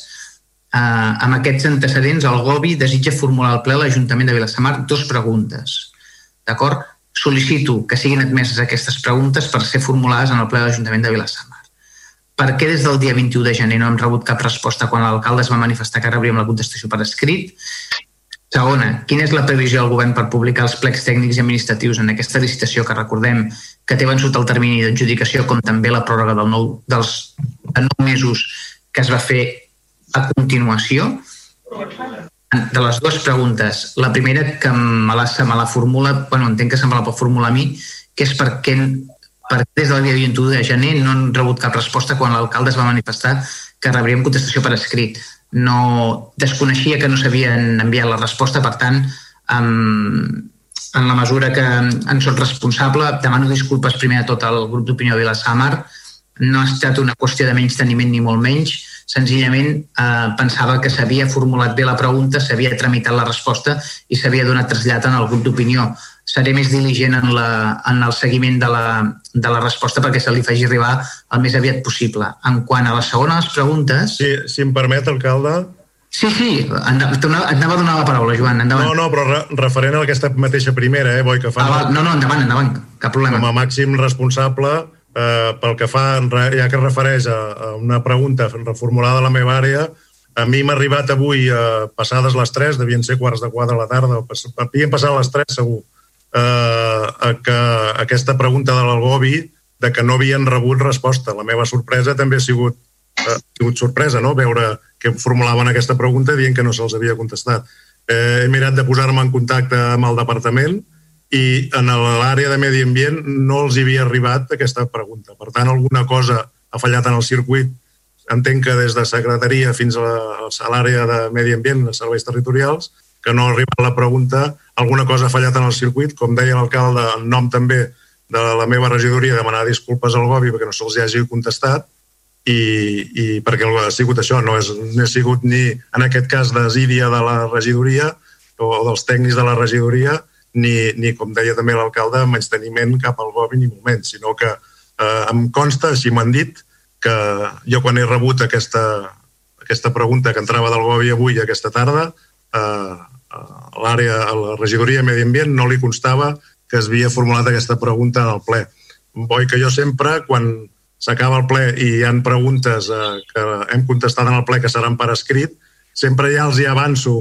eh, amb aquests antecedents el GOBI desitja formular al ple l'Ajuntament de Vilassamar dos preguntes. D'acord? Sol·licito que siguin admeses aquestes preguntes per ser formulades en el ple de l'Ajuntament de Vilassamar. Per què des del dia 21 de gener no hem rebut cap resposta quan l'alcalde es va manifestar que rebríem la contestació per escrit? Segona, quina és la previsió del govern per publicar els plecs tècnics i administratius en aquesta licitació que recordem que té vençut el termini d'adjudicació com també la pròrroga del nou, dels de nou mesos que es va fer a continuació? De les dues preguntes, la primera que me la, se me la formula, bueno, entenc que se me la pot formular a mi, que és per què, per què des del dia 21 de gener no han rebut cap resposta quan l'alcalde es va manifestar que rebríem contestació per escrit. No desconeixia que no s'havien enviat la resposta, per tant, en, en la mesura que en soc responsable, demano disculpes primer de tot al grup d'opinió Vilassamar, no ha estat una qüestió de menys teniment ni molt menys, senzillament eh, pensava que s'havia formulat bé la pregunta, s'havia tramitat la resposta i s'havia donat trasllat en el grup d'opinió. Seré més diligent en, la, en el seguiment de la, de la resposta perquè se li faci arribar el més aviat possible. En quant a la segona de les preguntes... Sí, si em permet, alcalde... Sí, sí, et anava a donar la paraula, Joan, endavant. No, no, però re, referent a aquesta mateixa primera, eh, boi, que fa... Ah, va, no, no, endavant, endavant, cap problema. Com a màxim responsable, eh, pel que fa, ja que es refereix a, una pregunta reformulada a la meva àrea, a mi m'ha arribat avui, eh, passades les 3, devien ser quarts de 4 de la tarda, havien passat les 3 segur, eh, que aquesta pregunta de l'Algobi de que no havien rebut resposta. La meva sorpresa també ha sigut, eh, ha sigut sorpresa, no?, veure que formulaven aquesta pregunta dient que no se'ls havia contestat. Eh, he mirat de posar-me en contacte amb el departament i en l'àrea de medi ambient no els havia arribat aquesta pregunta. Per tant, alguna cosa ha fallat en el circuit. Entenc que des de secretaria fins a l'àrea de medi ambient, de serveis territorials, que no ha arribat la pregunta, alguna cosa ha fallat en el circuit, com deia l'alcalde, en nom també de la meva regidoria, demanar disculpes al Gobi perquè no se'ls hagi contestat i, i perquè ha sigut això, no, és, no ha sigut ni en aquest cas desídia de la regidoria o dels tècnics de la regidoria ni, ni com deia també l'alcalde, menys teniment cap al Gobi ni moment, sinó que eh, em consta, així m'han dit, que jo quan he rebut aquesta, aquesta pregunta que entrava del Gobi avui aquesta tarda, eh, a l'àrea, a la regidoria de Medi Ambient no li constava que es havia formulat aquesta pregunta en el ple. Boi que jo sempre, quan s'acaba el ple i hi han preguntes eh, que hem contestat en el ple que seran per escrit, sempre ja els hi avanço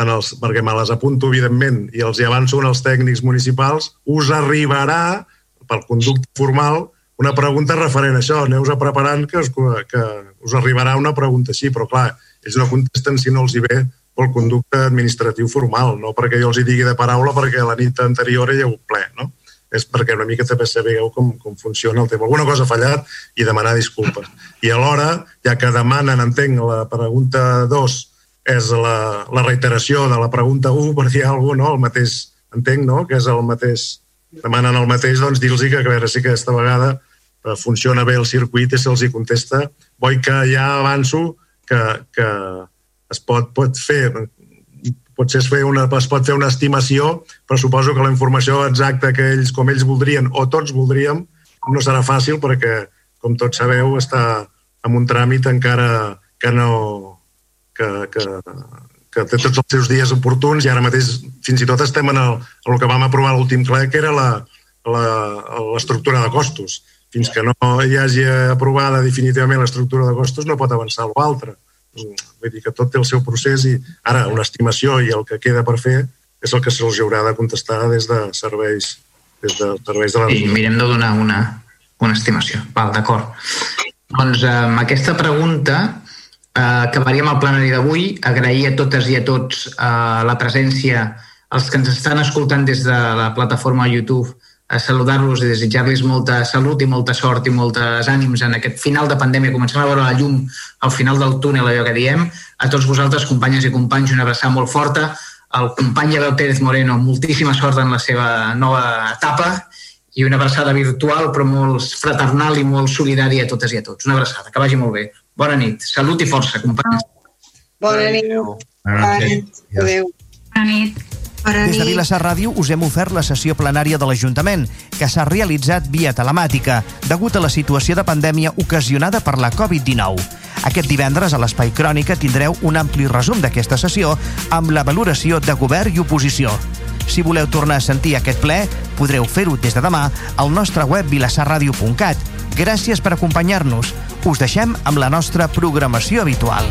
en els, perquè me les apunto evidentment i els hi avanço en els tècnics municipals, us arribarà pel conducte formal una pregunta referent a això, aneu-vos preparant que us, que us arribarà una pregunta així, però clar, ells no contesten si no els hi ve pel conducte administratiu formal, no perquè jo els hi digui de paraula perquè la nit anterior hi ha hagut ple, no? És perquè una mica també sabeu com, com funciona el tema. Alguna cosa ha fallat i demanar disculpes. I alhora, ja que demanen, entenc, la pregunta 2 és la, la reiteració de la pregunta 1, per dir alguna cosa, no? el mateix entenc, no?, que és el mateix, demanen el mateix, doncs dir-los que a veure si aquesta vegada eh, funciona bé el circuit i se'ls hi contesta. Vull que ja avanço que, que es pot, pot fer potser es, fer una, es pot fer una estimació, però suposo que la informació exacta que ells, com ells voldrien, o tots voldríem, no serà fàcil perquè, com tots sabeu, està en un tràmit encara que no... que, que, que té tots els seus dies oportuns i ara mateix fins i tot estem en el, en el que vam aprovar l'últim ple, que era l'estructura de costos. Fins que no hi hagi aprovada definitivament l'estructura de costos no pot avançar l'altre. Vull dir que tot té el seu procés i ara una estimació i el que queda per fer és el que se'ls haurà de contestar des de serveis des de serveis de la... Sí, mirem de donar una, una estimació. Val, d'acord. Doncs amb aquesta pregunta eh, acabaríem el plenari d'avui. Agrair a totes i a tots eh, la presència, els que ens estan escoltant des de la plataforma YouTube, a saludar-los i desitjar-los molta salut i molta sort i moltes ànims en aquest final de pandèmia. Comencem a veure la llum al final del túnel, allò que diem. A tots vosaltres, companyes i companys, una abraçada molt forta. Al company Abel Pérez Moreno, moltíssima sort en la seva nova etapa i una abraçada virtual però molt fraternal i molt solidària a totes i a tots. Una abraçada, que vagi molt bé. Bona nit, salut i força, companys. Bona nit. Bona nit. Adéu. Bona nit. Des de Vilassar Ràdio us hem ofert la sessió plenària de l'Ajuntament, que s'ha realitzat via telemàtica, degut a la situació de pandèmia ocasionada per la Covid-19. Aquest divendres a l'Espai Crònica tindreu un ampli resum d'aquesta sessió amb la valoració de govern i oposició. Si voleu tornar a sentir aquest ple, podreu fer-ho des de demà al nostre web vilassarradio.cat. Gràcies per acompanyar-nos. Us deixem amb la nostra programació habitual.